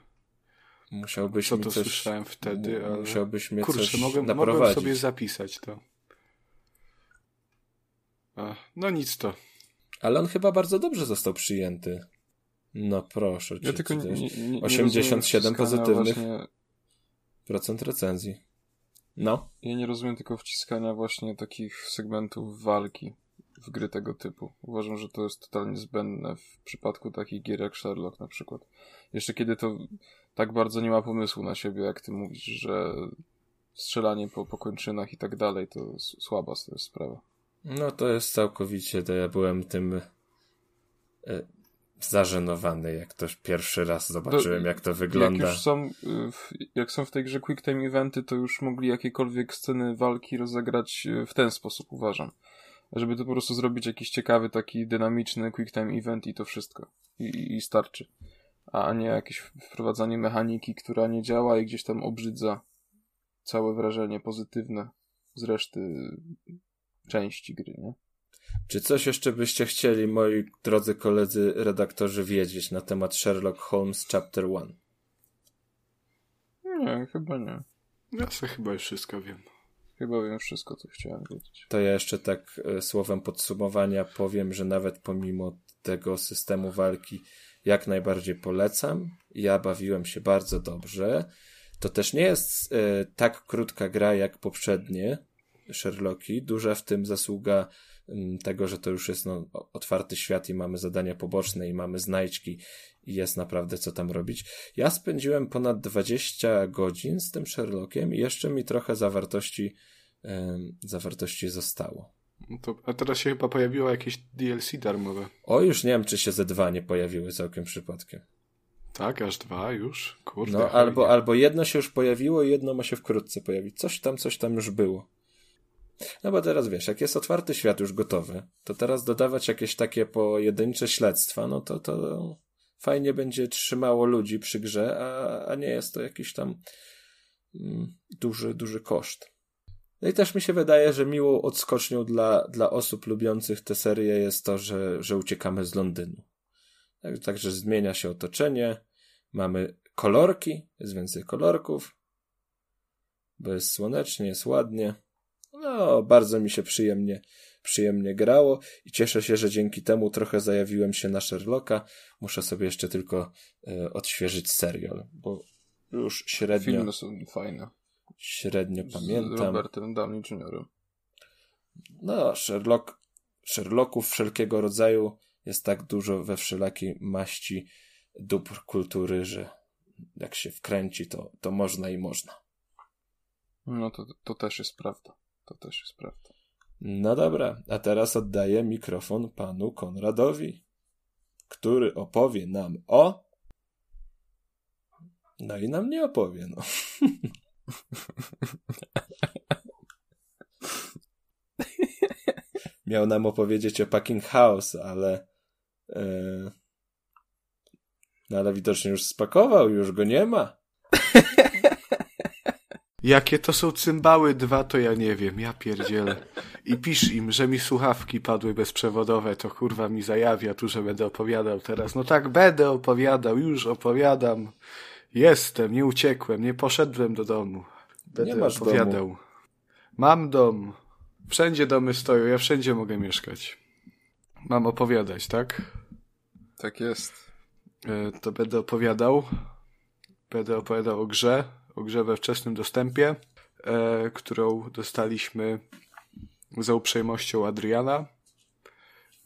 Musiałbyś Co to coś, słyszałem wtedy, ale... Musiałbyś mnie Kurczę, coś mogłem, naprowadzić. mogłem sobie zapisać to. no nic to. Ale on chyba bardzo dobrze został przyjęty. No proszę. Ja tylko nie, nie, nie 87 pozytywnych właśnie... procent recenzji. No. Ja nie rozumiem tylko wciskania właśnie takich segmentów walki w gry tego typu. Uważam, że to jest totalnie zbędne w przypadku takich gier jak Sherlock na przykład. Jeszcze kiedy to tak bardzo nie ma pomysłu na siebie, jak ty mówisz, że strzelanie po, po kończynach i tak dalej, to słaba to jest sprawa. No to jest całkowicie, to ja byłem tym e, zażenowany, jak to pierwszy raz zobaczyłem, to, jak to wygląda. Jak już są, y, jak są w tej grze quick time eventy, to już mogli jakiekolwiek sceny walki rozegrać y, w ten sposób, uważam. Żeby to po prostu zrobić jakiś ciekawy, taki dynamiczny quick time event i to wszystko. I, i starczy. A nie jakieś wprowadzanie mechaniki, która nie działa i gdzieś tam obrzydza całe wrażenie pozytywne z reszty części gry, nie? Czy coś jeszcze byście chcieli, moi drodzy koledzy redaktorzy, wiedzieć na temat Sherlock Holmes Chapter 1? Nie, chyba nie. Ja sobie chyba już wszystko wiem. Chyba wiem wszystko, co chciałem wiedzieć. To ja jeszcze tak e, słowem podsumowania powiem, że nawet pomimo tego systemu walki jak najbardziej polecam. Ja bawiłem się bardzo dobrze. To też nie jest e, tak krótka gra jak poprzednie Sherlocki. Duża w tym zasługa tego, że to już jest no, otwarty świat i mamy zadania poboczne i mamy znajdźki i jest naprawdę co tam robić. Ja spędziłem ponad 20 godzin z tym Sherlockiem i jeszcze mi trochę zawartości, zawartości zostało. No to, a teraz się chyba pojawiło jakieś DLC darmowe. O, już nie wiem, czy się ze dwa nie pojawiły całkiem przypadkiem. Tak, aż dwa już? Kurde. No, albo, albo jedno się już pojawiło i jedno ma się wkrótce pojawić. Coś tam, coś tam już było. No bo teraz wiesz, jak jest otwarty świat już gotowy, to teraz dodawać jakieś takie pojedyncze śledztwa, no to to fajnie będzie trzymało ludzi przy grze, a, a nie jest to jakiś tam mm, duży, duży koszt. No i też mi się wydaje, że miłą odskocznią dla, dla osób lubiących tę serię jest to, że, że uciekamy z Londynu. Tak, także zmienia się otoczenie, mamy kolorki, jest więcej kolorków, bo jest słonecznie, jest ładnie. No, bardzo mi się przyjemnie, przyjemnie grało i cieszę się, że dzięki temu trochę zajawiłem się na Sherlocka. Muszę sobie jeszcze tylko e, odświeżyć serial, bo już średnio... Filmy są fajne. Średnio Z pamiętam. Z Robertem Downey Jr. No, Sherlock, Sherlocków wszelkiego rodzaju jest tak dużo we wszelakiej maści dóbr kultury, że jak się wkręci, to, to można i można. No to, to też jest prawda. To też jest prawda. No dobra, a teraz oddaję mikrofon panu Konradowi, który opowie nam o. No i nam nie opowie, no. Miał nam opowiedzieć o Packing House, ale. Yy... No ale widocznie już spakował, już go nie ma. Jakie to są cymbały dwa, to ja nie wiem, ja pierdzielę. I pisz im, że mi słuchawki padły bezprzewodowe, to kurwa mi zajawia tu, że będę opowiadał teraz. No tak, będę opowiadał, już opowiadam. Jestem, nie uciekłem, nie poszedłem do domu. Będę nie masz opowiadał. Domu. Mam dom. Wszędzie domy stoją, ja wszędzie mogę mieszkać. Mam opowiadać, tak? Tak jest. E, to będę opowiadał. Będę opowiadał o grze, o grze we wczesnym dostępie, e, którą dostaliśmy za uprzejmością Adriana.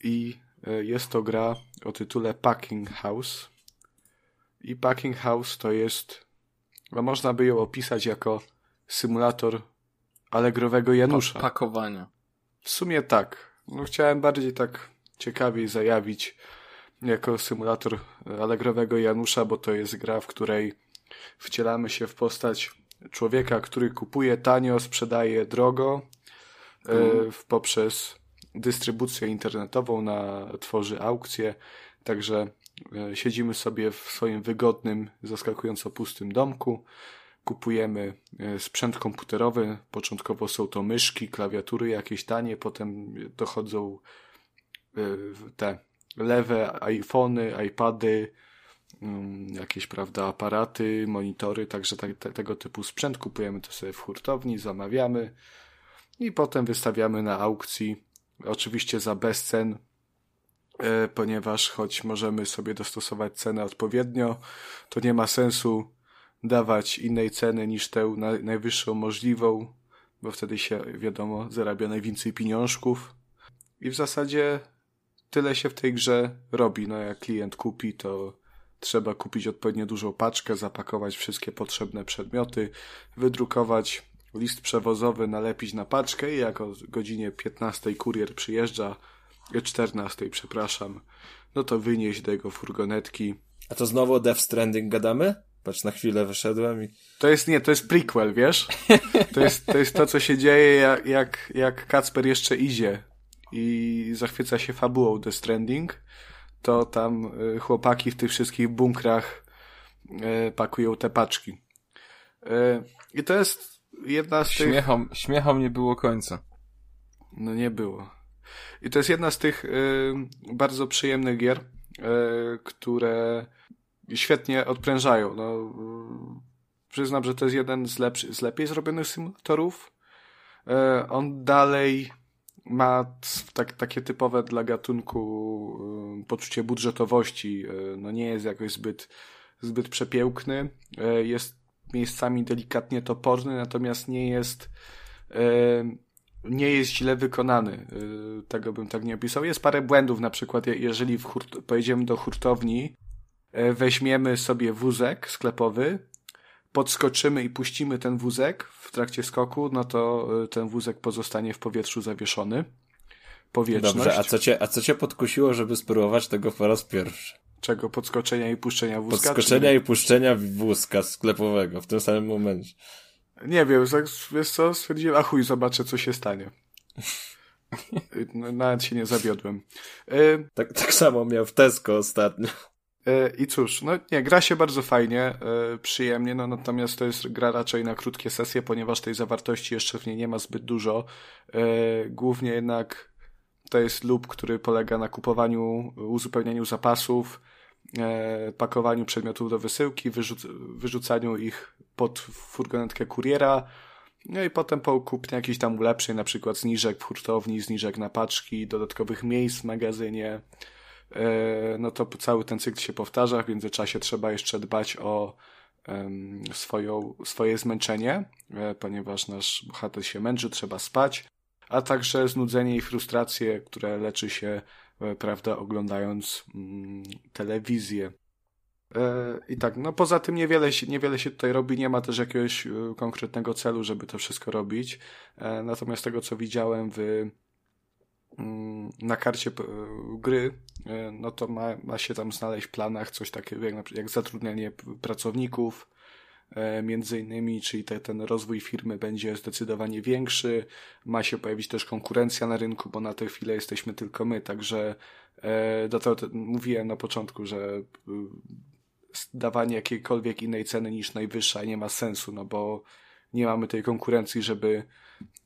I e, jest to gra o tytule Packing House. I Packing House to jest, no można by ją opisać jako symulator Allegrowego Janusza. Pa pakowania. W sumie tak. No, chciałem bardziej tak ciekawiej zajawić jako symulator Allegrowego Janusza, bo to jest gra, w której wcielamy się w postać człowieka, który kupuje tanio, sprzedaje drogo w, poprzez dystrybucję internetową, na, tworzy aukcje, także e, siedzimy sobie w swoim wygodnym, zaskakująco pustym domku, kupujemy e, sprzęt komputerowy, początkowo są to myszki, klawiatury jakieś tanie, potem dochodzą te lewe iPhony, iPady, mm, jakieś, prawda, aparaty, monitory, także te, te, tego typu sprzęt kupujemy to sobie w hurtowni, zamawiamy i potem wystawiamy na aukcji, oczywiście za bezcen, e, ponieważ choć możemy sobie dostosować cenę odpowiednio, to nie ma sensu dawać innej ceny niż tę na, najwyższą możliwą, bo wtedy się, wiadomo, zarabia najwięcej pieniążków. I w zasadzie tyle się w tej grze robi. No jak klient kupi, to trzeba kupić odpowiednio dużą paczkę, zapakować wszystkie potrzebne przedmioty, wydrukować list przewozowy, nalepić na paczkę i jak o godzinie 15 kurier przyjeżdża, 14, przepraszam, no to wynieść do jego furgonetki. A to znowu o Death Stranding gadamy? Patrz, na chwilę wyszedłem i... To jest, nie, to jest prequel, wiesz? To jest to, jest to co się dzieje, jak, jak, jak Kacper jeszcze idzie i zachwyca się fabułą The Stranding, to tam y, chłopaki w tych wszystkich bunkrach y, pakują te paczki. Y, I to jest jedna z tych... Śmiechom, śmiechom nie było końca. No nie było. I to jest jedna z tych bardzo przyjemnych gier, które świetnie odprężają. No, przyznam, że to jest jeden z, lepszy, z lepiej zrobionych symulatorów. On dalej ma tak, takie typowe dla gatunku e, poczucie budżetowości. E, no nie jest jakoś zbyt, zbyt przepiękny. Jest miejscami delikatnie toporny, natomiast nie jest nie jest źle wykonany. Tego bym tak nie opisał. Jest parę błędów, na przykład jeżeli w hurt, pojedziemy do hurtowni, weźmiemy sobie wózek sklepowy, podskoczymy i puścimy ten wózek w trakcie skoku, no to e, ten wózek pozostanie w powietrzu zawieszony. Powietrzność. Dobrze, a co cię, a co cię podkusiło, żeby spróbować tego po raz pierwszy? Czego? Podskoczenia i puszczenia wózka? Podskoczenia i puszczenia wózka sklepowego w tym samym momencie. Nie wiem, wiesz co, stwierdziłem, a chuj, zobaczę co się stanie. Nawet się nie zawiodłem. Y tak, tak samo miał w Tesco ostatnio. E, I cóż, no nie, gra się bardzo fajnie, e, przyjemnie, no natomiast to jest gra raczej na krótkie sesje, ponieważ tej zawartości jeszcze w niej nie ma zbyt dużo. E, głównie jednak to jest lub, który polega na kupowaniu, uzupełnianiu zapasów, pakowaniu przedmiotów do wysyłki, wyrzuc wyrzucaniu ich pod furgonetkę kuriera, no i potem po kupnie jakiejś tam ulepszeń, na przykład zniżek w hurtowni, zniżek na paczki, dodatkowych miejsc w magazynie, no to cały ten cykl się powtarza, w międzyczasie trzeba jeszcze dbać o swoją, swoje zmęczenie, e, ponieważ nasz bohater się męczy, trzeba spać, a także znudzenie i frustrację, które leczy się, e, prawda, oglądając mm, telewizję. I tak, no poza tym niewiele niewiele się tutaj robi, nie ma też jakiegoś konkretnego celu, żeby to wszystko robić. Natomiast tego, co widziałem w na karcie e, gry, e, no to ma, ma się tam znaleźć w planach coś takiego jak, jak zatrudnianie pracowników, e, między innymi, czyli te, ten rozwój firmy będzie zdecydowanie większy. Ma się pojawić też konkurencja na rynku, bo na tę chwilę jesteśmy tylko my, także do tego mówiłem na początku, że dawanie jakiejkolwiek innej ceny niż najwyższa nie ma sensu, no bo nie mamy tej konkurencji, żeby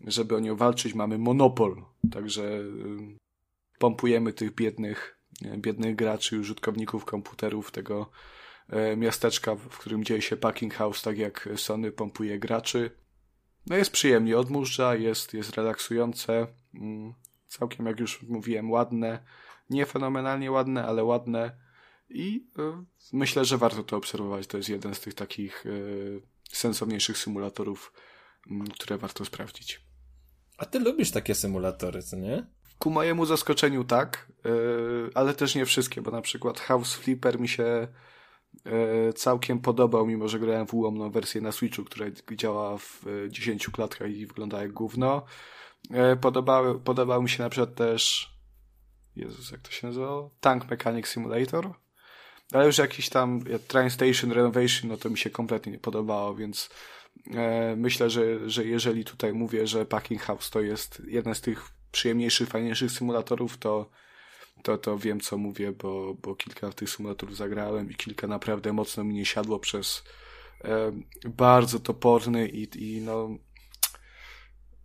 żeby o nią walczyć, mamy monopol. Także y, pompujemy tych biednych, biednych graczy, użytkowników komputerów tego e, miasteczka, w którym dzieje się packing house, tak jak Sony pompuje graczy. No jest przyjemnie, odmurza, jest, jest relaksujące, mm, całkiem jak już mówiłem ładne, nie fenomenalnie ładne, ale ładne. I y, myślę, że warto to obserwować. To jest jeden z tych takich y, sensowniejszych symulatorów, mm, które warto sprawdzić. A ty lubisz takie symulatory, co nie? Ku mojemu zaskoczeniu tak, y, ale też nie wszystkie, bo na przykład House Flipper mi się y, całkiem podobał, mimo że grałem w ułomną wersję na Switchu, która działa w y, 10 klatkach i wygląda jak gówno. Y, Podobały, podobał mi się na przykład też Jezus, jak to się nazywało? Tank Mechanic Simulator. Ale już jakiś tam Train Station Renovation, no to mi się kompletnie nie podobało, więc e, myślę, że, że jeżeli tutaj mówię, że Packing House to jest jeden z tych przyjemniejszych, fajniejszych symulatorów, to, to, to wiem, co mówię, bo, bo kilka tych symulatorów zagrałem i kilka naprawdę mocno mi nie siadło przez e, bardzo toporny i, i no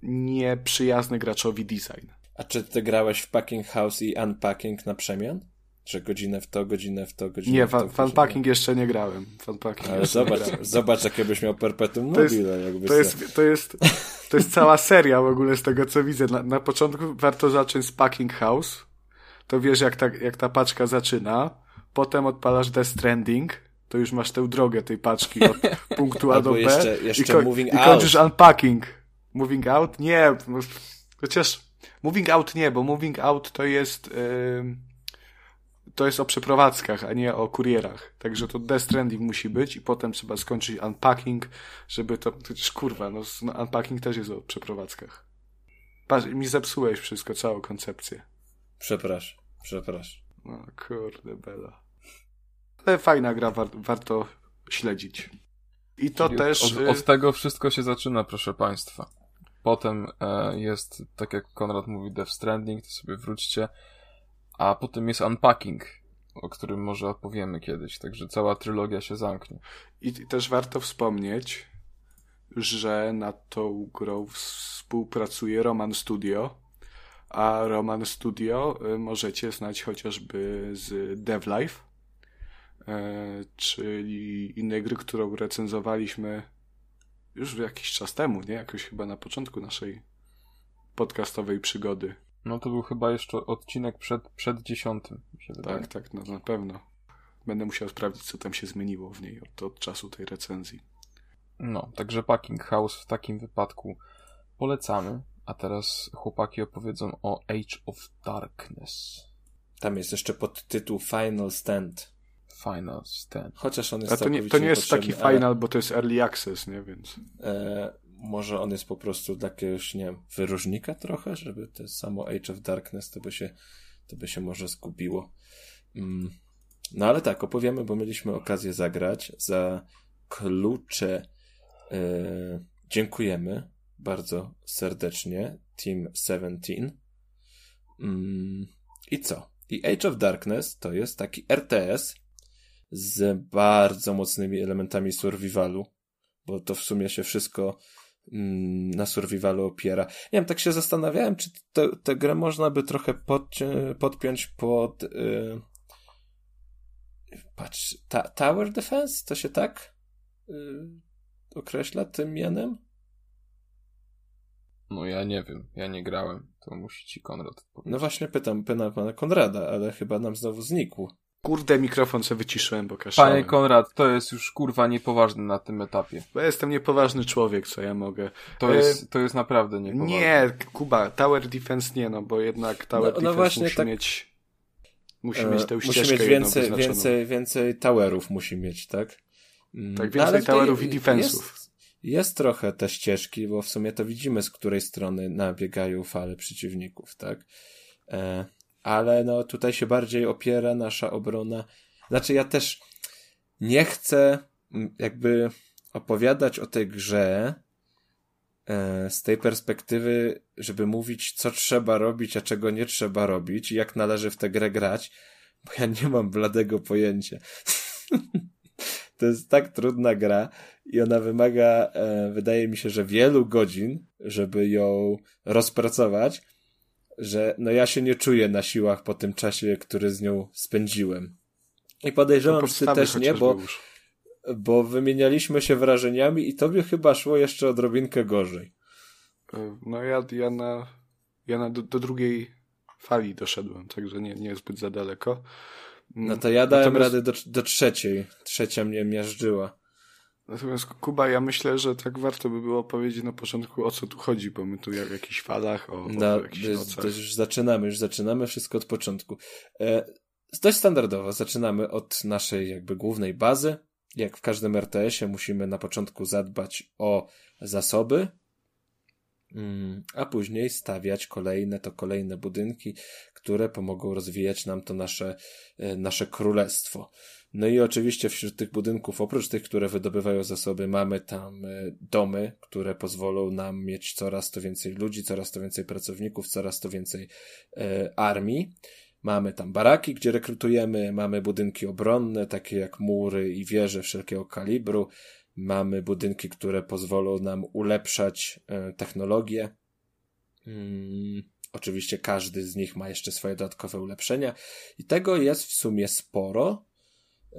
nieprzyjazny graczowi design. A czy ty grałeś w Packing House i Unpacking na przemian? Że godzinę w to, godzinę w to, godzinę Nie, w to. fan, fanpacking jeszcze nie grałem. Fanpacking Ale jeszcze nie zobacz, grałem. zobacz, jakie byś miał perpetuum To jest- jakby To se- jest, to, jest, to jest cała seria w ogóle z tego, co widzę. Na, na początku warto zacząć z Packing House. To wiesz, jak ta, jak ta paczka zaczyna. Potem odpalasz Death Stranding. To już masz tę drogę tej paczki od punktu A do B. jeszcze- jeszcze i, Moving I kończysz Out. Unpacking. Moving Out? Nie. no, Chociaż Moving Out nie, bo Moving Out to jest... ym, to jest o przeprowadzkach, a nie o kurierach. Także to Death Stranding musi być i potem trzeba skończyć unpacking, żeby to... Przecież kurwa, no, no unpacking też jest o przeprowadzkach. Patrz, mi zepsułeś wszystko, całą koncepcję. Przepraszam, przepraszam. No kurde, bela. Ale fajna gra, war, warto śledzić. I to Czyli też... Od, y, od tego wszystko się zaczyna, proszę państwa. Potem e, jest, tak jak Konrad mówi, Death Stranding, to sobie wróćcie. A potem jest Unpacking, o którym może opowiemy kiedyś. Także cała trylogia się zamknie. I też warto wspomnieć, że nad tą grą współpracuje Roman Studio, a Roman Studio y, możecie znać chociażby z DevLife, e, czyli innej gry, którą recenzowaliśmy już jakiś czas temu, nie? Jakoś chyba na początku naszej podcastowej przygody. No to był chyba jeszcze odcinek przed, przed dziesiątym, wydaje. Tak, tak, no, na pewno. Będę musiał sprawdzić, co tam się zmieniło w niej od, od czasu tej recenzji. No, także Packing House w takim wypadku polecamy. A teraz chłopaki opowiedzą o Age of Darkness. Tam jest jeszcze podtytuł Final Stand. Final Stand. Chociaż on jest A to nie, to nie jest taki niepotrzebny, final, bo to jest early access, nie? Więc E, może on jest po prostu dla jakiegoś, nie wiem, wyróżnika trochę, żeby to samo Age of Darkness to by się, to by się może zgubiło. Mm. No ale tak, opowiemy, bo mieliśmy okazję zagrać. Za klucze e, dziękujemy bardzo serdecznie Team 17. Mm. I co? I Age of Darkness to jest taki RTS z bardzo mocnymi elementami survivalu bo to w sumie się wszystko na survivalu opiera. Nie wiem, tak się zastanawiałem, czy tę tę grę można by trochę podci- podpiąć pod y, patrz, ta, Tower Defense? To się tak y, określa tym mianem? No ja nie wiem, ja nie grałem. To musi ci Konrad odpowiedzieć. No właśnie pytam pana, pana Konrada, ale chyba nam znowu znikł. Kurde, mikrofon sobie wyciszyłem, bo kaszałem. Panie Konrad, to jest już kurwa niepoważne na tym etapie. Bo jestem niepoważny człowiek, co ja mogę. To E, jest, to jest naprawdę niepoważne. Nie, Kuba, Tower Defense nie, no bo jednak Tower No- no Defense właśnie musi tak- mieć musi E, mieć tę musi ścieżkę mieć jedną więcej, więcej, więcej towerów musi mieć, tak? Mm, Tak, no więcej ale towerów i defensów. Jest, jest trochę te ścieżki, bo w sumie to widzimy, z której strony nabiegają fale przeciwników, tak? E, ale no tutaj się bardziej opiera nasza obrona. Znaczy ja też nie chcę mm, jakby opowiadać o tej grze e, z tej perspektywy, żeby mówić, co trzeba robić, a czego nie trzeba robić i jak należy w tę grę grać, bo ja nie mam bladego pojęcia. to jest tak trudna gra i ona wymaga, e, wydaje mi się, że wielu godzin, żeby ją rozpracować, że no ja się nie czuję na siłach po tym czasie, który z nią spędziłem. I podejrzewam, że ty też nie, bo, już. bo wymienialiśmy się wrażeniami i tobie chyba szło jeszcze odrobinkę gorzej. E, No ja, ja na, ja na do, do drugiej fali doszedłem, także nie, nie zbyt za daleko. No to ja dałem Natomiast- radę do, do trzeciej. Trzecia mnie miażdżyła. Natomiast Kuba, ja myślę, że tak warto by było powiedzieć na początku, o co tu chodzi, bo my tu jak w jakichś falach, o, No, o jakichś jest- nocach. to już zaczynamy, już zaczynamy wszystko od początku. E, dość standardowo. Zaczynamy od naszej jakby głównej bazy. Jak w każdym RTS-ie musimy na początku zadbać o zasoby, mm, a później stawiać kolejne, to kolejne budynki, które pomogą rozwijać nam to nasze, e, nasze królestwo. No i oczywiście wśród tych budynków, oprócz tych, które wydobywają zasoby, mamy tam e, domy, które pozwolą nam mieć coraz to więcej ludzi, coraz to więcej pracowników, coraz to więcej e, armii. Mamy tam baraki, gdzie rekrutujemy, mamy budynki obronne, takie jak mury i wieże wszelkiego kalibru. Mamy budynki, które pozwolą nam ulepszać e, technologię. Mm, oczywiście każdy z nich ma jeszcze swoje dodatkowe ulepszenia i tego jest w sumie sporo.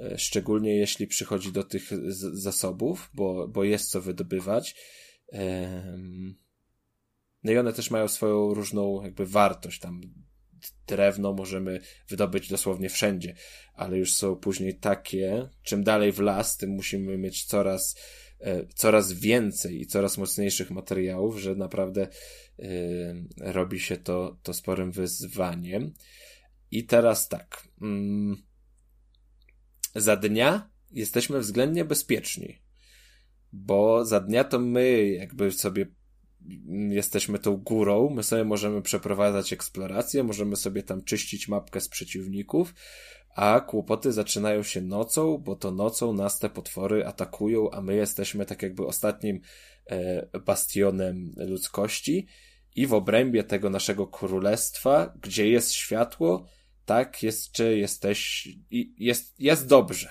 E, Szczególnie jeśli przychodzi do tych zasobów, bo, bo jest co wydobywać. No i one też mają swoją różną jakby wartość. Tam drewno możemy wydobyć dosłownie wszędzie, ale już są później takie, czym dalej w las, tym musimy mieć coraz, e, coraz więcej i coraz mocniejszych materiałów, że naprawdę e, robi się to, to sporym wyzwaniem. I teraz tak. Mm, za dnia jesteśmy względnie bezpieczni, bo za dnia to my jakby sobie mm, jesteśmy tą górą, my sobie możemy przeprowadzać eksplorację, możemy sobie tam czyścić mapkę z przeciwników, a kłopoty zaczynają się nocą, bo to nocą nas te potwory atakują, a my jesteśmy tak jakby ostatnim e, bastionem ludzkości i w obrębie tego naszego królestwa, gdzie jest światło, tak jeszcze jesteś, i jest, jest dobrze.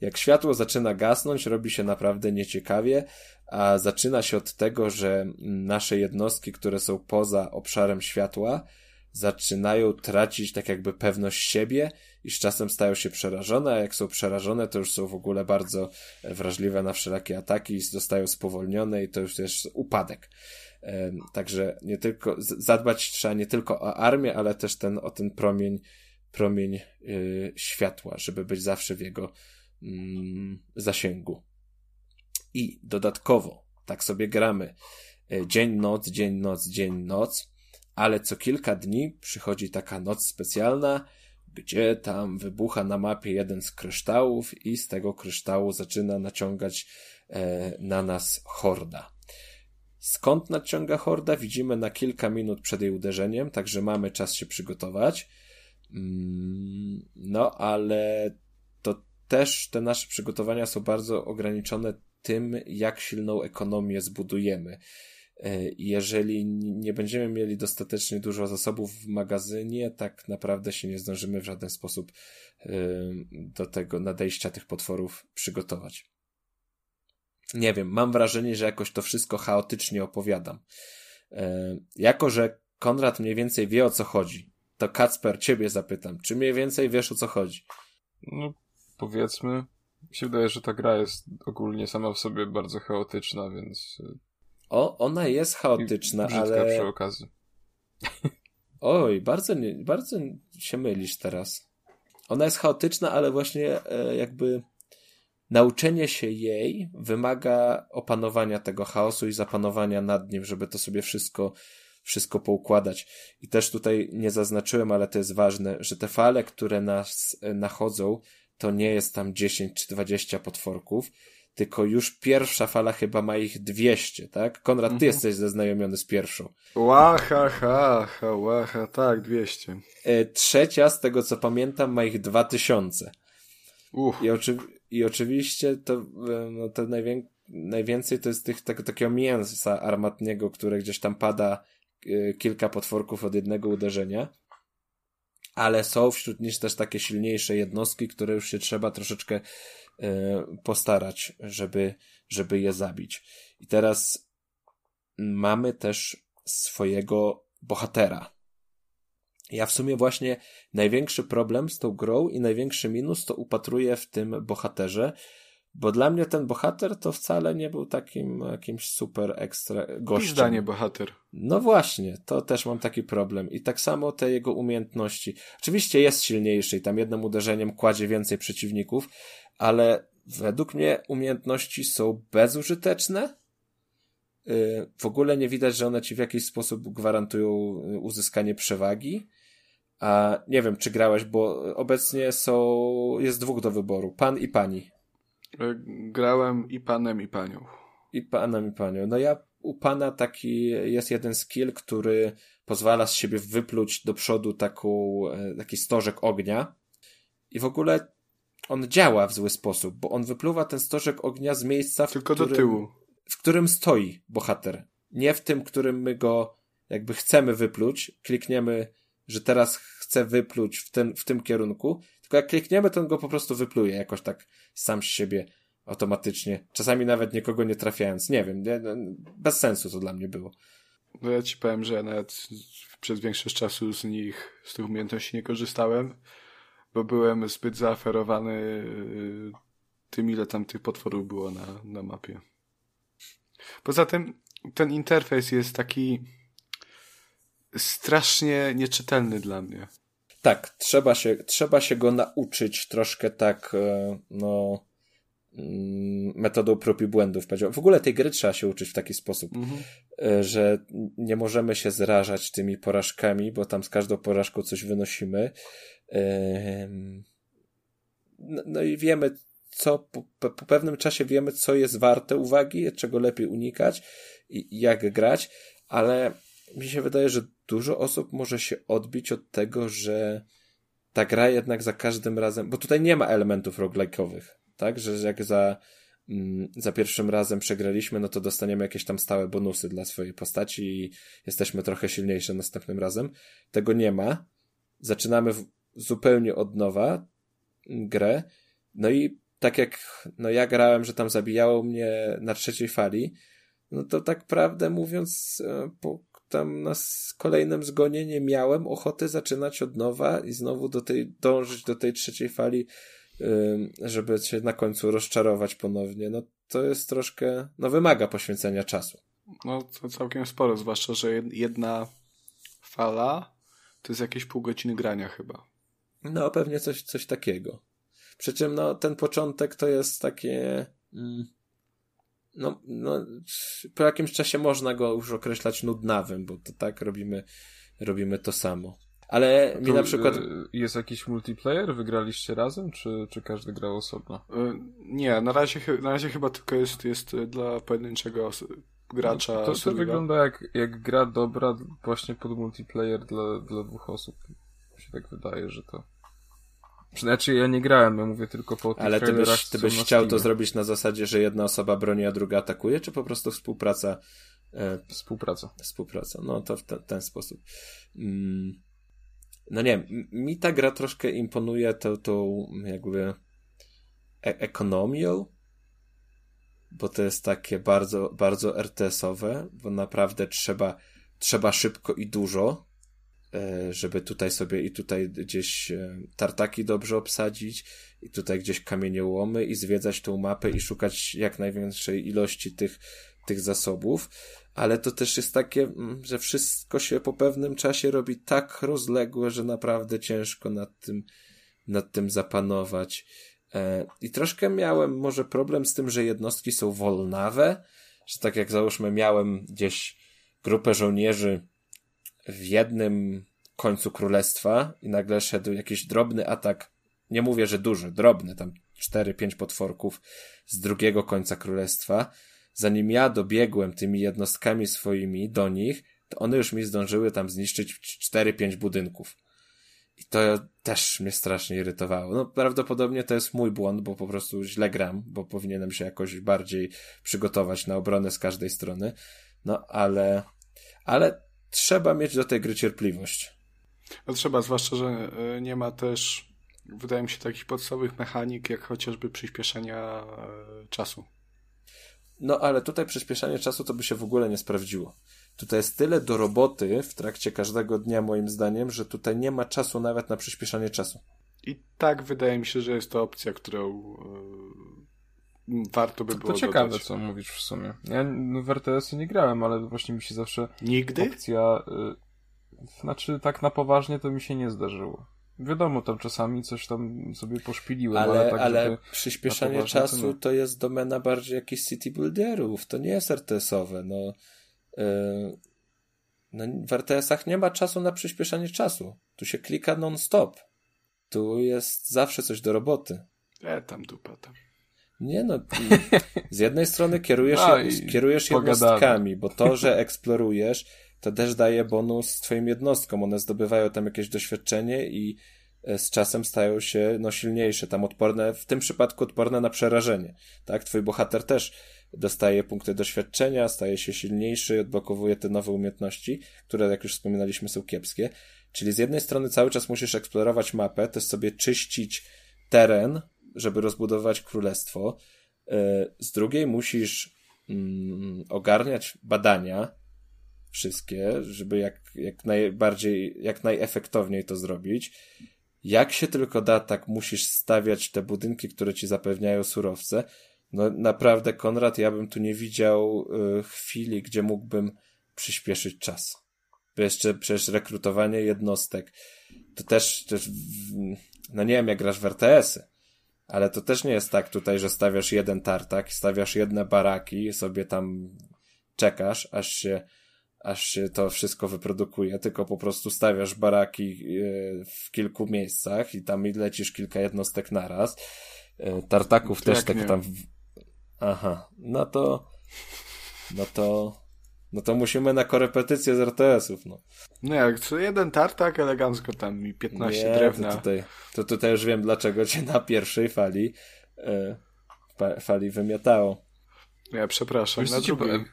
Jak światło zaczyna gasnąć, robi się naprawdę nieciekawie, a zaczyna się od tego, że nasze jednostki, które są poza obszarem światła, zaczynają tracić tak jakby pewność siebie i z czasem stają się przerażone, a jak są przerażone, to już są w ogóle bardzo wrażliwe na wszelakie ataki i zostają spowolnione i to już jest upadek. Także nie tylko, zadbać trzeba nie tylko o armię, ale też ten, o ten promień, promień yy, światła, żeby być zawsze w jego mm, zasięgu. I dodatkowo, tak sobie gramy, y, dzień, noc, dzień, noc, dzień, noc, ale co kilka dni przychodzi taka noc specjalna, gdzie tam wybucha na mapie jeden z kryształów i z tego kryształu zaczyna naciągać e, na nas horda. Skąd nadciąga horda? Widzimy na kilka minut przed jej uderzeniem, także mamy czas się przygotować. Mm, No, ale to też te nasze przygotowania są bardzo ograniczone tym, jak silną ekonomię zbudujemy. E, Jeżeli nie będziemy mieli dostatecznie dużo zasobów w magazynie, tak naprawdę się nie zdążymy w żaden sposób e, do tego nadejścia tych potworów przygotować. Nie wiem, mam wrażenie, że jakoś to wszystko chaotycznie opowiadam. E, Jako, że Konrad mniej więcej wie o co chodzi, to Kacper, ciebie zapytam, czy mniej więcej wiesz o co chodzi? No, powiedzmy. Mi się wydaje, że ta gra jest ogólnie sama w sobie bardzo chaotyczna, więc O, ona jest chaotyczna, ale... przy okazji. Oj, bardzo, nie, bardzo się mylisz teraz. Ona jest chaotyczna, ale właśnie e, jakby nauczenie się jej wymaga opanowania tego chaosu i zapanowania nad nim, żeby to sobie wszystko, wszystko poukładać. I też tutaj nie zaznaczyłem, ale to jest ważne, że te fale, które nas e, nachodzą, to nie jest tam 10 czy 20 potworków, tylko już pierwsza fala chyba ma ich 200, tak? Konrad, ty Mhm. jesteś zaznajomiony z pierwszą. Łaha, ha, ha, łaha, tak, 200. E, Trzecia, z tego co pamiętam, ma ich 2000. Uff, I, oczy, i oczywiście to, e, no, to najwię, najwięcej to jest tych, tego takiego mięsa armatniego, które gdzieś tam pada kilka potworków od jednego uderzenia. Ale są wśród nich też takie silniejsze jednostki, które już się trzeba troszeczkę e, postarać, żeby, żeby je zabić. I teraz mamy też swojego bohatera. Ja w sumie właśnie największy problem z tą grą i największy minus to upatruję w tym bohaterze, Bo dla mnie ten bohater to wcale nie był takim jakimś super ekstra gościem. Zdanie bohater. No właśnie, to też mam taki problem. I tak samo te jego umiejętności. Oczywiście jest silniejszy i tam jednym uderzeniem kładzie więcej przeciwników, ale według mnie umiejętności są bezużyteczne. Yy, W ogóle nie widać, że one ci w jakiś sposób gwarantują uzyskanie przewagi. A nie wiem, czy grałeś, bo obecnie są, jest dwóch do wyboru. Pan i pani. E, Grałem i panem, i panią. I panem i panią. No ja u pana taki jest jeden skill, który pozwala z siebie wypluć do przodu taką, e, taki stożek ognia. I w ogóle on działa w zły sposób, bo on wypluwa ten stożek ognia z miejsca, w Tylko którym, do tyłu. w którym stoi bohater. Nie w tym, którym my go jakby chcemy wypluć. Klikniemy, że teraz chcę wypluć w, ten, w tym kierunku. Tylko jak klikniemy, to on go po prostu wypluje jakoś tak sam z siebie automatycznie. Czasami nawet nikogo nie trafiając. Nie wiem, nie, no, bez sensu to dla mnie było. No ja ci powiem, że nawet przez większość czasu z nich, z tych umiejętności nie korzystałem, bo byłem zbyt zaaferowany y, tym, ile tam tych potworów było na, na mapie. Poza tym ten interfejs jest taki strasznie nieczytelny dla mnie. Tak, trzeba się, trzeba się go nauczyć troszkę tak, e, no, mm, metodą prób i błędów. W ogóle tej gry trzeba się uczyć w taki sposób, e, że nie możemy się zrażać tymi porażkami, bo tam z każdą porażką coś wynosimy. No, no i wiemy, co po, po pewnym czasie wiemy, co jest warte uwagi, czego lepiej unikać i jak grać, ale mi się wydaje, że dużo osób może się odbić od tego, że ta gra jednak za każdym razem, bo tutaj nie ma elementów roguelike'owych, tak, że jak za, mm, za pierwszym razem przegraliśmy, no to dostaniemy jakieś tam stałe bonusy dla swojej postaci i jesteśmy trochę silniejsze następnym razem. Tego nie ma. Zaczynamy zupełnie od nowa grę, no i tak jak no ja grałem, że tam zabijało mnie na trzeciej fali, no to tak prawdę mówiąc, e, po tam na kolejnym zgonie nie miałem ochoty zaczynać od nowa i znowu do tej, dążyć do tej trzeciej fali, żeby się na końcu rozczarować ponownie. No to jest troszkę, no wymaga poświęcenia czasu. No to całkiem sporo, zwłaszcza, że jed- jedna fala to jest jakieś pół godziny grania chyba. No pewnie coś, coś takiego. Przy czym no ten początek to jest takie, mm, no, no po jakimś czasie można go już określać nudnawym, bo to tak robimy, robimy to samo. Ale mi To, na przykład... e, Jest jakiś multiplayer? Wygraliście razem, czy, czy każdy grał osobno? Y, Nie, na razie, na razie chyba tylko jest, jest y, dla pojedynczego gracza. To, to survival. wygląda jak, jak gra dobra właśnie pod multiplayer dla, dla dwóch osób. Mi się tak wydaje, że to... Znaczy ja nie grałem, ja mówię tylko po Ale ty byś, ty byś chciał to zrobić na zasadzie, że jedna osoba broni, a druga atakuje, czy po prostu współpraca? E, Współpraca. współpraca. No to w te, ten sposób. Mm. No nie, m- mi ta gra troszkę imponuje tą, tą jakby e ekonomią, bo to jest takie bardzo, bardzo RTS-owe, bo naprawdę trzeba, trzeba szybko i dużo, żeby tutaj sobie i tutaj gdzieś e, tartaki dobrze obsadzić i tutaj gdzieś kamieniołomy i zwiedzać tą mapę i szukać jak największej ilości tych, tych zasobów, ale to też jest takie, mm, że wszystko się po pewnym czasie robi tak rozległe, że naprawdę ciężko nad tym, nad tym zapanować. E, I troszkę miałem może problem z tym, że jednostki są wolnawe, że tak jak załóżmy miałem gdzieś grupę żołnierzy w jednym końcu królestwa i nagle szedł jakiś drobny atak, nie mówię, że duży, drobny, tam 4-5 potworków z drugiego końca królestwa, zanim ja dobiegłem tymi jednostkami swoimi do nich, to one już mi zdążyły tam zniszczyć 4-5 budynków. I to też mnie strasznie irytowało. No, prawdopodobnie to jest mój błąd, bo po prostu źle gram, bo powinienem się jakoś bardziej przygotować na obronę z każdej strony. No, ale, ale trzeba mieć do tej gry cierpliwość. No trzeba, zwłaszcza, że y, nie ma też, wydaje mi się, takich podstawowych mechanik, jak chociażby przyspieszenia y, czasu. No, ale tutaj przyspieszanie czasu to by się w ogóle nie sprawdziło. Tutaj jest tyle do roboty w trakcie każdego dnia, moim zdaniem, że tutaj nie ma czasu nawet na przyspieszanie czasu. I tak wydaje mi się, że jest to opcja, którą warto by To, było to ciekawe, dodać. co mówisz w sumie. Ja no, w RTS-y nie grałem, ale właśnie mi się zawsze Nigdy? opcja... Y, znaczy, tak na poważnie to mi się nie zdarzyło. Wiadomo, tam czasami coś tam sobie poszpiliłem, ale, Ale, tak, ale żeby... przyspieszanie poważnie to czasu nie. to jest domena bardziej jakichś city builderów, to nie jest RTS-owe, no. Yy, no w RTS-ach nie ma czasu na przyspieszanie czasu. Tu się klika non-stop. Tu jest zawsze coś do roboty. E, tam dupa tam. Nie no, z jednej strony kierujesz, i kierujesz jednostkami, bo to, że eksplorujesz, to też daje bonus twoim jednostkom. One zdobywają tam jakieś doświadczenie i e, z czasem stają się no, silniejsze, tam odporne, w tym przypadku odporne na przerażenie. Tak? Twój bohater też dostaje punkty doświadczenia, staje się silniejszy, odblokowuje te nowe umiejętności, które, jak już wspominaliśmy, są kiepskie. Czyli z jednej strony cały czas musisz eksplorować mapę, też sobie czyścić teren, żeby rozbudować królestwo. E, Z drugiej musisz mm, ogarniać badania wszystkie, żeby jak, jak najbardziej, jak najefektowniej to zrobić. Jak się tylko da, tak musisz stawiać te budynki, które ci zapewniają surowce. No naprawdę, Konrad, ja bym tu nie widział y, chwili, gdzie mógłbym przyspieszyć czas. Bo jeszcze przecież rekrutowanie jednostek, to też, też w- no nie wiem, jak grasz w RTS-y, ale to też nie jest tak tutaj, że stawiasz jeden tartak, stawiasz jedne baraki i sobie tam czekasz, aż się, aż się to wszystko wyprodukuje, tylko po prostu stawiasz baraki e, w kilku miejscach i tam lecisz kilka jednostek naraz. E, Tartaków To też tak nie? tam. Aha, no to. No to. No to musimy na korepetycję z RTS-ów, no. No jak co jeden tartak, elegancko tam i 15 Nie, drewna. To tutaj, to tutaj już wiem, dlaczego cię na pierwszej fali e, fa- fali wymiatało. Ja przepraszam, Wiesz, na drugiej.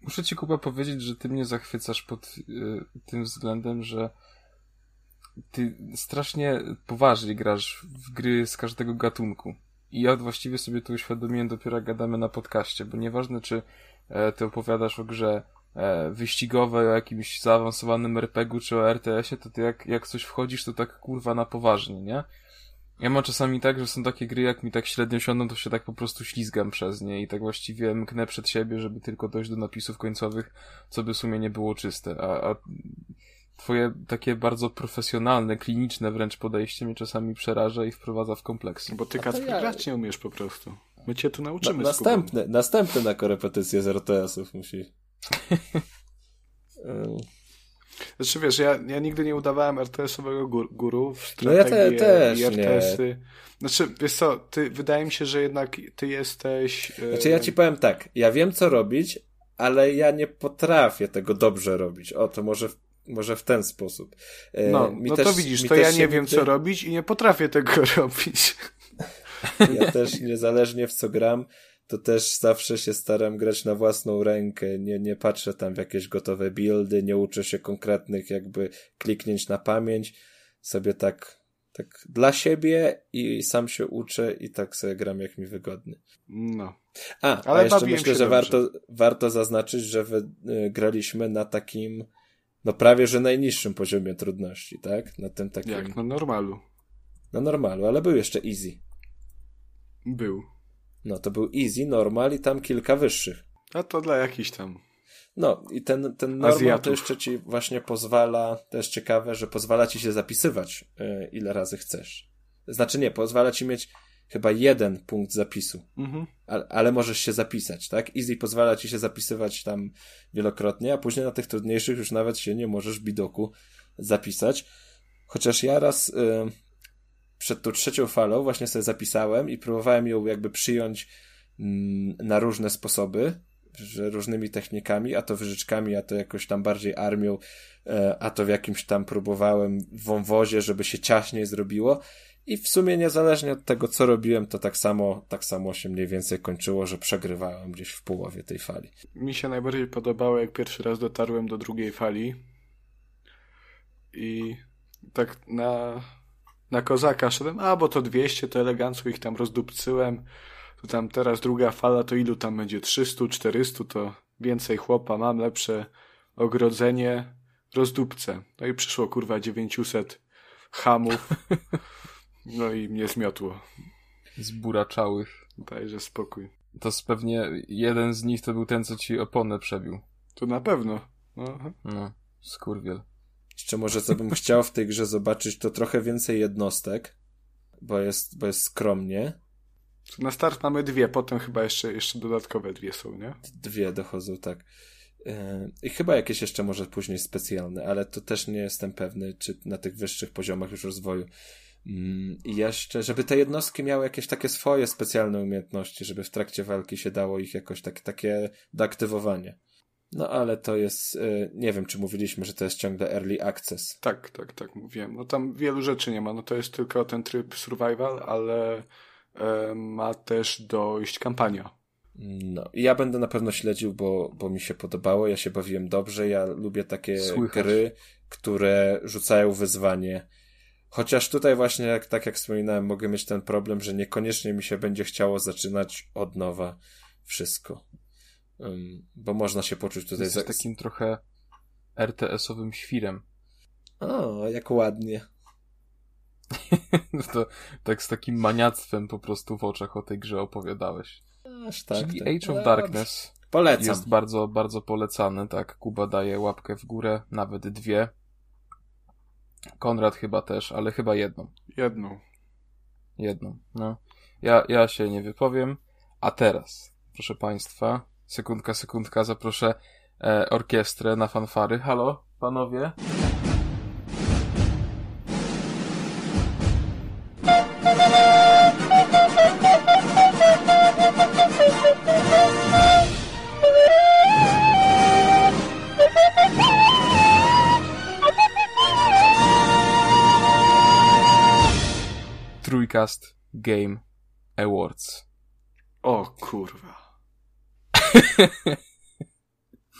Muszę ci, Kuba, powiedzieć, że ty mnie zachwycasz pod y, tym względem, że ty strasznie poważnie grasz w gry z każdego gatunku. I ja właściwie sobie to uświadomiłem dopiero jak gadamy na podcaście, bo nieważne czy e, ty opowiadasz o grze e, wyścigowej, o jakimś zaawansowanym RPG-u czy o RTS-ie, to ty jak, jak coś wchodzisz, to tak kurwa na poważnie, nie? Ja mam czasami tak, że są takie gry, jak mi tak średnio siądą, to się tak po prostu ślizgam przez nie i tak właściwie mknę przed siebie, żeby tylko dojść do napisów końcowych, co by w sumie nie było czyste. A, a twoje takie bardzo profesjonalne, kliniczne wręcz podejście mnie czasami przeraża i wprowadza w kompleksy. Bo ty Kacper ja- grać nie umiesz po prostu. My cię tu Na, nauczymy z następny, następny na korepetycję z RTS-ów musi. Znaczy wiesz, ja, ja nigdy nie udawałem RTS-owego guru w No ja te- strategii też i nie. RTS-y. Znaczy, wiesz co, ty, wydaje mi się, że jednak ty jesteś... e, Znaczy ja ci powiem tak, ja wiem co robić, ale ja nie potrafię tego dobrze robić. O, to może, w- może w ten sposób. E, No, no też- to widzisz, to ja nie wiem co robić i nie potrafię tego robić. Ja też niezależnie w co gram, to też zawsze się staram grać na własną rękę. Nie, nie patrzę tam w jakieś gotowe buildy, nie uczę się konkretnych jakby kliknięć na pamięć. Sobie tak, tak dla siebie i sam się uczę i tak sobie gram jak mi wygodnie. No. A, Ale a jeszcze myślę, że dobrze. warto, warto zaznaczyć, że wy, y, graliśmy na takim, no prawie że najniższym poziomie trudności, tak? Na tym takim, Jak? No normalu. na normalu, ale był jeszcze easy. Był. No to był easy, normal i tam kilka wyższych. A to dla jakichś tam... No i ten, ten normal Azjatów. to jeszcze ci właśnie pozwala, to jest ciekawe, że pozwala ci się zapisywać y, ile razy chcesz. Znaczy nie, pozwala ci mieć chyba jeden punkt zapisu, Mhm. ale, ale możesz się zapisać, tak? Easy pozwala ci się zapisywać tam wielokrotnie, a później na tych trudniejszych już nawet się nie możesz bidoku zapisać. Chociaż ja raz y, przed tą trzecią falą właśnie sobie zapisałem i próbowałem ją jakby przyjąć mm, na różne sposoby, że różnymi technikami, a to wyżyczkami, a to jakoś tam bardziej armią, e, a to w jakimś tam próbowałem wąwozie, żeby się ciaśniej zrobiło. I w sumie niezależnie od tego, co robiłem, to tak samo, tak samo się mniej więcej kończyło, że przegrywałem gdzieś w połowie tej fali. Mi się najbardziej podobało, jak pierwszy raz dotarłem do drugiej fali i tak na, na kozaka szedłem, a bo to 200, to elegancko ich tam rozdupcyłem, to tam teraz druga fala, to ilu tam będzie, 300, 400, to więcej chłopa mam, lepsze ogrodzenie, rozdupcę. No i przyszło kurwa 900 hamów, no i mnie zmiotło. Zburaczałych. Dajże spokój. To pewnie jeden z nich to był ten, co ci oponę przebił. To na pewno. No. No, skurwiel. Jeszcze może co bym chciał w tej grze zobaczyć, to trochę więcej jednostek, bo jest, bo jest skromnie. Na start mamy dwie, potem chyba jeszcze, jeszcze dodatkowe dwie są, nie? Dwie dochodzą, tak. Yy, I chyba jakieś jeszcze może później specjalne, ale to też nie jestem pewny, czy na tych wyższych poziomach już rozwoju. Mm, I jeszcze, żeby te jednostki miały jakieś takie swoje specjalne umiejętności, żeby w trakcie walki się dało ich jakoś tak, takie do aktywowania. No ale to jest, yy, nie wiem czy mówiliśmy, że to jest ciągle early access. Tak, tak, tak, mówiłem. No tam wielu rzeczy nie ma. No to jest tylko ten tryb survival, ale e, ma też dojść kampania. No, ja będę na pewno śledził, bo, bo mi się podobało, ja się bawiłem dobrze, ja lubię takie Słychać. gry, które rzucają wyzwanie. Chociaż tutaj właśnie, jak, tak jak wspominałem, mogę mieć ten problem, że niekoniecznie mi się będzie chciało zaczynać od nowa wszystko. Bo można się poczuć tutaj... Jesteś za- takim trochę RTS-owym świrem. O, jak ładnie. to tak z takim maniactwem po prostu w oczach o tej grze opowiadałeś. Aż tak. Czyli tak. Age of No Darkness. Polecam. jest bardzo, bardzo polecany, tak. Kuba daje łapkę w górę, nawet dwie. Konrad chyba też, ale chyba jedną. Jedną. Jedną, no. Ja, ja się nie wypowiem. A teraz, proszę Państwa, sekundka, sekundka, zaproszę e, orkiestrę na fanfary. Halo, panowie? Trójkast Game Awards. O kurwa.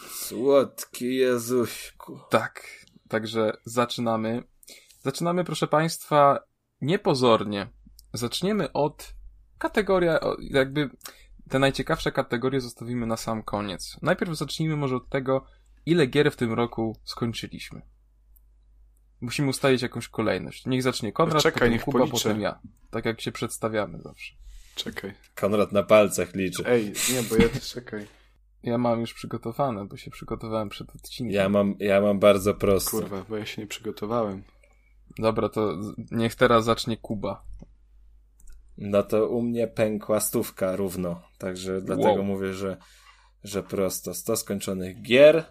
Słodki Jezuśku. Tak, także zaczynamy. Zaczynamy, proszę Państwa, niepozornie. Zaczniemy od kategoria, jakby te najciekawsze kategorie zostawimy na sam koniec. Najpierw zacznijmy może od tego, ile gier w tym roku skończyliśmy. Musimy ustalić jakąś kolejność. Niech zacznie Konrad, Czekaj, potem niech Kuba, policzę. potem ja. Tak jak się przedstawiamy zawsze. Czekaj. Konrad na palcach liczy. Ej, nie, bo ja czekaj. Ja mam już przygotowane, bo się przygotowałem przed odcinkiem. Ja mam, ja mam bardzo prosto. Kurwa, bo ja się nie przygotowałem. Dobra, to niech teraz zacznie Kuba. No to u mnie pękła stówka równo. Także dlatego Wow. mówię, że, że prosto. 100 skończonych gier.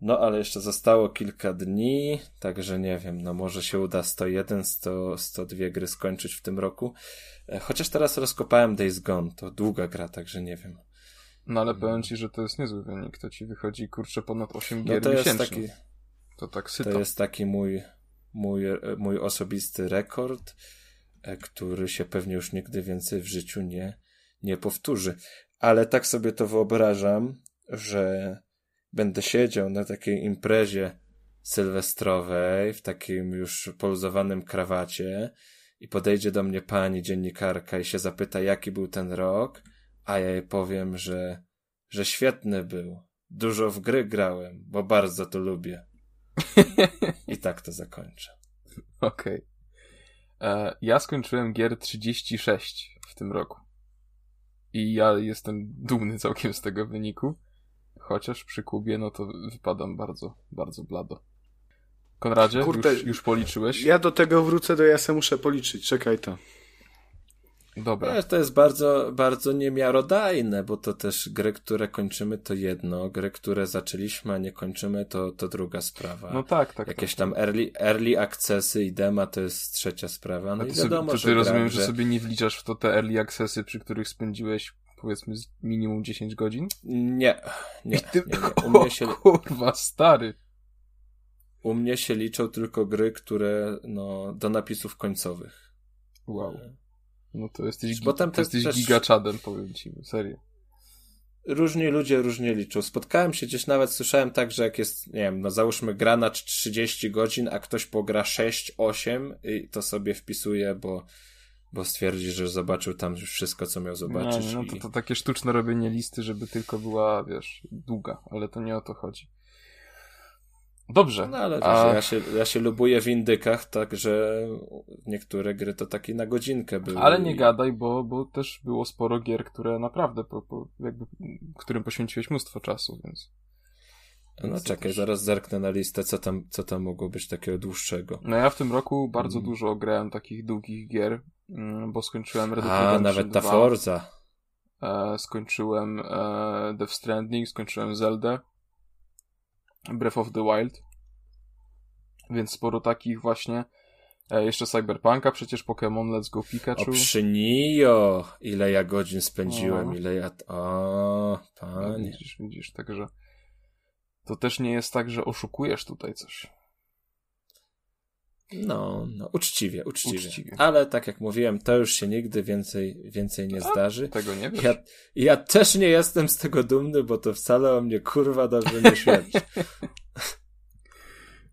No ale jeszcze zostało kilka dni, także nie wiem, no może się uda 101, 100, 102 gry skończyć w tym roku. E, Chociaż teraz rozkopałem Days Gone, to długa gra, także nie wiem. No ale powiem ci, że to jest niezły wynik. To ci wychodzi kurczę ponad 8 No gier to jest miesięcznie. taki, To tak syto. to jest taki mój, mój, e, mój osobisty rekord, e, który się pewnie już nigdy więcej w życiu nie, nie powtórzy. Ale tak sobie to wyobrażam, że będę siedział na takiej imprezie sylwestrowej, w takim już poluzowanym krawacie i podejdzie do mnie pani dziennikarka i się zapyta, jaki był ten rok, a ja jej powiem, że, że świetny był. Dużo w gry grałem, bo bardzo to lubię. I tak to zakończę. Okej. E, Ja skończyłem gier 36 w tym roku. I ja jestem dumny całkiem z tego wyniku. Chociaż przy Kubie, no to wypadam bardzo, bardzo blado. Konradzie, Kurde, już, już policzyłeś? Ja do tego wrócę, to ja se muszę policzyć. Czekaj to. Dobra. To jest bardzo, bardzo niemiarodajne, bo to też gry, które kończymy to jedno, gry, które zaczęliśmy, a nie kończymy to, to druga sprawa. No tak, tak. Jakieś tak. tam early, early accessy i dema to jest trzecia sprawa. No A i ty, sobie, wiadomo, to że ty rozumiem, gram, że sobie nie wliczasz w to te early accessy, przy których spędziłeś powiedzmy minimum 10 godzin? Nie, nie, I ty... nie, nie. U, mnie się, O, kurwa, stary. U mnie się liczą tylko gry, które no, do napisów końcowych. Wow. No to jesteś, gi- tam te- jesteś też- gigaczadem, powiem ci, serio. Różni ludzie różnie liczą. Spotkałem się gdzieś nawet, słyszałem tak, że jak jest, nie wiem, no załóżmy gra na 30 godzin, a ktoś pogra 6, 8 i to sobie wpisuje, bo, bo stwierdzi, że zobaczył tam już wszystko, co miał zobaczyć. Nie, no to, to takie sztuczne robienie listy, żeby tylko była, wiesz, długa, ale to nie o to chodzi. Dobrze. No ale wiesz, a... ja, się, ja się lubuję w indykach, także niektóre gry to takie na godzinkę były. Ale nie gadaj, bo, bo też było sporo gier, które naprawdę, po, po, jakby, którym poświęciłeś mnóstwo czasu, więc... No czekaj, zaraz zerknę na listę, co tam, co tam mogło być takiego dłuższego. No ja w tym roku bardzo Mm. dużo grałem takich długich gier, mm, bo skończyłem Red Dead A, nawet ta 2, Forza. e, skończyłem e, Death Stranding, skończyłem Zelda, Breath of the Wild, więc sporo takich właśnie, e, jeszcze Cyberpunka, przecież Pokémon Let's Go O Pikachu. przy Nio! Ile ja godzin spędziłem, O. ile ja... O, No, panie. widzisz, widzisz, także to też nie jest tak, że oszukujesz tutaj coś. No, no, uczciwie, uczciwie, Uczciwie. Ale tak jak mówiłem, to już się nigdy więcej, więcej nie zdarzy. Tego nie wiesz? Ja, ja też nie jestem z tego dumny, bo to wcale o mnie kurwa dobrze nie świadczy.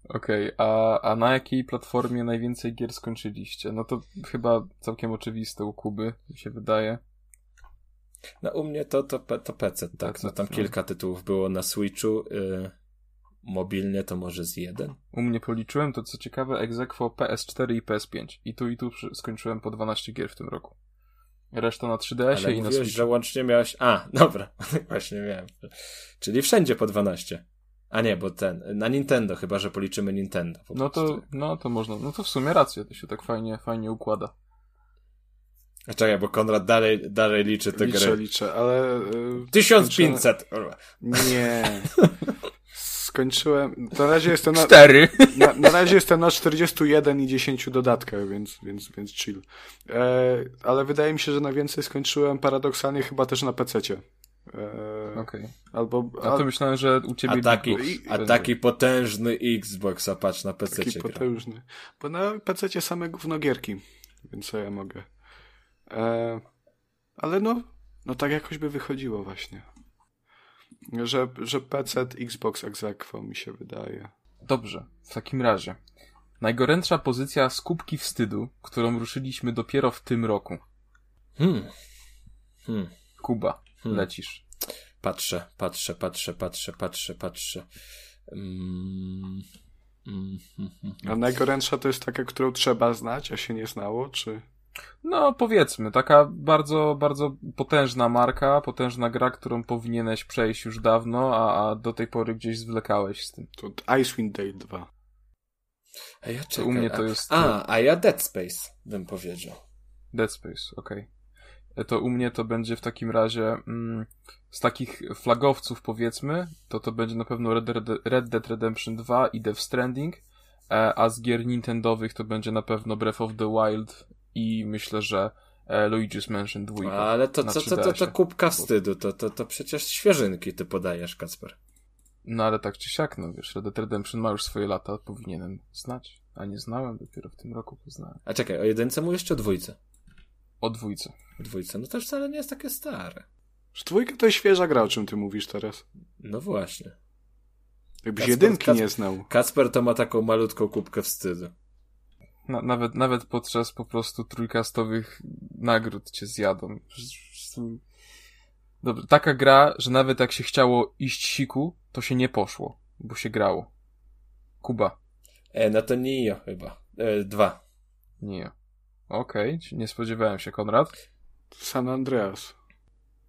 Okej, a, a na jakiej platformie najwięcej gier skończyliście? No to chyba całkiem oczywiste u Kuby, mi się wydaje. No u mnie to, to, to PC, tak. PC, No tam no. kilka tytułów było na Switchu. Y, mobilnie to może z jeden. U mnie policzyłem to, co ciekawe, egzekwo PS4 i PS5. I tu i tu skończyłem po 12 gier w tym roku. Reszta na 3DS-ie Ale i na Switchu. że łącznie miałeś... A, dobra. Właśnie miałem. Czyli wszędzie po 12. A nie, bo ten... Na Nintendo, chyba że policzymy Nintendo. po No to, no to można, no to w sumie rację, to się tak fajnie, fajnie układa. A Czekaj, bo Konrad dalej, dalej liczy te Liczę, gry. liczę, ale... y, 1500! kurwa. Nie. Skończyłem. Na razie jestem na, Cztery! na, na razie jestem na 41 i 10 dodatkach, więc, więc, więc chill. E, ale wydaje mi się, że najwięcej skończyłem paradoksalnie chyba też na PC-cie. E, Okej. Albo. A to myślałem, że u ciebie A taki, a taki potężny Xbox, a patrz na PC. Taki potężny. Bo na PC same gównogierki, więc co ja mogę. E, ale no, no tak jakoś by wychodziło właśnie. Że, że PC, Xbox egzekwo mi się wydaje. Dobrze, w takim razie. Najgorętsza pozycja z kubki wstydu, którą ruszyliśmy dopiero w tym roku. Hmm. Hmm. Kuba, Hmm. lecisz. Patrzę, patrzę, patrzę, patrzę, patrzę, patrzę. Mm. Mm, mm, mm. A najgorętsza to jest taka, którą trzeba znać, a się nie znało, czy... No, powiedzmy, taka bardzo, bardzo potężna marka, potężna gra, którą powinieneś przejść już dawno, a, a do tej pory gdzieś zwlekałeś z tym. To Icewind Dale 2. A ja To czekaj, u mnie to a- jest- A, a ja Dead Space bym powiedział. Dead Space, okej. E, To u mnie to będzie w takim razie mm, z takich flagowców powiedzmy, to to będzie na pewno Red, Red, Red Dead Redemption 2 i Death Stranding, e, a z gier Nintendowych to będzie na pewno Breath of the Wild i myślę, że e, Luigi's Mansion 2. Ale to co, to, to, to 3DS-ie. kubka wstydu, to, to, to przecież świeżynki ty podajesz, Kacper. No ale tak czy siak, no wiesz, Red Dead Redemption ma już swoje lata, powinienem znać, a nie znałem, dopiero w tym roku poznałem. A czekaj, o jedynce mówisz czy o dwójce? O dwójce. O dwójce, no to wcale nie jest takie stare. Że dwójka to jest świeża gra, o czym ty mówisz teraz. No właśnie. Jakbyś Kacper- jedynki Kacper- nie znał. Kacper to ma taką malutką kubkę wstydu. Na, nawet, nawet podczas po prostu trójkastowych nagród cię zjadą. Dobrze, taka gra, że nawet jak się chciało iść siku, to się nie poszło, bo się grało. Kuba. E, no to Nio chyba. E, dwa. Nie. Okej, nie spodziewałem się, Konrad. San Andreas.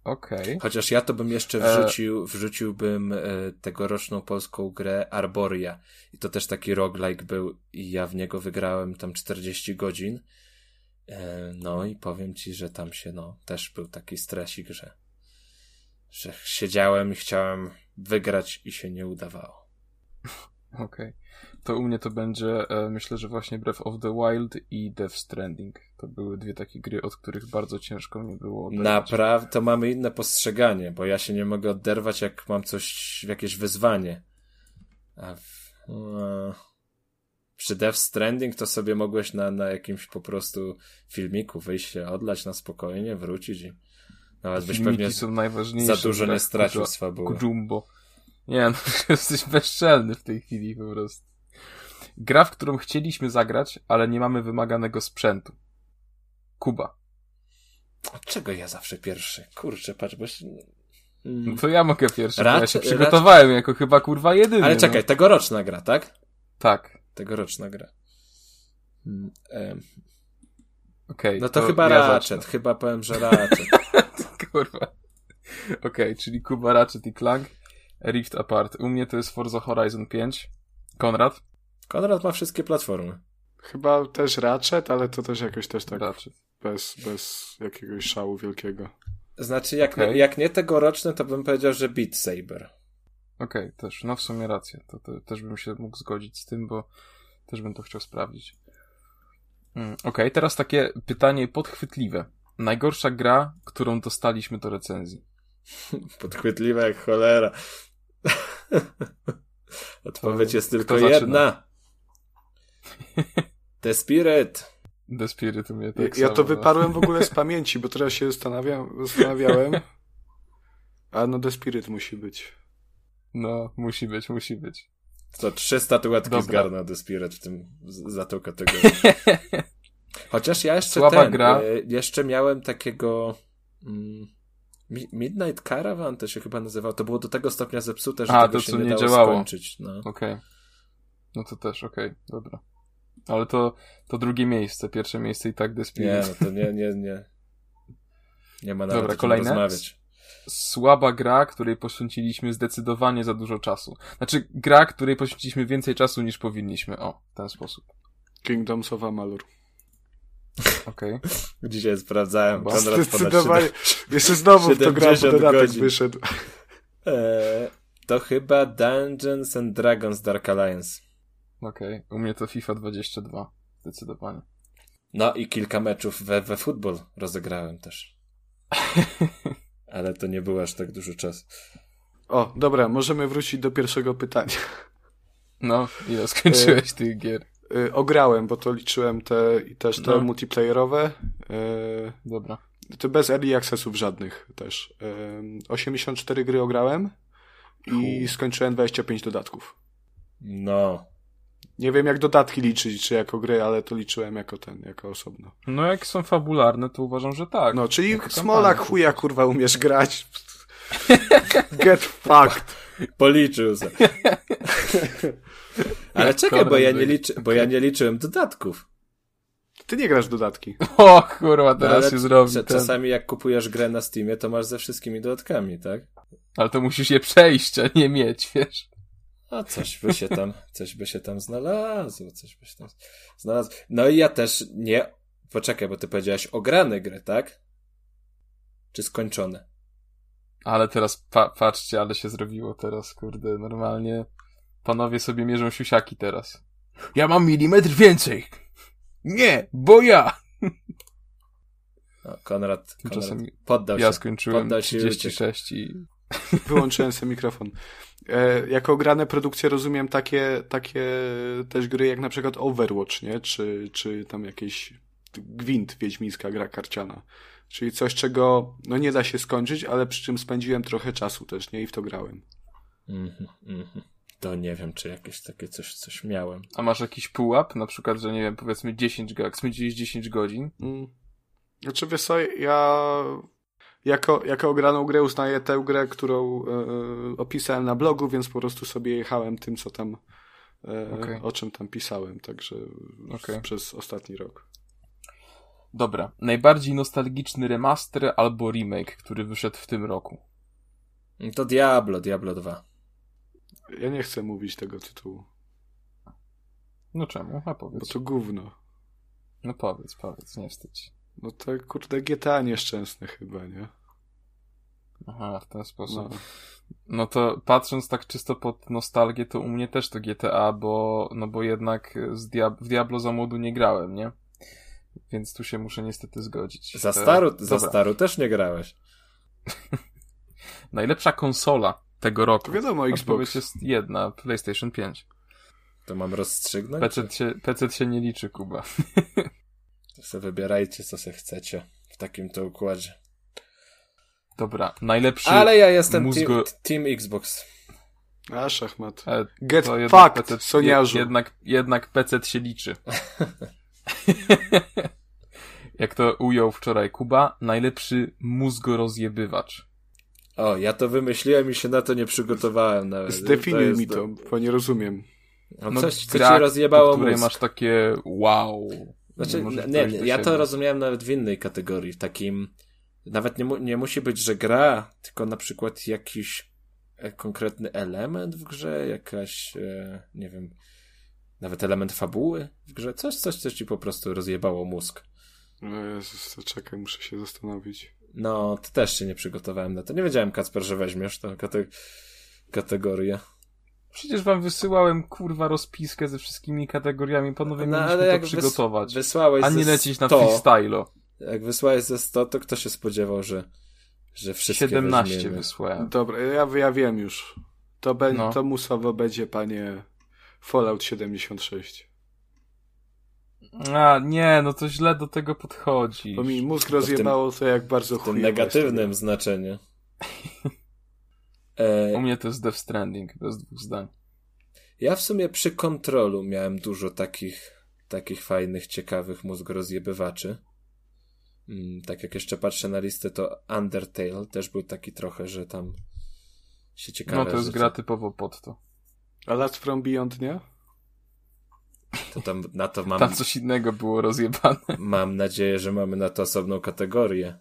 Okej. Chociaż ja to bym jeszcze E. wrzucił, wrzuciłbym e, tegoroczną polską grę Arboria. I to też taki roguelike był i ja w niego wygrałem tam 40 godzin. E, no i powiem ci, że tam się, no, też był taki stresik, że, że siedziałem i chciałem wygrać i się nie udawało. Okej. To u mnie to będzie, e, myślę, że właśnie Breath of the Wild i Death Stranding. To były dwie takie gry, od których bardzo ciężko mi było oderwać. Naprawdę, to mamy inne postrzeganie, bo ja się nie mogę oderwać, jak mam coś, jakieś wyzwanie. A w, e, przy Death Stranding to sobie mogłeś na, na jakimś po prostu filmiku wyjść się odlać na spokojnie, wrócić i nawet byś pewnie są najważniejsze. za dużo nie stracił Kujo- z fabuły. Kujumbo. Nie, no jesteś bezczelny w tej chwili po prostu. Gra, w którą chcieliśmy zagrać, ale nie mamy wymaganego sprzętu. Kuba. A Czego ja zawsze pierwszy? Kurczę, patrz, bo się... No to ja mogę pierwszy, bo ja się przygotowałem jako chyba kurwa jedyny. Ale no. czekaj, tegoroczna gra, tak? Tak, Tegoroczna gra. Mm, em, okej. No to, chyba ja Ratchet, chyba powiem, że Ratchet. Kurwa. Okej, czyli Kuba, Ratchet i Clank, Rift Apart. U mnie to jest Forza Horizon 5. Konrad? Konrad ma wszystkie platformy. Chyba też Ratchet, ale to też jakoś też tak Ratchet. bez, bez jakiegoś szału wielkiego. Znaczy, jak, Okej. nie, jak nie tegoroczny, to bym powiedział, że Beat Saber. Okej, też, no w sumie rację. To, to też bym się mógł zgodzić z tym, bo też bym to chciał sprawdzić. Mm, Okej, teraz takie pytanie podchwytliwe. Najgorsza gra, którą dostaliśmy do recenzji. Podchwytliwe jak cholera. Odpowiedź jest tylko jedna. The Spirit. The Spirit u mnie Ja, tak ja samo, to no. wyparłem w ogóle z pamięci, bo teraz się zastanawiam, zastanawiałem. A no The Spirit musi być. No, musi być, musi być. To trzy statuetki Dobra. zgarnął The Spirit w tym, za tą kategorię. Chociaż ja jeszcze Słaba ten, gra. e, jeszcze miałem takiego mm, Mi- Midnight Caravan to się chyba nazywał. To było do tego stopnia zepsute, że A, tego to, się nie, nie dało działało. skończyć. No. Okej. No to też, okej, dobra. Ale to, to drugie miejsce, pierwsze miejsce i tak Spirit. Nie, no to nie, nie, nie. Nie ma nawet Dobra, o czym kolejne? rozmawiać. Słaba gra, której poświęciliśmy zdecydowanie za dużo czasu. Znaczy, gra, której poświęciliśmy więcej czasu niż powinniśmy. O, w ten sposób. Kingdoms of Amalur. Okej. Dzisiaj sprawdzałem. Bo Konrad Zdecydowanie. Jeszcze znowu w to 70 dodatek godzin. wyszedł. Eee, to chyba Dungeons and Dragons Dark Alliance. Okej. U mnie to FIFA 22. Zdecydowanie. No i kilka meczów we, we futbol rozegrałem też. Ale to nie było aż tak dużo czasu. O, dobra, możemy wrócić do pierwszego pytania. No, ile skończyłeś tych gier? Y, ograłem, bo to liczyłem te i też te No. multiplayerowe. Y, Dobra. to bez early accessów żadnych też. Y, 84 gry ograłem i skończyłem 25 dodatków. No. Nie wiem jak dodatki liczyć, czy jako gry, ale to liczyłem jako ten, jako osobno. No jak są fabularne, to uważam, że tak. No, czyli Smolak chuja kurwa umiesz grać. Get fucked. Policzył se. Ale Jak czekaj, bo ja, nie liczy, bo ja nie liczyłem dodatków. Ty nie grasz w dodatki. O kurwa, No, teraz ale się zrobi. ten. Czasami jak kupujesz grę na Steamie, to masz ze wszystkimi dodatkami, tak? Ale to musisz je przejść, a nie mieć, wiesz? A coś by się tam, coś by się tam znalazło, coś by się tam znalazło. No i ja też nie, poczekaj, bo ty powiedziałeś ograne gry, tak? Czy skończone? Ale teraz pa patrzcie, ale się zrobiło teraz, kurde, normalnie. Panowie sobie mierzą siusiaki teraz. Ja mam milimetr więcej. Nie, bo ja. No, Konrad, Konrad poddał Ja się. skończyłem Poddał się i 36 i... Wyłączyłem sobie mikrofon. E, jako grane produkcje rozumiem takie, takie też gry jak na przykład Overwatch, nie? Czy, czy tam jakieś Gwint, wiedźmińska gra karciana. Czyli coś, czego no nie da się skończyć, ale przy czym spędziłem trochę czasu też, nie? I w to grałem. Mhm, mhm. To nie wiem, czy jakieś takie coś, coś miałem. A masz jakiś pułap? Na przykład, że nie wiem, powiedzmy 10 godzin, jak spędziłeś 10 godzin, Mm. Znaczy, wiesz co, ja jako, jako ograną grę uznaję tę grę, którą e, e, opisałem na blogu, więc po prostu sobie jechałem tym, co tam, e, Okej. o czym tam pisałem, także Okej. przez ostatni rok. Dobra. Najbardziej nostalgiczny remaster albo remake, który wyszedł w tym roku. To Diablo, Diablo 2. Ja nie chcę mówić tego tytułu, No czemu? A bo powiedz. to gówno. No powiedz, powiedz, nie wstydź. No to kurde GTA nieszczęsne chyba, nie? Aha, w ten sposób. No. No to patrząc tak czysto pod nostalgię, to u mnie też to GTA, bo, no bo jednak z Diab w Diablo za młodu nie grałem, nie? Więc tu się muszę niestety zgodzić. Za staru, za staru też nie grałeś. Najlepsza konsola tego roku. To wiadomo, Odpowiedź Xbox. jest jedna, PlayStation 5. To mam rozstrzygnąć? PC się, PC się nie liczy, Kuba. To sobie wybierajcie, co se chcecie w takim to układzie. Dobra, najlepszy... Ale ja jestem mózgo- team, team Xbox. A, szachmat. e, Get to jednak fucked, PC soniarzu. Je, jednak, jednak PC się liczy. Jak to ujął wczoraj Kuba, najlepszy mózgorozjebywacz. O, ja to wymyśliłem i się na to nie przygotowałem nawet. Zdefiniuj jest mi to, bo nie rozumiem. No, coś, co ci rozjebało mózg. masz takie wow. Znaczy, nie, nie, do ja to rozumiałem nawet w innej kategorii, w takim, nawet nie, mu, nie musi być, że gra, tylko na przykład jakiś e, konkretny element w grze, jakaś, e, nie wiem, nawet element fabuły w grze, coś, coś, coś ci po prostu rozjebało mózg. O Jezus, to czekaj, muszę się zastanowić. No, to też się nie przygotowałem na to. Nie wiedziałem, Kacper, że weźmiesz tę kate kategorię. Przecież wam wysyłałem kurwa rozpiskę ze wszystkimi kategoriami, panowie No, mieliśmy ale to wys- przygotować. Wysłałeś A nie lecieć na 100. freestylo. Jak wysłałeś ze 100, to kto się spodziewał, że, że wszystkie 17 weźmiemy? wysłałem. Dobra, ja, ja wiem już. To, be, No. to musowo będzie, panie, Fallout 76. A, nie, no to źle do tego podchodzi. Bo mi mózg rozjebało to jak bardzo W tym chujowo negatywnym znaczeniu. E, U mnie to jest Death Stranding, bez dwóch zdań. ja w sumie przy kontrolu miałem dużo takich, takich fajnych, ciekawych mózgorozjebywaczy. Mm, tak jak jeszcze patrzę na listę, to Undertale też był taki trochę, że tam się ciekawe No to jest rzeczy- gra typowo pod to. A Last From Beyond, nie? To tam na to mam, Tam coś innego było rozjebane. mam nadzieję, że mamy na to osobną kategorię.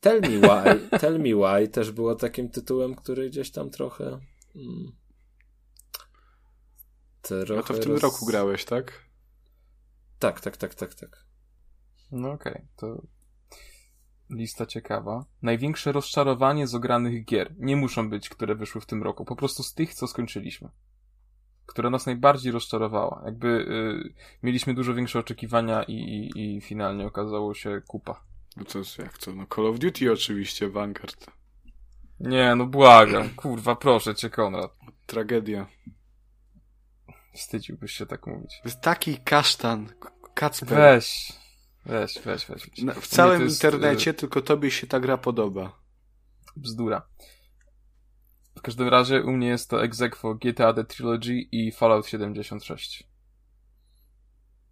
Tell Me Why, Tell Me Why też było takim tytułem, który gdzieś tam trochę... Mm, trochę A to w tym roz- roku grałeś, tak? Tak, tak, tak, tak, tak. No okej, to lista ciekawa. Największe rozczarowanie z ogranych gier. Nie muszą być, które wyszły w tym roku. Po prostu z tych, co skończyliśmy. Która nas najbardziej rozczarowała. Jakby y, mieliśmy dużo większe oczekiwania i, i, i finalnie okazało się kupa. No to jest jak co? No Call of Duty oczywiście, Vanguard. Nie, no błagam. Kurwa, proszę cię, Konrad. Tragedia. Wstydziłbyś się tak mówić. To jest taki kasztan, Kacper. Weź. Weź, weź, weź. weź. Na, U w całym jest, internecie y, tylko tobie się ta gra podoba. Bzdura. W każdym razie u mnie jest to Exequo GTA The Trilogy i Fallout 76.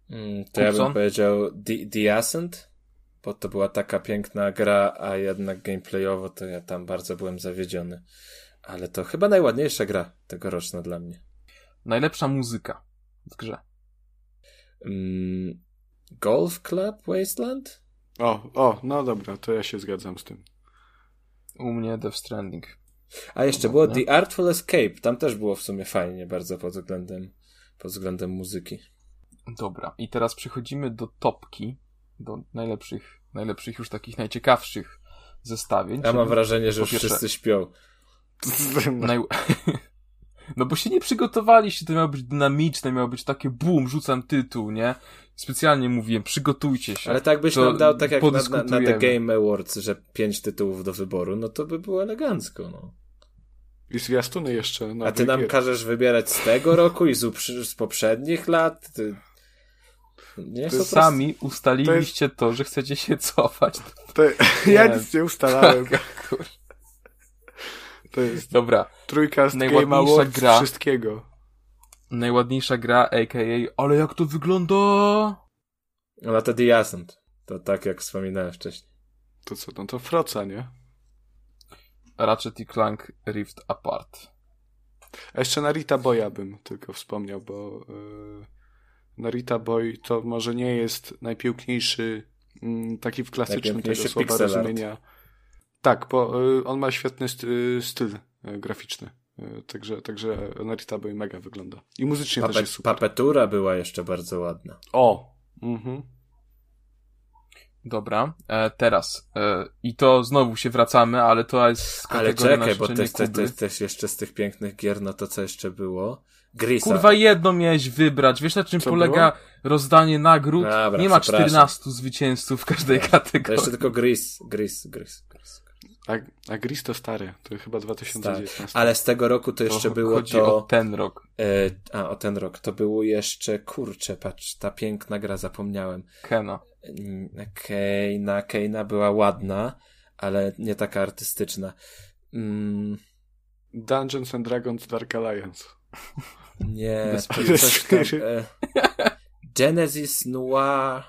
Mm, to ja bym Kupson? powiedział The, The Ascent, bo to była taka piękna gra, a jednak gameplayowo to ja tam bardzo byłem zawiedziony. Ale to chyba najładniejsza gra tegoroczna dla mnie. Najlepsza muzyka w grze. Mm, Golf Club Wasteland? O, o, no dobra, to ja się zgadzam z tym. U mnie Death Stranding. A jeszcze No, było nie? The Artful Escape. Tam też było w sumie fajnie bardzo pod względem, pod względem muzyki. Dobra. I teraz przechodzimy do topki, do najlepszych, najlepszych już takich najciekawszych zestawień. Ja mam wrażenie, że już pierwsze- wszyscy śpią. Naj... No bo się nie przygotowaliście, to miało być dynamiczne, miało być takie boom, rzucam tytuł, nie? Specjalnie mówiłem, przygotujcie się. Ale tak byś To nam dał, tak jak na, na, na The. Game Awards, że pięć tytułów do wyboru, no to by było elegancko, no. I zwiastuny jeszcze. A nowych ty nam gier. każesz wybierać z tego roku i z, z poprzednich lat? Ty... Nie, To po jest prostu- Sami ustaliliście to, że chcecie się cofać. To, ja Nie. nic nie ustalałem. Kur- To jest Dobra, trójkast Game Najładniejsza Awards gra. wszystkiego. Najładniejsza gra, a.k.a. ale jak to wygląda? No to The Ascent. To tak jak wspominałem wcześniej. To co, no to Froca, nie? Ratchet i Clank Rift Apart. A jeszcze Narita Boya bym tylko wspomniał, bo yy, Narita Boy to może nie jest najpiękniejszy mm, taki w klasycznym tego słowa pixel art. rozumienia. Tak, bo y, on ma świetny st- y, styl graficzny. Y, Także, także Narita Boy mega wygląda. I muzycznie też Pape, jest super. papetura była jeszcze bardzo ładna. O! Mhm. Dobra, e, teraz. E, I to znowu się wracamy, ale to jest Ale czekaj, bo też, też, Kuby. też, też jeszcze z tych pięknych gier, no to co jeszcze było? Grisa. Kurwa, jedno miałeś wybrać. Wiesz na czym Co polega rozdanie nagród? Dobra, nie ma przepraszam. 14 zwycięzców w każdej To kategorii. jeszcze tylko Gris, Gris, Gris. Gris. A, a Gris to stary, to chyba 2019. Ale z tego roku to To jeszcze było chodzi to... o ten rok. E, a, o ten rok. To było jeszcze, kurczę, patrz, ta piękna gra, zapomniałem. Kena. Mm, Keina, Keina była ładna, ale nie taka artystyczna. Mm, Dungeons and Dragons Dark Alliance. nie, to coś tam, e, Genesis Noir.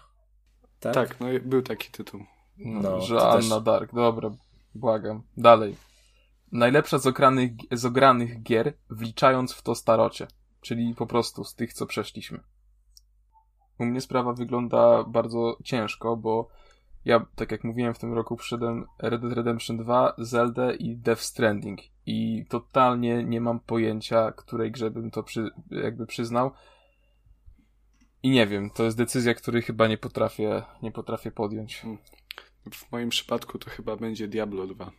Tak? Tak, no i był taki tytuł. No, No, że to Anna też- Dark. Dobra. Błagam. Dalej. Najlepsza z ogranych, z ogranych gier, wliczając w to starocie. Czyli po prostu z tych, co przeszliśmy. U mnie sprawa wygląda bardzo ciężko, bo ja, tak jak mówiłem, w tym roku przyszedłem Red Dead Redemption 2, Zelda i Death Stranding. I totalnie nie mam pojęcia, której grze bym to przy, jakby przyznał. I nie wiem, to jest decyzja, której chyba nie potrafię, nie potrafię podjąć. W moim przypadku to chyba będzie Diablo 2.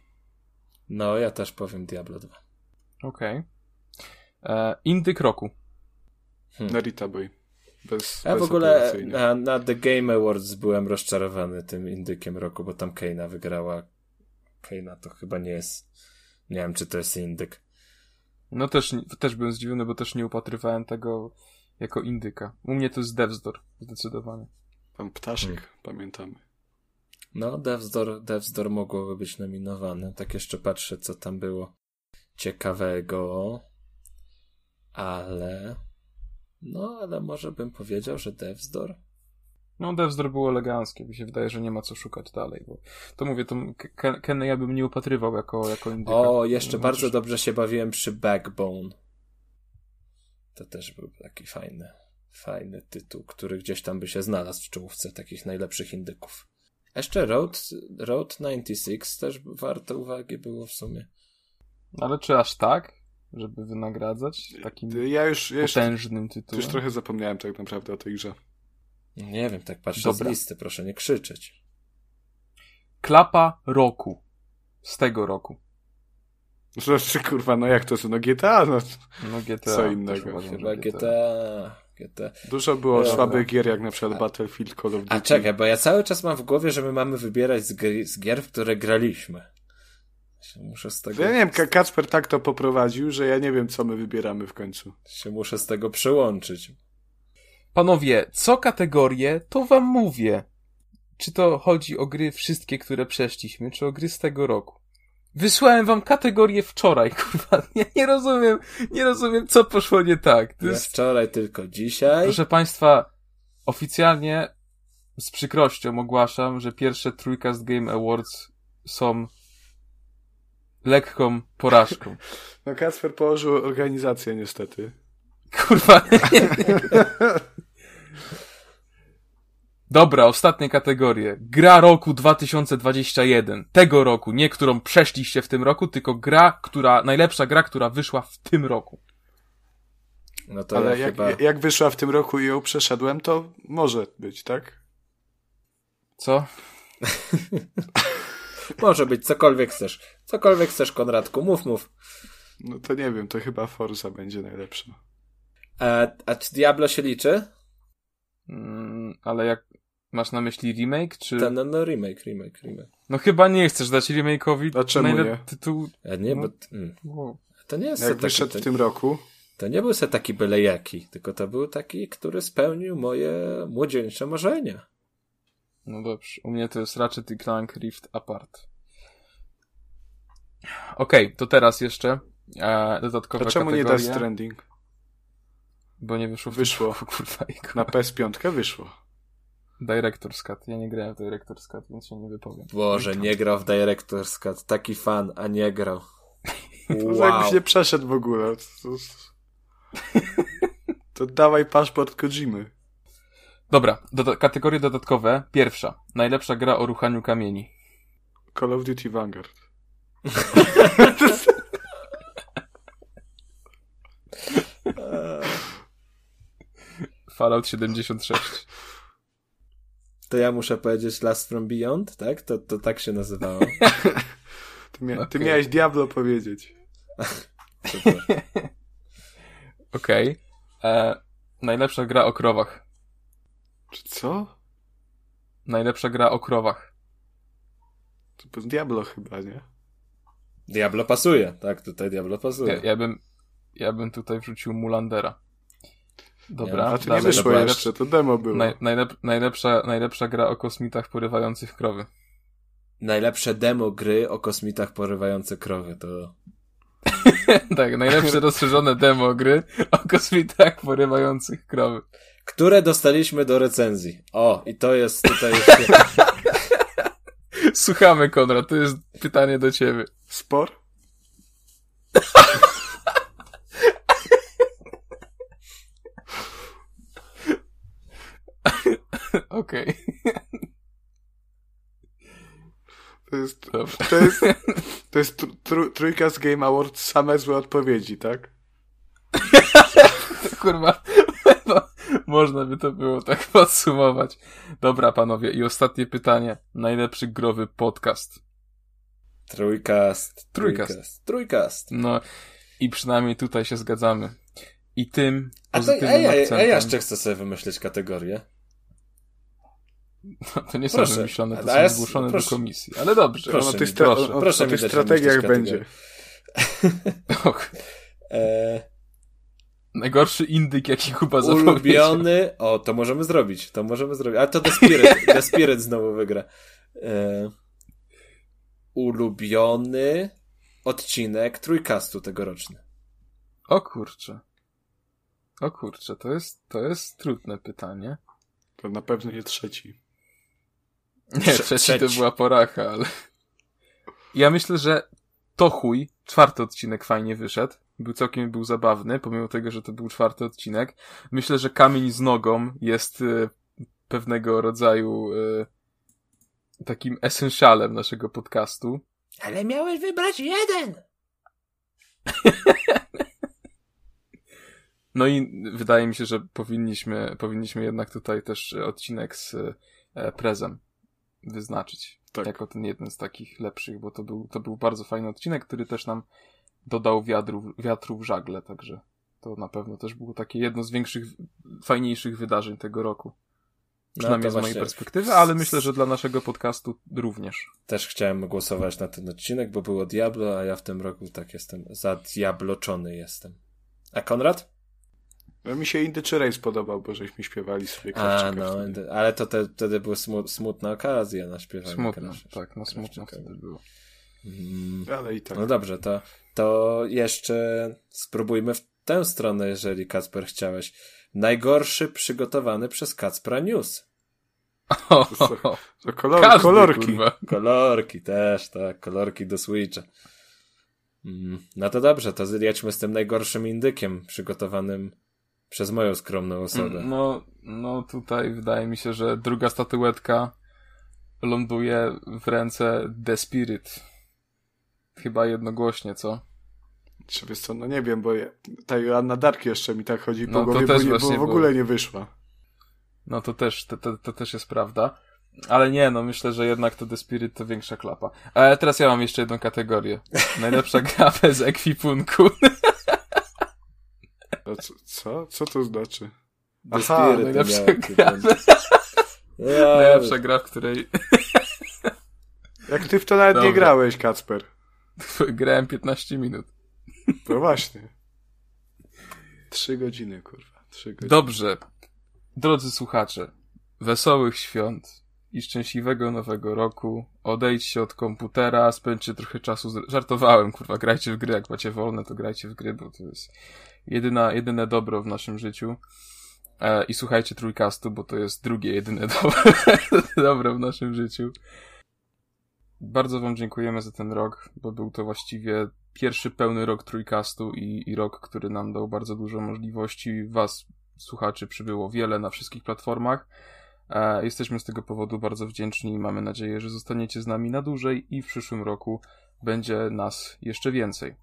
No, ja też powiem Diablo 2. Okej. Okay. Indyk roku. Hmm. Narita Boy. Bez, ja w ogóle na, na, The Game Awards byłem rozczarowany tym indykiem roku, bo tam Keina wygrała. Keina to chyba nie jest. Nie wiem, czy to jest indyk. No też, też byłem zdziwiony, bo też nie upatrywałem tego jako indyka. U mnie to jest Devsdor, zdecydowanie. Pan Ptaszek, hmm. pamiętamy. No, Devsdor, Devsdor mogłoby być nominowane. Tak jeszcze patrzę, co tam było ciekawego. Ale no, ale może bym powiedział, że Devsdor? No, Devsdor było eleganckie. Mi się wydaje, że nie ma co szukać dalej, bo to mówię, to Kenny ja bym nie upatrywał jako, jako indyka. O, jeszcze no, bardzo dobrze się bawiłem przy Backbone. To też był taki fajny, fajny tytuł, który gdzieś tam by się znalazł w czołówce takich najlepszych indyków. Jeszcze Road, Road 96 też warto uwagi było w sumie. Ale czy aż tak? żeby wynagradzać takim ja już, ja potężnym tytułem. Już trochę zapomniałem tak naprawdę o tej grze. Nie wiem, tak patrzę Dobra. z listy, proszę nie krzyczeć. Klapa roku. Z tego roku. Znaczy, kurwa, no jak to jest? No GTA, no. No GTA. Co innego. Chyba GTA. GTA. Dużo było Dobra. słabych gier, jak na przykład Battlefield, Call of Duty. A czekaj, bo ja cały czas mam w głowie, że my mamy wybierać z, gier, z gier w które graliśmy. Muszę z tego... Ja nie wiem, Kacper tak to poprowadził, że ja nie wiem, co my wybieramy w końcu. Się muszę z tego przełączyć. Panowie, co kategorie, to wam mówię. Czy to chodzi o gry wszystkie, które przeszliśmy, czy o gry z tego roku? Wysłałem wam kategorię wczoraj, kurwa. Ja nie rozumiem, nie rozumiem, co poszło nie tak. To jest... wczoraj, tylko dzisiaj. Proszę państwa, oficjalnie z przykrością ogłaszam, że pierwsze Trójkast Game Awards są lekką porażką. No Kasper położył organizację niestety. Kurwa. Dobra, ostatnie kategorie. Gra roku 2021. Tego roku. Nie którą przeszliście w tym roku, tylko gra, która, najlepsza gra, która wyszła w tym roku. No to Ale ja jak, chyba... jak wyszła w tym roku i ją przeszedłem, to może być, tak? Co? Może być, cokolwiek chcesz. Cokolwiek chcesz, Konradku, mów, mów. No to nie wiem, to chyba Forza będzie najlepsza. A, a czy Diablo się liczy? Mm, ale jak masz na myśli remake, czy... Ta, no, no remake, remake, remake. No chyba nie chcesz dać remake'owi A czemu nie? tytuł... A nie, no, bo... Mm. To nie jest Jak wyszedł taki, w tym roku? To nie był se taki byle jaki, tylko to był taki, który spełnił moje młodzieńcze marzenia. No dobrze, u mnie to jest Ratchet i Clank Rift Apart. Okej, okay, to teraz jeszcze e, dodatkowe A czemu nie Death Stranding? Bo nie wyszło. Wyszło. kurwa, Na PS5 wyszło. Director's Cut. Ja nie grałem w Director's Cut, więc się nie wypowiem. Boże, nie grał w Director's Cut. Taki fan, a nie grał. Wow. To jakbyś nie przeszedł w ogóle. To, to, to dawaj paszport Kojimy. Dobra, doda kategorie dodatkowe. Pierwsza. Najlepsza gra o ruchaniu kamieni. Call of Duty Vanguard. Fallout 76. To ja muszę powiedzieć Last from Beyond, tak? To, to tak się nazywało. ty, mia okay. ty miałeś Diablo powiedzieć. Okej. Okay. E, najlepsza gra o krowach. Czy co? Najlepsza gra o krowach. To Diablo chyba, nie? Diablo pasuje, tak, tutaj Diablo pasuje. Ja, ja bym, ja bym tutaj wrzucił Mulandera. Dobra. To nie wyszło dobra, jeszcze, to demo było. Naj, najlep, najlepsza, najlepsza gra o kosmitach porywających krowy. Najlepsze demo gry o kosmitach porywających krowy, to... tak, najlepsze rozszerzone demo gry o kosmitach porywających krowy które dostaliśmy do recenzji. O, i to jest tutaj Słuchamy, Konrad, to jest pytanie do ciebie. Spor? Okej. To jest, Dobra. to jest, to jest tr- tr- trójka z Game Awards, same złe odpowiedzi, tak? Kurwa, no, można by to było tak podsumować. Dobra, panowie, i ostatnie pytanie. Najlepszy growy podcast. Trójkast. Trójkast. Trójkast. No, i przynajmniej tutaj się zgadzamy. I tym A, to, a, ja, a ja jeszcze chcę sobie wymyślić kategorię. No, to nie są Proszę. wymyślone, to są zgłoszone proszę. do komisji. Ale dobrze. Proszę o mi, tych, stra- proszę, o, proszę o mi tych strategiach będzie. Och, E, najgorszy indyk, jaki Kuba zapowiedział. ulubiony... O, to możemy zrobić. To możemy zrobić. A to The Spirit, The Spirit znowu wygra. E, ulubiony odcinek Trójkastu tegoroczny. O kurczę. O kurczę, to jest, to jest trudne pytanie. To na pewno nie trzeci. Nie, Trze- trzeci, to była poracha, ale... Ja myślę, że to chuj, czwarty odcinek fajnie wyszedł. Był całkiem był zabawny, pomimo tego, że to był czwarty odcinek. Myślę, że kamień z nogą jest y, pewnego rodzaju y, takim essentialem naszego podcastu. Ale miałeś wybrać jeden! No i wydaje mi się, że powinniśmy, powinniśmy jednak tutaj też odcinek z e, prezem wyznaczyć. Tak. Jako ten jeden z takich lepszych, bo to był, to był bardzo fajny odcinek, który też nam dodał wiatru, wiatru w żagle, także to na pewno też było takie jedno z większych, fajniejszych wydarzeń tego roku. Przynajmniej No z mojej perspektywy, ale myślę, że dla naszego podcastu również. Też chciałem głosować na ten odcinek, bo było Diablo, a ja w tym roku tak jestem zadiabloczony jestem. A Konrad? No, mi się Indy czy Ray spodobał, bo żeśmy śpiewali sobie A, Krawczyka no, wtedy. ale to te, wtedy była smu, smutna okazja na śpiewanie. Krawczyka. tak, no smutno Krawczyka. wtedy było. Mm. Ale i tak. No dobrze, to, to jeszcze spróbujmy w tę stronę, jeżeli Kacper chciałeś. Najgorszy przygotowany przez Kacpra News. O, co? To kolor, każdy, kolorki. kurwa. Kolorki też, tak, kolorki do Switcha. Mm, No to dobrze, to jedźmy z tym najgorszym indykiem przygotowanym przez moją skromną osobę. No, no tutaj wydaje mi się, że druga statuetka ląduje w ręce The Spirit. Chyba jednogłośnie, co? Czy wiesz co, no nie wiem, bo ta Joanna Dark jeszcze mi tak chodzi No po to głowie, też bo, nie, bo w było. ogóle nie wyszła. No to też, to, to, to też jest prawda. Ale nie, no myślę, że jednak to The Spirit to większa klapa. Ale teraz ja mam jeszcze jedną kategorię. Najlepsza gra bez ekwipunku. A co, co? Co to znaczy? The Aha, Spirit najlepsza gra. Ja, Najlepsza gra, w której Jak ty w to nawet Dobra. nie grałeś, Kacper. grałem 15 minut. No właśnie. Trzy godziny, kurwa. Trzy godziny. Dobrze. Drodzy słuchacze, wesołych świąt i szczęśliwego nowego roku. Odejdźcie od komputera, spędźcie trochę czasu. Z... Żartowałem, kurwa, grajcie w gry. Jak macie wolne, to grajcie w gry, bo to jest jedyna, jedyne dobro w naszym życiu. E, I słuchajcie trójkastu, bo to jest drugie, jedyne dobro, dobro w naszym życiu. Bardzo Wam dziękujemy za ten rok, bo był to właściwie pierwszy pełny rok trójkastu i, i rok, który nam dał bardzo dużo możliwości. Was, słuchaczy, przybyło wiele na wszystkich platformach. Jesteśmy z tego powodu bardzo wdzięczni i mamy nadzieję, że zostaniecie z nami na dłużej i w przyszłym roku będzie nas jeszcze więcej.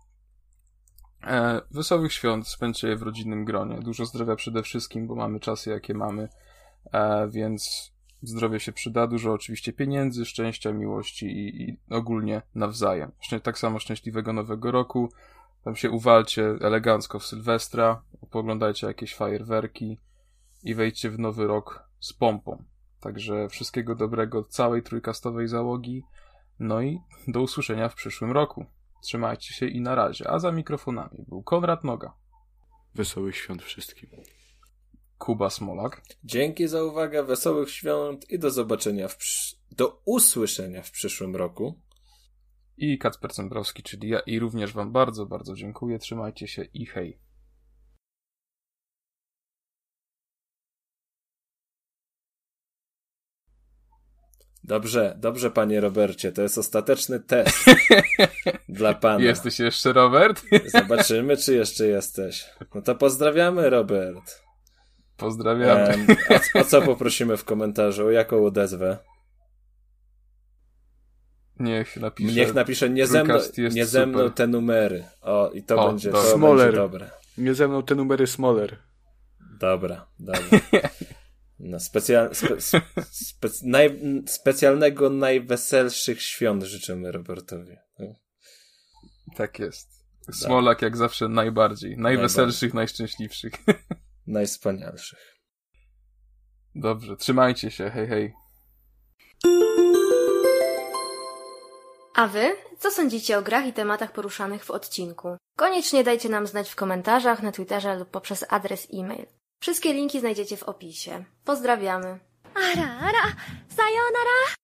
E, wesołych świąt spędźcie w rodzinnym gronie. Dużo zdrowia przede wszystkim, bo mamy czasy jakie mamy, e, więc zdrowie się przyda. Dużo oczywiście pieniędzy, szczęścia, miłości i, i ogólnie nawzajem. Szczę- Tak samo szczęśliwego nowego roku. Tam się uwalcie elegancko w Sylwestra, poglądajcie jakieś fajerwerki i wejdźcie w nowy rok z pompą. Także wszystkiego dobrego całej trójkastowej załogi. No i do usłyszenia w przyszłym roku. Trzymajcie się i na razie. A za mikrofonami był Konrad Noga, Wesołych świąt wszystkim. Kuba Smolak Dzięki za uwagę, wesołych świąt i do zobaczenia, w do usłyszenia w przyszłym roku. i Kacper Cembrowski, czyli ja. I również Wam bardzo, bardzo dziękuję. Trzymajcie się i hej. Dobrze, dobrze, panie Robercie, to jest ostateczny test dla pana. Jesteś jeszcze, Robert? Zobaczymy, czy jeszcze jesteś. No to pozdrawiamy, Robert. Pozdrawiamy. Em, o, o co poprosimy w komentarzu? O jaką odezwę? Niech napisze. Niech napisze nie ze mną, nie ze mną te numery. O, i to O, będzie, to Smoller. będzie dobre. Nie ze mną te numery Smoller. Dobra, dobra. No, specjal, spe, spe, naj, specjalnego, najweselszych świąt życzymy Robertowi. No, Tak jest. Smolak jak zawsze najbardziej. Najweselszych, najszczęśliwszych. Najwspanialszych. Dobrze, trzymajcie się, hej hej. A wy? Co sądzicie o grach i tematach poruszanych w odcinku? Koniecznie dajcie nam znać w komentarzach, na Twitterze lub poprzez adres e-mail. Wszystkie linki znajdziecie w opisie. Pozdrawiamy. Ara, ara, sayonara!